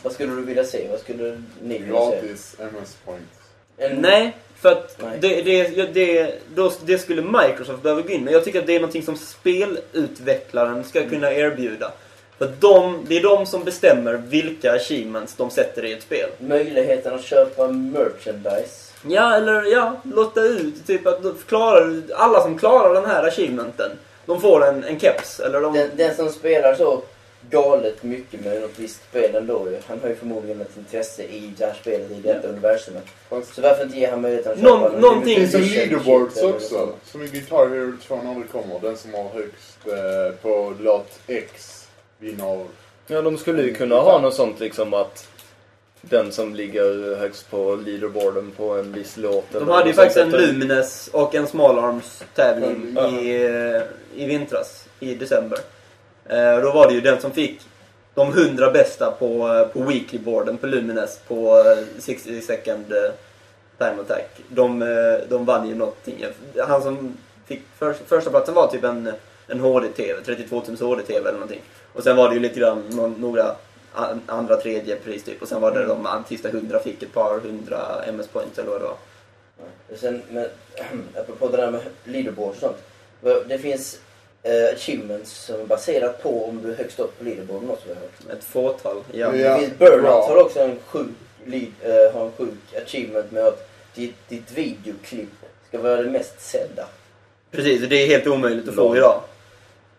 [SPEAKER 1] Vad skulle du vilja se? Vad skulle ni vilja se?
[SPEAKER 4] Gratis MS-points.
[SPEAKER 1] En...
[SPEAKER 5] Nej, för att
[SPEAKER 1] Nej.
[SPEAKER 5] det, det, ja, det, då, det skulle Microsoft behöva gå in med. Jag tycker att det är någonting som spelutvecklaren ska
[SPEAKER 1] Mm.
[SPEAKER 5] kunna erbjuda. För att de, det är de som bestämmer vilka achievements de sätter i ett spel.
[SPEAKER 1] Möjligheten att köpa merchandise.
[SPEAKER 5] Ja, eller ja, låta ut. Typ att då klarar du- alla som klarar den här achievementen De får en, en keps, eller de...
[SPEAKER 1] Den, den som spelar så galet mycket med något visst spel ändå ju. Han har ju förmodligen ett intresse i det här spelet, i detta universumet. Så varför inte ge han möjligheten att
[SPEAKER 5] Någon-
[SPEAKER 1] köpa
[SPEAKER 5] någonting
[SPEAKER 4] det finns ju leaderboards också. Som i Guitar Hero 2 när det kommer. Den som har högst eh, på låt X vinner.
[SPEAKER 2] Ja, de skulle ju kunna ha något sånt liksom att den som ligger högst på leaderboarden på en viss låt.
[SPEAKER 5] De
[SPEAKER 2] eller
[SPEAKER 5] hade ju faktiskt en. Lumines och en Small Arms tävling
[SPEAKER 4] Ja.
[SPEAKER 5] i, eh, i vintras, i december. Eh, Då var det ju den som fick de 100 bästa på, eh, på weeklyboarden på Lumines på eh, 60 second eh, time attack. De, de vann ju någonting. Han som fick för, första platsen var typ en, en HD-TV, 32 tums HD-TV eller någonting. Och sen var det ju lite grann någon, några an- andra, tredje pris typ. Och sen var det
[SPEAKER 2] Mm.
[SPEAKER 5] de sista 100 fick ett par hundra MS-points eller vad det var.
[SPEAKER 1] Och Sen, men, apropå det där med leaderboard och sånt. Det finns eh, achievements som är baserat på om du är högst upp på leaderboarden också har jag hört.
[SPEAKER 5] Ett fåtal, ja.
[SPEAKER 4] Ja.
[SPEAKER 1] Burnout
[SPEAKER 4] bra.
[SPEAKER 1] har också en sjuk, lead, eh, har en sjuk achievement med att ditt, ditt videoklipp ska vara det mest sedda.
[SPEAKER 5] Precis, och det är helt omöjligt att få idag.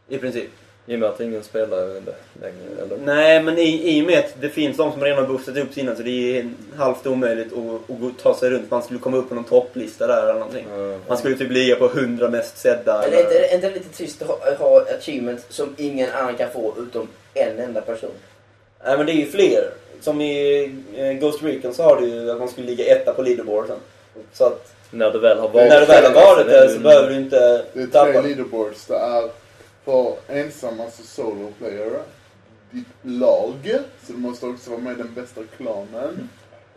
[SPEAKER 5] I princip.
[SPEAKER 2] I och med att ingen spelar det längre, eller?
[SPEAKER 5] Nej, men i, i och med att det finns de som redan har boostat upp sina så det är halvt omöjligt att, att ta sig runt. Man skulle komma upp på någon topplista där eller någonting.
[SPEAKER 2] Mm.
[SPEAKER 5] Man skulle typ ligga på 100 mest sedda.
[SPEAKER 1] Men är inte, är inte det lite trist att ha, ha achievement som ingen annan kan få utom en enda person?
[SPEAKER 5] Nej, men det är ju fler. Som i eh, Ghost Recon så har du ju att man skulle ligga etta på leaderboarden. Så att
[SPEAKER 2] När det väl har varit
[SPEAKER 5] när du väl har varit
[SPEAKER 2] så
[SPEAKER 5] där
[SPEAKER 2] det
[SPEAKER 5] behöver du inte
[SPEAKER 4] Det är tre
[SPEAKER 5] tappa.
[SPEAKER 4] leaderboards. Det är för ensam, alltså solo player. Ditt lag. Så du måste också vara med i den bästa klanen.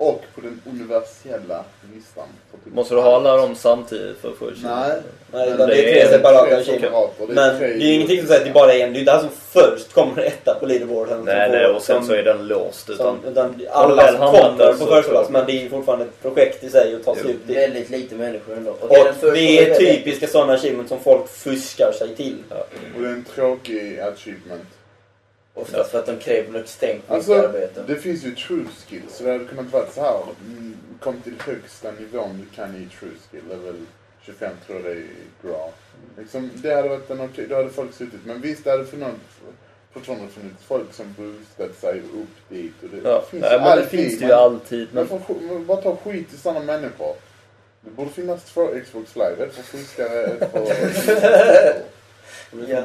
[SPEAKER 4] Och på den universella listan. typ-
[SPEAKER 2] Måste du ha alla dem samtidigt för att få
[SPEAKER 4] Nej.
[SPEAKER 5] Nej,
[SPEAKER 4] Men
[SPEAKER 5] utan det är
[SPEAKER 2] det
[SPEAKER 5] tre
[SPEAKER 2] är
[SPEAKER 5] separata
[SPEAKER 4] tre. Det är
[SPEAKER 5] Men det är ju ingenting som säger att det bara är en. Det är inte han som först kommer etta på leaderboarden.
[SPEAKER 2] Nej, nej, och sen
[SPEAKER 5] som-
[SPEAKER 2] så är den låst. Utan,
[SPEAKER 5] Som, utan alla som kommer på plats, men det är ju fortfarande ett projekt i sig att ta sig
[SPEAKER 2] Jo.
[SPEAKER 5] ut dit.
[SPEAKER 1] Väldigt lite människor ändå. Och
[SPEAKER 5] Och det är typiska sådana achievements som folk fuskar sig till.
[SPEAKER 4] Och det är en tråkig achievement.
[SPEAKER 1] Oftast för att de kräver extremt mycket
[SPEAKER 4] Alltså,
[SPEAKER 1] arbete.
[SPEAKER 4] det finns ju true skill. Så det hade kunnat vara så här. mm, Kom till högsta nivån du kan i true skill. Level 25 tror jag det är i Gra. Liksom, det hade varit en okej, då hade folk suttit. Men visst, det hade funnits, fortfarande funnits folk som boostat sig upp dit. Och det
[SPEAKER 2] ja,
[SPEAKER 4] finns
[SPEAKER 2] nej, men det finns det ju alltid.
[SPEAKER 4] Men för, men bara ta skit i sådana människor. Det borde finnas två Xbox Live. Ett för fuskare, ett för...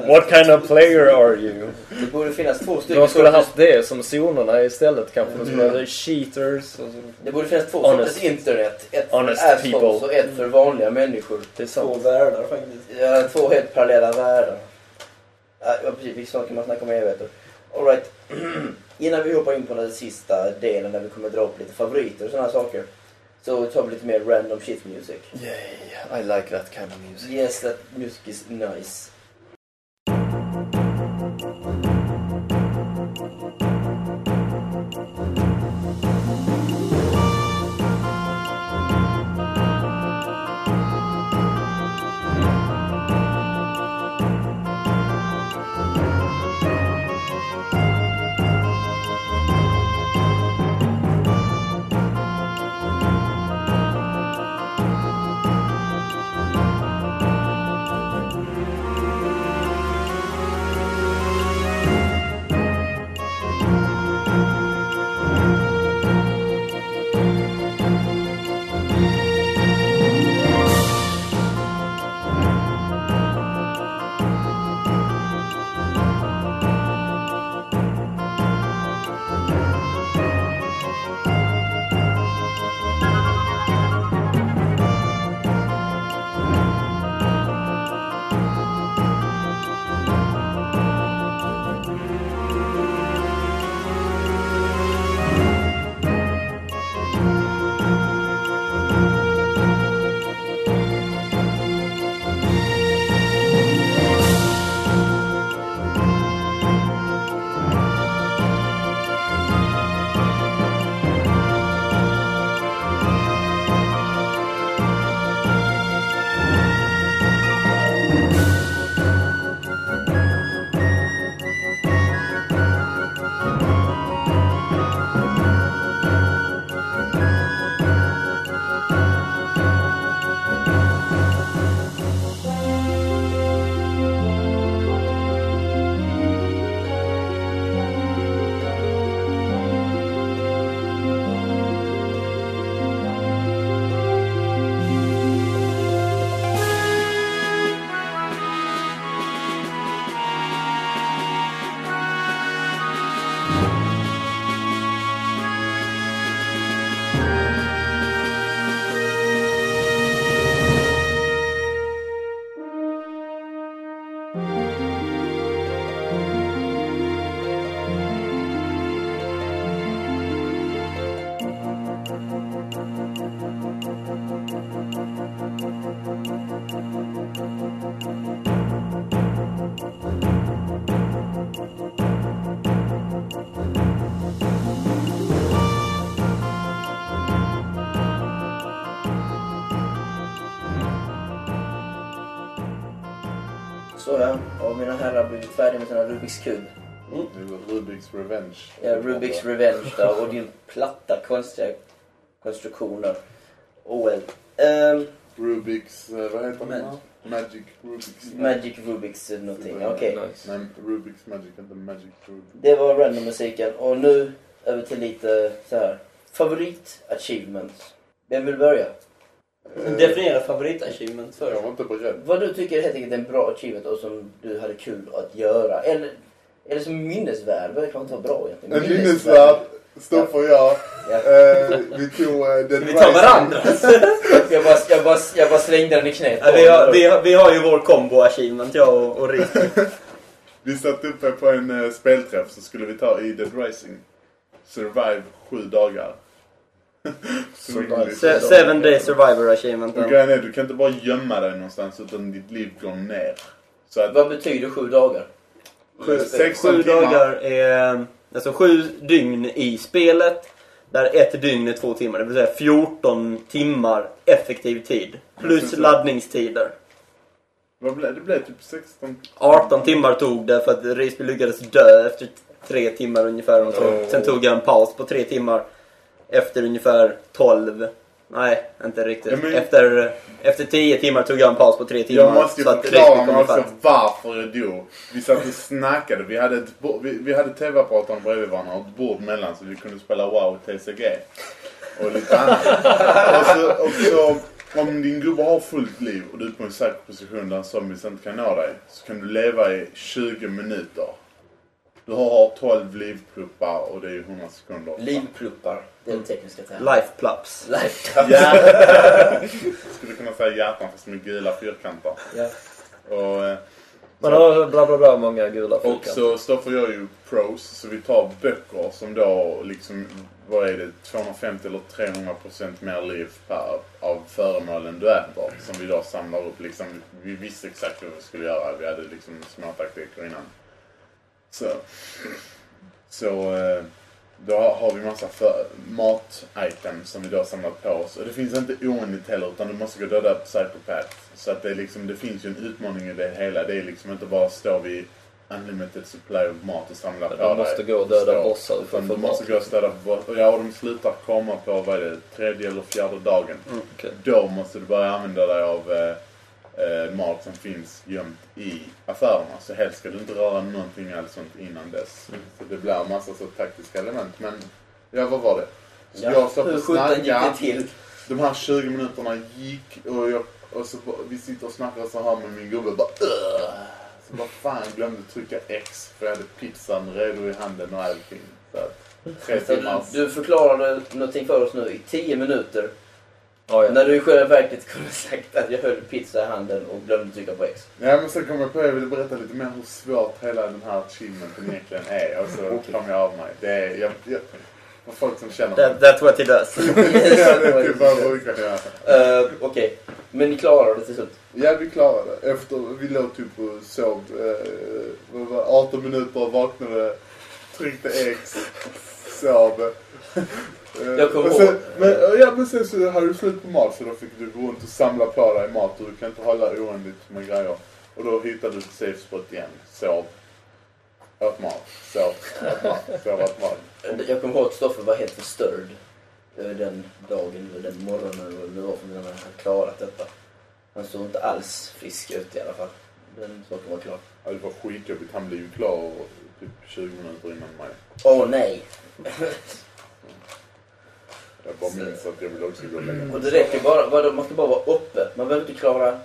[SPEAKER 2] What kind of player are you?
[SPEAKER 1] Det borde finnas två stycken.
[SPEAKER 2] De skulle haft det som zonerna istället kanske. De skulle
[SPEAKER 4] Mm.
[SPEAKER 2] ha cheaters och så.
[SPEAKER 1] Det borde finnas två
[SPEAKER 2] Honest.
[SPEAKER 1] sorters internet. Ett för assholes
[SPEAKER 2] people.
[SPEAKER 1] och ett för vanliga människor.
[SPEAKER 2] Det är
[SPEAKER 5] Två
[SPEAKER 2] sant.
[SPEAKER 5] världar faktiskt.
[SPEAKER 1] Ja, två helt parallella världar. Ja, precis. Saker kan man snacka om i evigheter. Alright. Innan vi hoppar in på den sista delen där vi kommer dra upp lite favoriter och sådana saker. Så tar vi lite mer random shit music.
[SPEAKER 2] Yay, I like that kind of music.
[SPEAKER 1] Yes, that music is nice. Sina Rubiks kub.
[SPEAKER 4] Var Rubiks Revenge.
[SPEAKER 1] Ja, Rubiks Revenge då, och din platta konstiga konstruktioner. Oh well. Ehm,
[SPEAKER 4] Rubiks, eh, vad heter den? Magic Rubiks.
[SPEAKER 1] Magic Rubiks någonting, okej.
[SPEAKER 2] Nice.
[SPEAKER 4] Nej, Rubiks Magic, inte Magic Rubik.
[SPEAKER 1] Det var random-musiken och nu över till lite så här favorit-achievements. Vem vill börja?
[SPEAKER 3] Definiera favorit-achievement för
[SPEAKER 4] Jag var inte beredd.
[SPEAKER 1] Vad du tycker helt enkelt är en bra achievement och som du hade kul att göra. Eller, eller som minnesvärd, det kanske inte vara bra egentligen.
[SPEAKER 4] En minnesvärd, Stoffe och jag.
[SPEAKER 1] Ja.
[SPEAKER 4] Eh, vi tog eh, den
[SPEAKER 3] Vi tar varandra.
[SPEAKER 1] Jag bara, jag, bara, jag bara slängde den i knät.
[SPEAKER 5] Ja, vi, har, vi, har, vi har ju vår combo-achievement, jag och, och Rick.
[SPEAKER 4] Vi satt uppe på en uh, spelträff så skulle vi ta i Dead Rising. Survive sju dagar.
[SPEAKER 5] Se, seven day survivor
[SPEAKER 4] Och
[SPEAKER 5] achievementet.
[SPEAKER 4] grejen är, du kan inte bara gömma dig någonstans utan ditt liv går ner. Så att
[SPEAKER 1] Vad betyder sju dagar?
[SPEAKER 4] sju, 16
[SPEAKER 5] Sju dagar är... Alltså sju dygn i spelet. Där ett dygn är två timmar. Det vill säga 14 timmar effektiv tid. Plus laddningstider.
[SPEAKER 4] Vad blev det? blev typ 16...
[SPEAKER 5] 18 timmar tog det för att Risby lyckades dö efter tre timmar ungefär. Och så.
[SPEAKER 4] Oh.
[SPEAKER 5] Sen tog jag en paus på tre timmar. Efter ungefär 12. Nej, inte riktigt.
[SPEAKER 4] Ja, men-
[SPEAKER 5] Efter, efter 10 timmar tog jag en paus på tre timmar.
[SPEAKER 4] Jag måste ju förklara mig också varför jag dog. Vi satt och snackade. Vi hade, ett bo- vi, vi hade tv-apparaterna bredvid varandra och ett bord mellan så vi kunde spela WoW TCG. Och lite annat. och, så, och så, om din gubbe har fullt liv och du är på en säker position där zombies inte kan nå dig. Så kan du leva i 20 minuter. Du har 12 livpluppar och det är 100 sekunder.
[SPEAKER 1] Livpluppar. Det är den tekniska termen.
[SPEAKER 5] Life plups.
[SPEAKER 1] Life
[SPEAKER 4] Ja. Skulle kunna säga hjärtan fast med gula fyrkanter.
[SPEAKER 1] Ja.
[SPEAKER 4] Och, eh,
[SPEAKER 2] Man har bla bla bla många gula
[SPEAKER 4] Och
[SPEAKER 2] fyrkanter.
[SPEAKER 4] så Stoffe och jag ju pros, så vi tar böcker som då liksom, vad är det, 250 eller 300 procent mer liv per, av föremålen du äter. Som vi då samlar upp liksom. Vi visste exakt vad vi skulle göra. Vi hade liksom små taktiker innan. Så, så eh, då har vi massa mat-items som vi då har samlat på oss. Och det finns inte oändligt heller utan du måste gå och döda psykopat. Så att det, är liksom, det finns ju en utmaning i det hela. Det är liksom inte bara stå vid unlimited supply of mat och samla på
[SPEAKER 2] Du måste gå och döda bossar för att
[SPEAKER 4] du måste gå och städa bossar. Ja, och de slutar komma på, vad är det, tredje eller fjärde dagen.
[SPEAKER 2] Okej.
[SPEAKER 4] Då måste du börja använda dig av eh, eh, mat som finns gömt i affärerna. Så helst ska du inte röra någonting alls sånt innan dess.
[SPEAKER 2] Mm.
[SPEAKER 4] Så det blir en massa så taktiska element. Men, ja vad var det? Så
[SPEAKER 1] Ja,
[SPEAKER 4] jag satt och snackade.
[SPEAKER 1] till?
[SPEAKER 4] De här 20 minuterna gick och, jag, och så, vi sitter och snackar så här med min gubbe. Bara, "Ugh." så bara fan, jag glömde trycka X för jag hade pizzan redo i handen och allting. Så att, tre
[SPEAKER 1] du, du förklarade någonting för oss nu i 10 minuter.
[SPEAKER 2] Ja, ja.
[SPEAKER 1] När du i själva verket kunde sagt att jag höll pizza i handen och glömde trycka på X.
[SPEAKER 4] Ja men sen kom jag på att jag ville berätta lite mer hur svårt hela den här achievementen egentligen är. Och så kom jag av mig. Det är, jag, jag, för folk som känner
[SPEAKER 5] That, that's what he does.
[SPEAKER 4] ja, det är typ vad jag brukar göra.
[SPEAKER 1] Uh, Okej, men ni klarade det till slut?
[SPEAKER 4] Ja, vi klarade det. Efter, vi låg typ och sov eh, var det, 18 minuter och vaknade, tryckte X, sov. Eh,
[SPEAKER 1] Jag kommer
[SPEAKER 4] sen,
[SPEAKER 1] ihåg.
[SPEAKER 4] men, ja, men sen så hade du slut på mat så då fick du gå runt och samla på dig mat och du kan inte hålla oändligt med grejer. Och då hittade du ett safe spot igen. Sov. Åt mat. Sov. Åt mat. Sov. Åt mat.
[SPEAKER 1] Jag kommer ihåg att Stoffe var helt förstörd den dagen, eller den morgonen, eller det var när han hade klarat detta. Han såg inte alls frisk ut i alla fall. Den saken var klar.
[SPEAKER 4] Ja, det var skitjobbigt. Han blev ju klar typ 20 minuter innan mig.
[SPEAKER 1] Åh nej!
[SPEAKER 4] Jag bara minns att jag ville också gå och lägga mig.
[SPEAKER 1] Och det räcker bara, vadå, man ska bara vara uppe. Man behöver inte klara...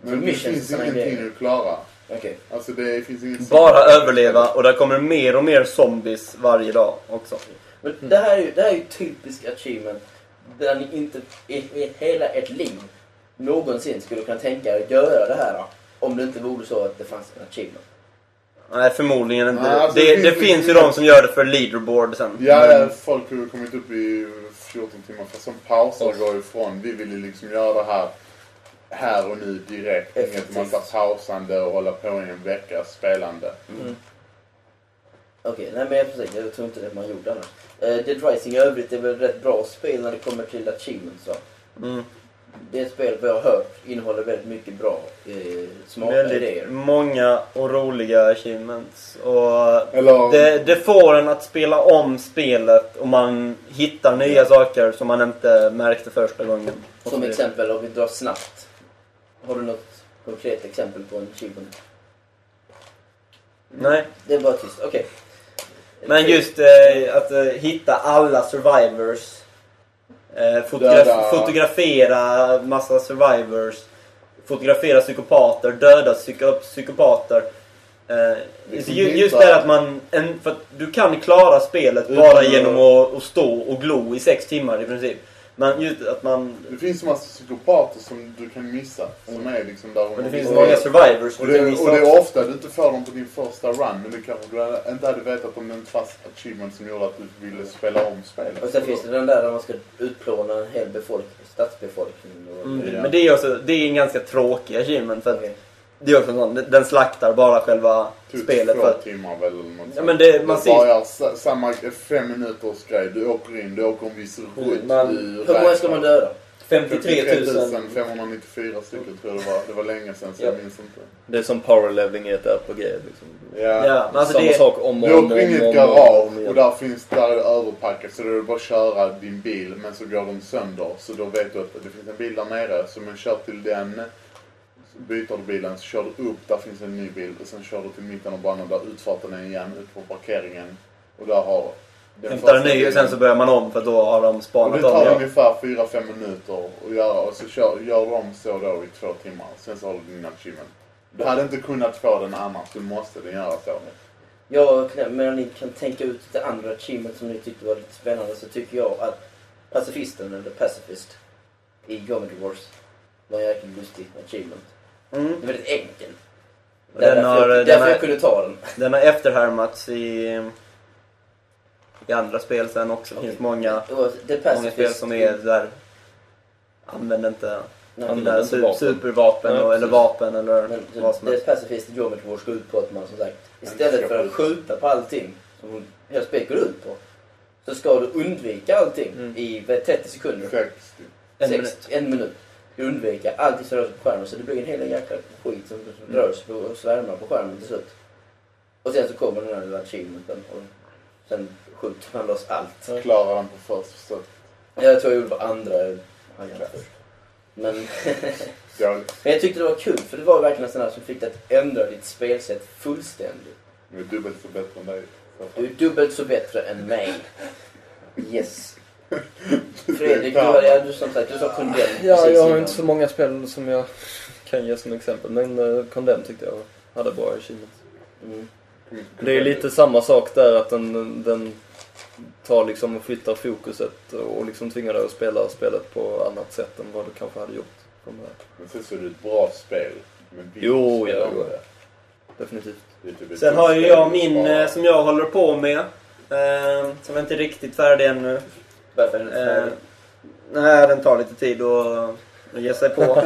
[SPEAKER 4] Men det
[SPEAKER 1] missions
[SPEAKER 4] finns
[SPEAKER 1] och såna
[SPEAKER 4] ingenting
[SPEAKER 1] grejer.
[SPEAKER 4] att klara.
[SPEAKER 1] Okej.
[SPEAKER 4] Alltså det finns ingen...
[SPEAKER 5] Bara överleva och det kommer mer och mer zombies varje dag också.
[SPEAKER 1] Men det här är ju, det här är ju typisk achievement. Där ni inte i, i hela ert liv någonsin skulle kunna tänka er att göra det här. Om det inte vore så att det fanns en achievement.
[SPEAKER 5] Nej, förmodligen inte.
[SPEAKER 4] Nej, alltså,
[SPEAKER 5] det,
[SPEAKER 4] det
[SPEAKER 5] det,
[SPEAKER 4] finns
[SPEAKER 5] finns ju de som gör det för leaderboard sen.
[SPEAKER 4] Ja,
[SPEAKER 5] Men-
[SPEAKER 4] folk har kommit upp i 14 timmar. Fast som pauser går ifrån. Vi vill ju liksom göra det här här och nu direkt. Inget massa pausande och hålla på i en vecka spelande.
[SPEAKER 1] Okej, nej men jag, precis, jag tror inte det man gjorde annars. Uh, Dead Rising i övrigt är väl rätt bra spel när det kommer till achievements va?
[SPEAKER 5] Mm.
[SPEAKER 1] Det spel jag har hört innehåller väldigt mycket bra, eh, smarta idéer.
[SPEAKER 5] Väldigt många och roliga achievements. Och
[SPEAKER 4] Eller...
[SPEAKER 5] det, det får en att spela om spelet och man hittar nya saker som man inte märkte första gången.
[SPEAKER 1] Som
[SPEAKER 5] så-
[SPEAKER 1] exempel, om vi drar snabbt. Har du något konkret exempel på en achievement?
[SPEAKER 5] Nej.
[SPEAKER 1] Det är bara tyst. Okej.
[SPEAKER 5] Men just eh, att eh, hitta alla survivors. Eh, fotograf
[SPEAKER 4] Döda-
[SPEAKER 5] fotografera massa survivors. Fotografera psykopater, döda psyko psykopater. Eh,
[SPEAKER 4] Liksom
[SPEAKER 5] ju, just det att man... En, för att du kan klara spelet bara genom att, att stå och glo i sex timmar i princip. Men just att man...
[SPEAKER 4] Det finns en massa psykopater som du kan missa. Som är liksom där
[SPEAKER 5] Men det finns många survivors
[SPEAKER 4] och
[SPEAKER 5] du
[SPEAKER 4] det,
[SPEAKER 5] kan missa
[SPEAKER 4] och det är
[SPEAKER 5] också.
[SPEAKER 4] ofta du inte får dem på din första run. Men det kanske du inte hade vetat om inte fanns achievement som gjorde att du ville spela om spelet.
[SPEAKER 1] Och sen finns det den där där man ska utplåna en hel befolkning, stadsbefolkning. Och,
[SPEAKER 5] Mm,
[SPEAKER 4] Ja.
[SPEAKER 5] Men det är, också, det är en ganska tråkig achievement. För att
[SPEAKER 1] Okej.
[SPEAKER 5] Det är också en sån, den slaktar bara själva
[SPEAKER 4] Typ
[SPEAKER 5] spelet.
[SPEAKER 4] två
[SPEAKER 5] För
[SPEAKER 4] timmar väl eller något
[SPEAKER 5] Ja, men det- man
[SPEAKER 4] det
[SPEAKER 5] ser-
[SPEAKER 4] sa- samma fem minuters grej. Du åker in, du åker en viss rutt.
[SPEAKER 5] Man-
[SPEAKER 4] du
[SPEAKER 1] Hur många ska man döda?
[SPEAKER 5] 53 000.
[SPEAKER 4] 594 stycken tror jag det var. Det var länge sedan så jag minns inte.
[SPEAKER 2] Det är som powerleveling i ett RPG. Liksom.
[SPEAKER 4] Ja.
[SPEAKER 5] Ja, men alltså
[SPEAKER 2] Samma
[SPEAKER 5] det,
[SPEAKER 2] sak om och
[SPEAKER 4] Du
[SPEAKER 2] om
[SPEAKER 4] åker in i
[SPEAKER 2] och
[SPEAKER 4] ett garage och där finns där är det överpackat så då är det bara att köra din bil men så går den sönder. Så då vet du att det finns en bil där nere så man kör till den. Byter du bilen så kör du upp, där finns en ny bil och sen kör du till mitten av banan där utfarten är igen, ut på parkeringen. Och där har den
[SPEAKER 5] hämtar en ny och sen så börjar man om för då har de
[SPEAKER 4] och det
[SPEAKER 5] spanat
[SPEAKER 4] tar
[SPEAKER 5] om. Ja.
[SPEAKER 4] ungefär 4-5 minuter att göra och så kör, gör de så då i två timmar. Sen så har du din achievement. Du hade inte kunnat få den annars, du måste den göra så.
[SPEAKER 1] Jag, men ni kan tänka ut det andra achievement som ni tyckte var lite spännande så tycker jag att pacifisten, eller pacifist, i Geometry Wars var en jäkligt lustig achievement.
[SPEAKER 5] Mm.
[SPEAKER 1] Det är väldigt enkel.
[SPEAKER 5] Den
[SPEAKER 1] därför
[SPEAKER 5] har-
[SPEAKER 1] jag,
[SPEAKER 5] den
[SPEAKER 1] därför
[SPEAKER 5] har-
[SPEAKER 1] jag kunde ta den.
[SPEAKER 5] Den har efterhärmats i, i andra spel sen också. Det finns
[SPEAKER 1] Okej.
[SPEAKER 5] många,
[SPEAKER 1] Det
[SPEAKER 5] många
[SPEAKER 1] Pacifist.
[SPEAKER 5] spel som är där Använd inte
[SPEAKER 1] Nej,
[SPEAKER 5] de
[SPEAKER 2] Använd
[SPEAKER 5] där
[SPEAKER 2] inte
[SPEAKER 5] su-
[SPEAKER 2] vapen.
[SPEAKER 5] supervapen
[SPEAKER 2] Nej,
[SPEAKER 5] och, eller vapen eller
[SPEAKER 1] Men
[SPEAKER 5] vad som helst.
[SPEAKER 1] Pacifist i Geometry Wars går ut på att man som sagt istället för att skjuta på allting som hela spelet går ut på så ska du undvika allting
[SPEAKER 2] Mm.
[SPEAKER 1] i vad, 30 sekunder.
[SPEAKER 4] 60.
[SPEAKER 5] En
[SPEAKER 1] Sex-
[SPEAKER 5] minut.
[SPEAKER 1] En minut. Du undviker allting som rör sig på skärmen så det blir en hel jäkla skit som, rör sig och svärmar på skärmen till slut. Och sen så kommer den här lilla achievementen och sen skjuter man loss allt.
[SPEAKER 4] Klarar den på första försök.
[SPEAKER 1] Jag tror jag gjorde på andra först. Men, men jag tyckte det var kul för det var verkligen en sån här som fick dig att ändra ditt spelsätt fullständigt.
[SPEAKER 4] Du är dubbelt så bättre än dig.
[SPEAKER 1] Du är dubbelt så bättre än mig. Yes. Fredrik, du, ja, du som sagt, du sa Condemn
[SPEAKER 2] Ja, jag har inte så många spel som jag kan ge som exempel. Men uh, Condemn tyckte jag hade bra achievements.
[SPEAKER 1] Mm.
[SPEAKER 2] Det är lite samma sak där att den, den tar liksom och flyttar fokuset och liksom tvingar dig att spela spelet på annat sätt än vad du kanske hade gjort från.
[SPEAKER 4] Men sen så är det ett bra spel. Men
[SPEAKER 2] Jo, ja, jo.
[SPEAKER 4] det,
[SPEAKER 2] Definitivt.
[SPEAKER 4] typ
[SPEAKER 5] Sen har ju jag min
[SPEAKER 4] bara-
[SPEAKER 5] eh, som jag håller på med. Eh, som inte är riktigt färdig ännu.
[SPEAKER 1] Varför den
[SPEAKER 5] Eh, nej, den tar lite tid att att ge sig på.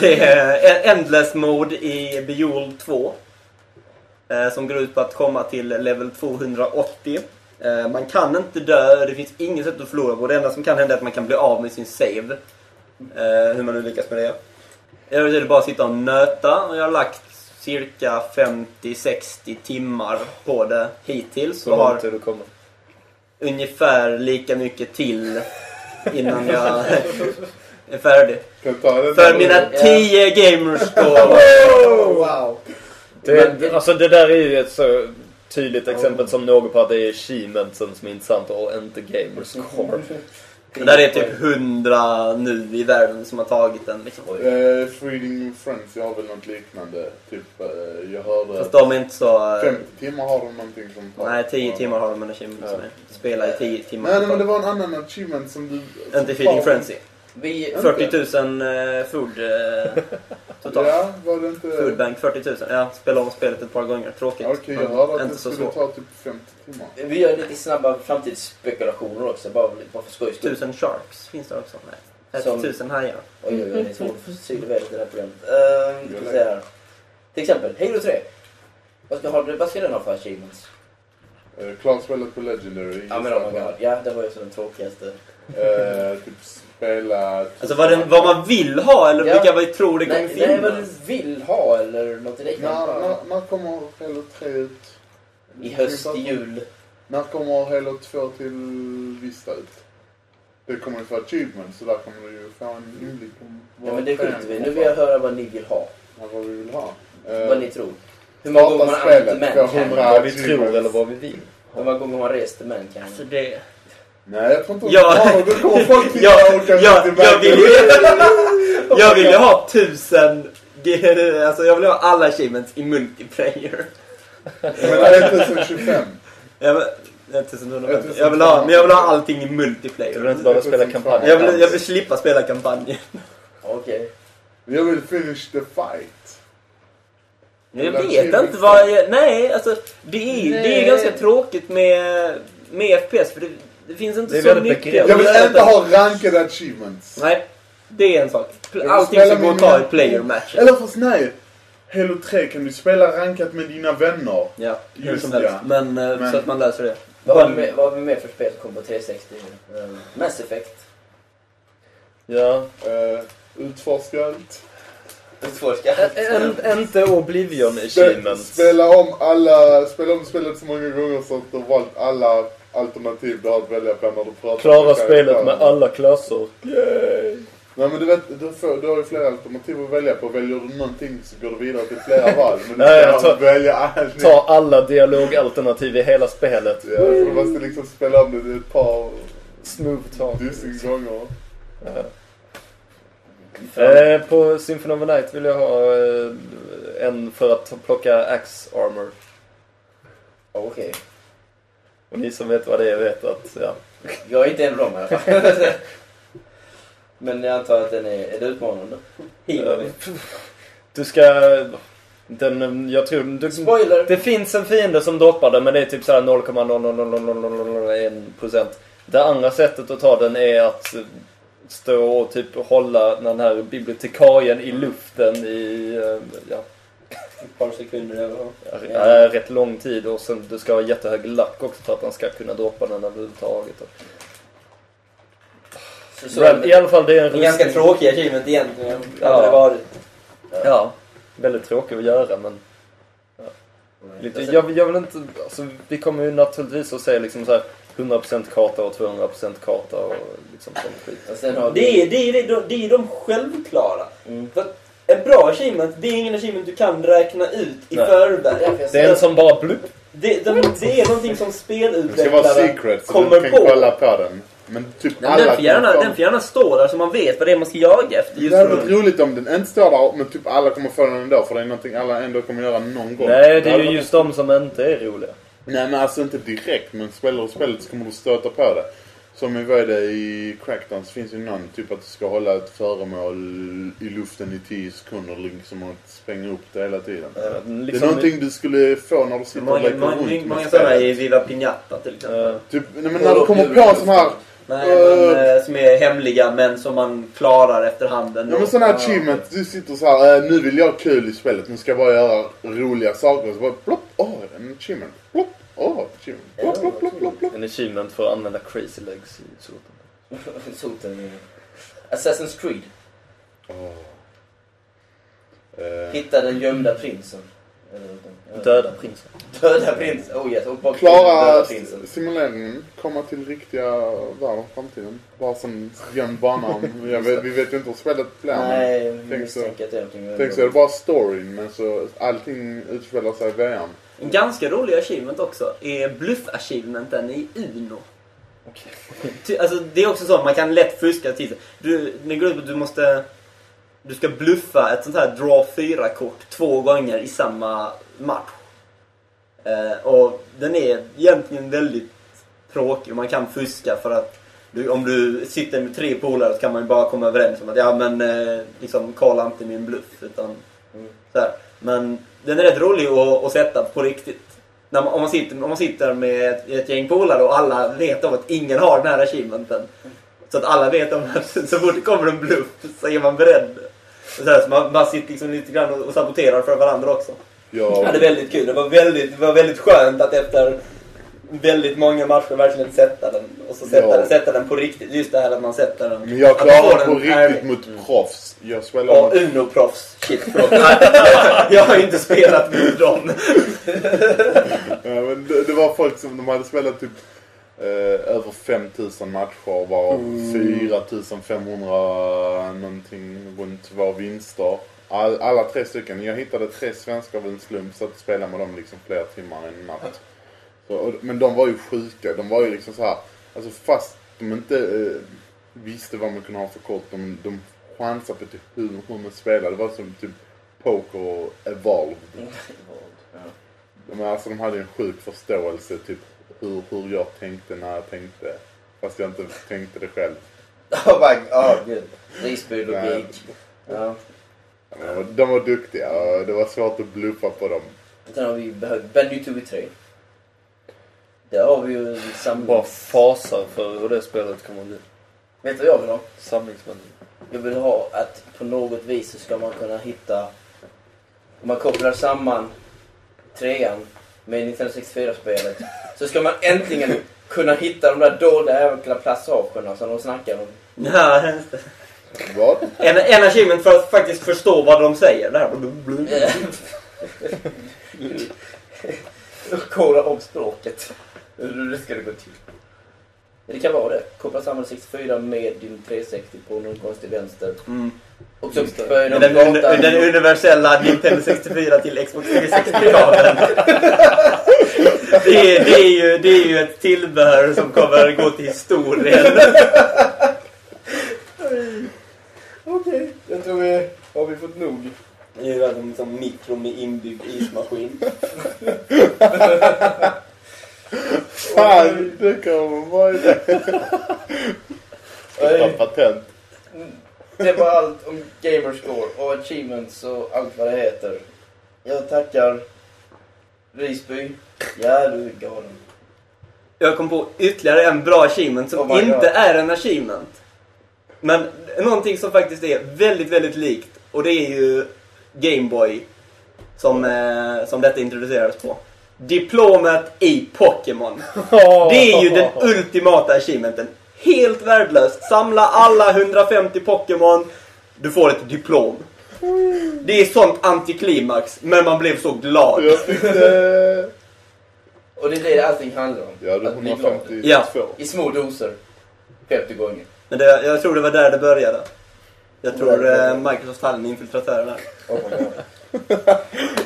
[SPEAKER 5] det är Endless Mode i Bejeweled 2. Eh, som går ut på att komma till level 280. Eh, man kan inte dö, det finns inget sätt att förlora på. Det enda som kan hända är att man kan bli av med sin save. Eh, hur man nu lyckas med det. I övrigt är det bara att sitta och nöta. Och jag har lagt cirka 50-60 timmar på det hittills.
[SPEAKER 2] Så
[SPEAKER 5] har
[SPEAKER 2] långt är du kommit.
[SPEAKER 5] Ungefär lika mycket till innan jag är färdig. För mina 10 gamerscore.
[SPEAKER 1] Wow!
[SPEAKER 2] Det, alltså det där är ju ett så tydligt exempel som något på att det är achievementsen som är intressant och inte gamerscore.
[SPEAKER 5] Det där är typ 100 nu i världen som har tagit den. Liksom.
[SPEAKER 4] Eh, Freeding Friends, jag har väl något liknande. Typ, eh, jag hörde...
[SPEAKER 5] Fast de är inte så... eh,
[SPEAKER 4] 50 timmar har de någonting som tar.
[SPEAKER 5] Nej, 10 timmar har de en achievement som är. Spela i 10 timmar.
[SPEAKER 4] Nej, nej, men det var en annan achievement som du...
[SPEAKER 5] Inte Feeding Frenzy.
[SPEAKER 1] Vi,
[SPEAKER 5] 40 000 eh, food totalt.
[SPEAKER 4] Ja, var det inte...
[SPEAKER 5] Foodbank 40 000. Ja, spela om spelet ett par gånger. Tråkigt.
[SPEAKER 4] Okej, jag
[SPEAKER 5] men
[SPEAKER 4] hörde att
[SPEAKER 5] inte
[SPEAKER 4] det
[SPEAKER 5] så
[SPEAKER 4] skulle
[SPEAKER 5] svårt.
[SPEAKER 4] ta typ 50 timmar.
[SPEAKER 1] vi gör lite snabba framtidsspekulationer också, bara, bara för skojs skull.
[SPEAKER 5] 1000 sharks finns det också. Nej.
[SPEAKER 1] Som-
[SPEAKER 5] 30 000 hajar.
[SPEAKER 1] Oj, oj, oj, det är svårt att vädret i det här programmet. Uh, ska här. Till exempel, Halo 3. Vad ska, ha, vad ska den ha för achievements?
[SPEAKER 4] Eh, Klara spelet på Legendary.
[SPEAKER 1] Ja, men oh my god. Ja, det var ju så den tråkigaste.
[SPEAKER 4] Eh, typ spela...
[SPEAKER 5] Alltså vad, den, vad man vill ha eller
[SPEAKER 1] Ja.
[SPEAKER 5] vilka vi tror det kommer
[SPEAKER 1] Nej, nej, vad
[SPEAKER 5] finnas.
[SPEAKER 1] du vill ha eller något det
[SPEAKER 4] När, när, kommer Halo 3 ut?
[SPEAKER 1] I höst, i jul.
[SPEAKER 4] När kommer Halo 2 till Vista ut? Det kommer ju få achievement så där kommer du ju få en inblick om
[SPEAKER 1] Ja, men det skiter vi Nu vill jag höra vad ni vill ha.
[SPEAKER 4] Ja, vad vi vill ha.
[SPEAKER 1] Vad ni tror. Hur många gånger man använt
[SPEAKER 4] spelet,
[SPEAKER 1] The Man
[SPEAKER 4] få 100
[SPEAKER 1] Cannon?
[SPEAKER 2] Vad vi tror eller vad vi vill.
[SPEAKER 1] Hur många gånger har man rest The Man
[SPEAKER 5] Alltså det...
[SPEAKER 4] Nej, jag tror inte
[SPEAKER 5] Ja.
[SPEAKER 4] ja. Då kommer folk tycka
[SPEAKER 5] Ja,
[SPEAKER 4] jag orkar
[SPEAKER 5] ja,
[SPEAKER 4] inte
[SPEAKER 5] jag vill. Jag ville ha tusen... Alltså jag vill ha alla achievements i multiplayer.
[SPEAKER 4] Men det är 1025.
[SPEAKER 5] Jag vill, 1150. jag vill ha, men jag vill ha allting i multiplayer.
[SPEAKER 2] Du vill inte bara spela kampanj.
[SPEAKER 5] Jag vill, jag vill slippa spela kampanjen.
[SPEAKER 1] Okej.
[SPEAKER 4] Jag vill finish the fight.
[SPEAKER 5] Jag vet inte vad jag... Nej, alltså det är, det är
[SPEAKER 1] Nej.
[SPEAKER 5] ganska tråkigt med, med FPS för det, det finns inte
[SPEAKER 2] Det
[SPEAKER 5] så mycket.
[SPEAKER 4] Jag vill inte ha ranked achievements.
[SPEAKER 5] Nej, det är en sak. Allting ska gå att ta i
[SPEAKER 4] mina-
[SPEAKER 5] player matchen.
[SPEAKER 4] Eller fast nej. Halo 3 kan du spela rankat med dina vänner.
[SPEAKER 5] Ja, hur som
[SPEAKER 4] ja.
[SPEAKER 5] helst. Men, eh,
[SPEAKER 4] Men-
[SPEAKER 5] så att man löser det.
[SPEAKER 1] Vad har vi vad vi med för spel som kommer på 360? Um, Mass Effect.
[SPEAKER 2] Ja.
[SPEAKER 4] Uh, utforska allt.
[SPEAKER 1] Utforska.
[SPEAKER 2] En, inte Oblivion achievements.
[SPEAKER 4] Spela om alla, spela om spelet så många gånger så att du har valt alla alternativ du har att välja på när du pratar
[SPEAKER 2] Klara
[SPEAKER 4] med
[SPEAKER 2] spelet med alla klasser. Yay!
[SPEAKER 4] Nej men du vet, du, får, du har ju flera alternativ att välja på. Väljer du någonting så går du vidare till flera val. Men du
[SPEAKER 2] Nej,
[SPEAKER 4] ska
[SPEAKER 2] jag tar-
[SPEAKER 4] välja allt.
[SPEAKER 2] Ta alla dialogalternativ i hela spelet.
[SPEAKER 4] Ja, så du måste liksom spela om det ett par
[SPEAKER 2] Smooth talk.
[SPEAKER 4] dussin gånger.
[SPEAKER 2] Ja. Eh, på Symphony of the Night vill jag ha eh, en för att plocka Axe Armor.
[SPEAKER 1] Okej.
[SPEAKER 2] Och ni som vet vad det är vet att, ja.
[SPEAKER 1] Jag är inte en av dem i alla fall. Men jag antar att den är, är det utmanande?
[SPEAKER 2] Du ska... Den, jag tror... Du,
[SPEAKER 1] Spoiler!
[SPEAKER 2] det finns en fiende som droppar den men det är typ såhär 0,00001%. Det andra sättet att ta den är att stå och typ hålla den här bibliotekarien i luften i... eh, Ja,
[SPEAKER 5] Ett par sekunder vad.
[SPEAKER 2] Ja. rätt lång tid och sen du ska ha jättehög lack också för att han ska kunna droppa den överhuvudtaget.
[SPEAKER 1] Så, så,
[SPEAKER 2] Men I alla fall det är en
[SPEAKER 5] En ganska tråkig achievement egentligen.
[SPEAKER 2] Ja.
[SPEAKER 5] Det varit.
[SPEAKER 2] Ja, väldigt tråkig att göra men lite, jag, jag vill inte, alltså, vi kommer ju naturligtvis att se liksom så här 100% karta och 200% karta och liksom sånt skit.
[SPEAKER 5] Det är, det, är, det, är, det är de självklara.
[SPEAKER 1] Mm.
[SPEAKER 5] För att en bra achievement, det är ingen achievement du kan räkna ut i
[SPEAKER 2] Nej.
[SPEAKER 5] förväg.
[SPEAKER 2] Det är en som bara blupp.
[SPEAKER 5] Det, de, det är någonting som
[SPEAKER 4] Det ska vara
[SPEAKER 5] spelutvecklare
[SPEAKER 4] secret så
[SPEAKER 5] kommer
[SPEAKER 4] du kan
[SPEAKER 5] på.
[SPEAKER 4] kolla på den. Men typ
[SPEAKER 5] Men
[SPEAKER 4] alla
[SPEAKER 5] den, får gärna,
[SPEAKER 4] kommer
[SPEAKER 5] den får gärna stå där så man vet vad det är man ska jaga efter. Just
[SPEAKER 4] Det hade varit roligt om den inte står där men typ alla kommer få den ändå för det är någonting alla ändå kommer göra någon gång.
[SPEAKER 2] Nej, det är ju just de som inte är roliga.
[SPEAKER 4] Nej men alltså inte direkt men spelar du spelet så kommer du stöta på det. Som i vad är det i Crackdown så finns ju någon typ att du ska hålla ett föremål i luften i 10 sekunder liksom och spränga upp det hela tiden.
[SPEAKER 2] Eh,
[SPEAKER 4] Det är
[SPEAKER 2] Liksom,
[SPEAKER 4] någonting du skulle få när du sitter och
[SPEAKER 5] Många,
[SPEAKER 4] leker runt med
[SPEAKER 5] många sådana i. Viva Piñata till exempel.
[SPEAKER 2] eh,
[SPEAKER 4] Typ, nej men när du kommer på en sån här
[SPEAKER 5] Nej, men, eh, som är hemliga men som man klarar efterhand ändå.
[SPEAKER 4] Ja men sådana här achievement, du sitter så här, nu vill jag ha kul i spelet, nu ska jag bara göra roliga saker. Så bara plopp, åh en achievement. Plopp, åh achievement. Plopp, plopp, plopp, plopp, plopp.
[SPEAKER 2] en achievement för att använda crazy legs i soten.
[SPEAKER 1] Soten. Assassin's Creed.
[SPEAKER 4] Åh. Eh,
[SPEAKER 1] Hitta den gömda prinsen. Eller-
[SPEAKER 2] Döda prinsen.
[SPEAKER 1] Döda prinsen. Oh yes. Och bara
[SPEAKER 4] Klara
[SPEAKER 1] prinsen.
[SPEAKER 4] simuleringen, komma till riktiga världen framtiden. Bara som gömd bana. vet, vi vet ju inte hur spelet blir.
[SPEAKER 1] Nej, vi
[SPEAKER 4] tänk så-
[SPEAKER 1] misstänker att det är någonting.
[SPEAKER 4] Tänk så är det bara storyn men så allting utspelar sig i VM.
[SPEAKER 5] En ganska rolig achievement också är bluff-achievementen i Uno. Ty- Alltså, det är också så, man kan lätt fuska till sig. Du, det går ut på att du måste... Du ska bluffa ett sånt här draw 4-kort två gånger i samma match. Eh, och den är egentligen väldigt tråkig och man kan fuska för att du, om du sitter med tre polare så kan man ju bara komma överens om att ja men eh, liksom kolla inte min bluff utan
[SPEAKER 1] Mm.
[SPEAKER 5] så här. Men den är rätt rolig att, att sätta på riktigt. När man, om, man sitter, om man sitter med ett, ett gäng polare och alla vet om att ingen har den här achievementen. Så att alla vet om att så fort det kommer en bluff så är man beredd. Så, här, så man, man sitter liksom lite grann och, och saboterar för varandra också.
[SPEAKER 4] Jag,
[SPEAKER 5] Ja, det är väldigt kul. Det var väldigt, det var väldigt skönt att efter väldigt många matcher verkligen sätta den. Och så sätta,
[SPEAKER 4] Ja.
[SPEAKER 5] den, sätta den på riktigt. Just det här att man sätter den.
[SPEAKER 4] Men jag klarar på riktigt
[SPEAKER 5] ärlig.
[SPEAKER 4] mot proffs. Jag spelar
[SPEAKER 5] Ja,
[SPEAKER 4] mot...
[SPEAKER 5] Uno-proffs. Shit, förlåt. jag har inte spelat mot dem.
[SPEAKER 4] Ja, men det, det var folk som de hade spelat typ eh, över 5000 matcher varav 4500 någonting runt var vinster. All, alla tre stycken. Jag hittade tre svenskar av en slump så att spela med dem liksom flera timmar en natt. Och, men de var ju sjuka. De var ju liksom så här. Alltså fast de inte eh, visste vad man kunde ha för kort. De, de chansade på typ hur, hur man spelade. Det var som typ poker och evolved.
[SPEAKER 1] Ja.
[SPEAKER 4] Men alltså de hade en sjuk förståelse typ hur, hur jag tänkte när jag tänkte. Fast jag inte tänkte det själv.
[SPEAKER 1] Oh my oh, gud. Risby logik. Ja.
[SPEAKER 4] De var, de var duktiga och det var svårt att bluffa på dem.
[SPEAKER 1] Sen har vi behövt Bandy 2v3. Där har vi ju en
[SPEAKER 2] Bara fasar för hur det spelet kommer att bli.
[SPEAKER 1] Vet du vad jag vill ha?
[SPEAKER 2] Samlingsband.
[SPEAKER 1] Jag vill ha att på något vis så ska man kunna hitta... Om man kopplar samman trean med 1964-spelet så ska man äntligen kunna hitta de där dolda jävla passagerna som de snackar om.
[SPEAKER 5] Ja, just det.
[SPEAKER 4] Vad?
[SPEAKER 5] En, en achievement för att faktiskt förstå vad de säger. Det här.
[SPEAKER 1] Kolla om språket. Hur det ska gå till. Det kan vara det. Koppla samman 64 med din 360 på någon konstig vänster.
[SPEAKER 5] Mm.
[SPEAKER 1] Och så
[SPEAKER 5] Den,
[SPEAKER 1] de
[SPEAKER 5] un,
[SPEAKER 1] prata.
[SPEAKER 5] den universella Nintendo 64 till Xbox 360-kabeln. Det, är- det, är ju, det är ju ett tillbehör som kommer gå till historien.
[SPEAKER 1] Okej, jag tror vi har vi fått nog.
[SPEAKER 5] Det är ju en sån mikro med inbyggd ismaskin.
[SPEAKER 4] Fan, det kan vara det. Skaffa patent.
[SPEAKER 1] Det var allt om Gamerscore och achievements och allt vad det heter. Jag tackar Risby. Ja, du är galen.
[SPEAKER 5] Jag kom på ytterligare en bra achievement som
[SPEAKER 1] Oh
[SPEAKER 5] inte
[SPEAKER 1] God.
[SPEAKER 5] är en achievement. Men någonting som faktiskt är väldigt, väldigt likt. Och det är ju Gameboy som, eh, som detta introducerades på. Diplomet i Pokémon. Det är ju den ultimata achievementen. Helt värdelöst. Samla alla 150 Pokémon. Du får ett diplom. Det är sånt antiklimax, men man blev så glad.
[SPEAKER 4] Jag det...
[SPEAKER 1] Och det är det allting handlar om.
[SPEAKER 4] Ja, det är
[SPEAKER 1] Att bli glad.
[SPEAKER 4] 152.
[SPEAKER 5] Ja.
[SPEAKER 1] I små doser. 50 gånger.
[SPEAKER 5] Men det, jag tror det var där det började. Jag tror eh, Microsoft hade en infiltratör där.
[SPEAKER 1] Oh.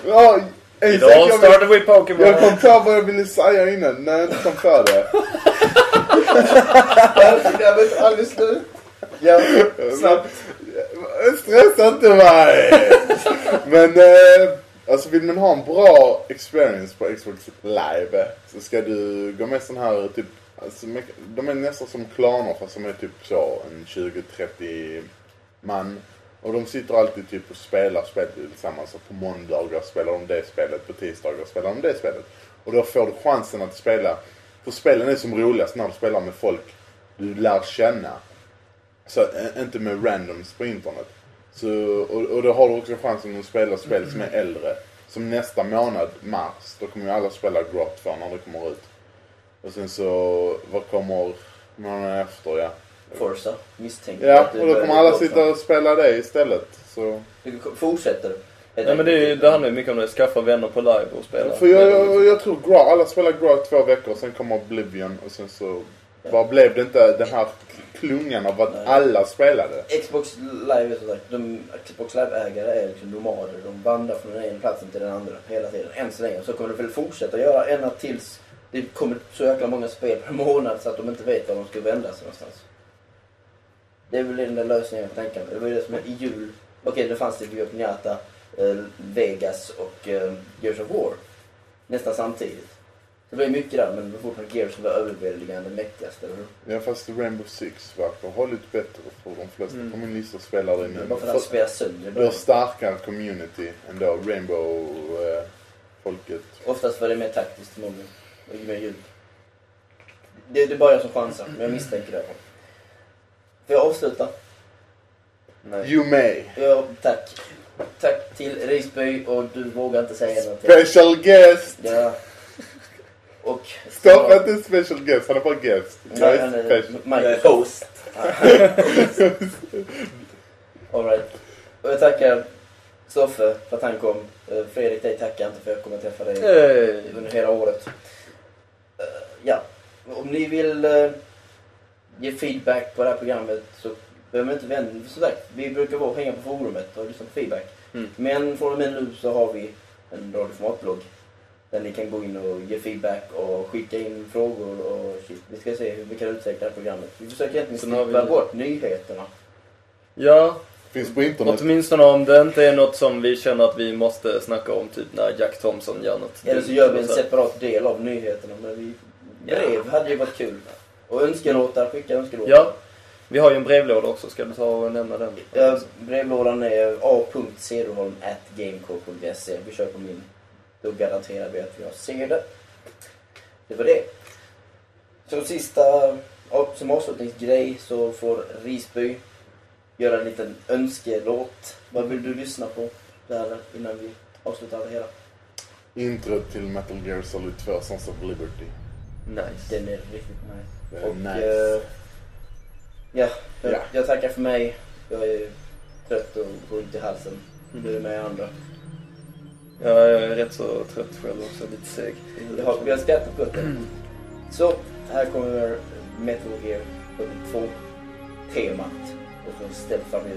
[SPEAKER 4] Ja, en
[SPEAKER 2] Idag startar vi Pokémon.
[SPEAKER 4] jag kom på vad jag ville säga innan när jag inte kom på det.
[SPEAKER 1] Jag vet aldrig slut. Ja, snabbt.
[SPEAKER 4] Stressa inte mig! Men eh, alltså vill man ha en bra experience på Xbox Live så ska du gå med sån här typ Alltså, de är nästan som klaner fast de är typ så en 20-30 man. Och de sitter alltid typ och spelar spel tillsammans. Och på måndagar spelar de det spelet, på tisdagar spelar de det spelet. Och då får du chansen att spela. För spelen är som roligast när du spelar med folk du lär känna. Så inte med randoms på internet. Så, och, och då har du också chansen att spela spel som är äldre. Som nästa månad, mars, då kommer ju alla spela Grot 2 när det kommer ut. Och sen så, vad kommer månaden efter, ja.
[SPEAKER 1] Forza, misstänker
[SPEAKER 4] Ja,
[SPEAKER 1] att
[SPEAKER 4] och då kommer alla sitta och spela det istället. Så.
[SPEAKER 1] Du fortsätter.
[SPEAKER 2] Nej men det, är det handlar ju mycket om det. Skaffa vänner på live och spela.
[SPEAKER 4] För jag, jag, jag tror Grot, alla spelar Grot två veckor, sen kommer Oblivion och sen så bara blev det inte den här klungan av att
[SPEAKER 1] Nej.
[SPEAKER 4] alla spelade.
[SPEAKER 1] Xbox Live är som sagt, de Xbox Live-ägare är liksom nomader. De vandrar från den ena platsen till den andra hela tiden. Än så länge. Så kommer de väl fortsätta göra ända tills det kommer så jäkla många spel per månad så att de inte vet var de ska vända sig någonstans. Det är väl den där lösningen jag tänker mig. Det var ju det som i jul. Okej, det fanns det Björknjata, eh, Vegas och eh, Gears of War. Nästan samtidigt. Det var ju mycket där, men det var fortfarande Gears som var överväldigande mäktigast, eller hur?
[SPEAKER 4] Ja fast Rainbow Six verkar ha lite bättre för de flesta
[SPEAKER 2] Mm.
[SPEAKER 4] lista spelar det nu.
[SPEAKER 1] Bara för att han spelar sönder.
[SPEAKER 4] Du har starkare community ändå, Rainbow-folket.
[SPEAKER 1] Oftast var det mer taktiskt förmodligen. Och mer ljud. Det, det är bara jag som chansar, men jag misstänker det. Får jag avsluta?
[SPEAKER 2] Nej.
[SPEAKER 4] you may.
[SPEAKER 1] Ja, tack. Tack till Risby och du vågar inte säga någonting.
[SPEAKER 4] Special guest!
[SPEAKER 1] Ja. Och
[SPEAKER 4] Stoppa inte special guest, han är bara guest. Jag
[SPEAKER 1] Han
[SPEAKER 4] är special.
[SPEAKER 5] Jag är host.
[SPEAKER 1] Alright. Och jag tackar Stoffe för att han kom. Eh, Fredrik, dig tackar jag inte för jag kommer träffa dig
[SPEAKER 2] Hey.
[SPEAKER 1] under hela året. Eh, Ja, om ni vill eh, ge feedback på det här programmet så behöver ni inte vända sagt, vi brukar vara och hänga på forumet och lyssna på feedback.
[SPEAKER 2] Mm.
[SPEAKER 1] Men från och med nu så har vi en radioformatblogg. Där ni kan gå in och ge feedback och skicka in frågor och shit. Vi ska se hur vi kan utveckla det här programmet. Vi försöker egentligen
[SPEAKER 2] har vi-
[SPEAKER 1] slippa bort nyheterna.
[SPEAKER 2] Ja,
[SPEAKER 4] Finns på internet.
[SPEAKER 2] åtminstone om det inte är något som vi känner att vi måste snacka om, typ när Jack Thompson gör något.
[SPEAKER 1] Eller så gör vi en separat del av nyheterna. Men vi,
[SPEAKER 2] Ja.
[SPEAKER 1] brev hade ju varit kul. Och önskelåtar, skicka önskelåtar.
[SPEAKER 2] Ja, vi har ju en brevlåda också. Ska du ta och nämna den?
[SPEAKER 1] Ja, brevlådan är a.cederholm.gameco.se. Vi kör på min. Då garanterar vi att jag ser det. Det var det. Så sista, som avslutningsgrej så får Risby göra en liten önskelåt. Vad vill du lyssna på där innan vi avslutar det hela?
[SPEAKER 4] Intro till Metal Gear Solid 2 Sons of Liberty.
[SPEAKER 2] Nice.
[SPEAKER 1] Den är riktigt nice.
[SPEAKER 4] Är
[SPEAKER 1] Och
[SPEAKER 4] nice.
[SPEAKER 1] eh, ja, jag,
[SPEAKER 4] Ja.
[SPEAKER 1] jag tackar för mig. Jag är trött och ont i halsen.
[SPEAKER 2] Mm.
[SPEAKER 1] Du är med andra.
[SPEAKER 2] Ja, jag är rätt så trött själv också. Lite seg.
[SPEAKER 1] Vi har, vi har skrattat gott. Så, här kommer Metal Gear 42 temat och så Step Family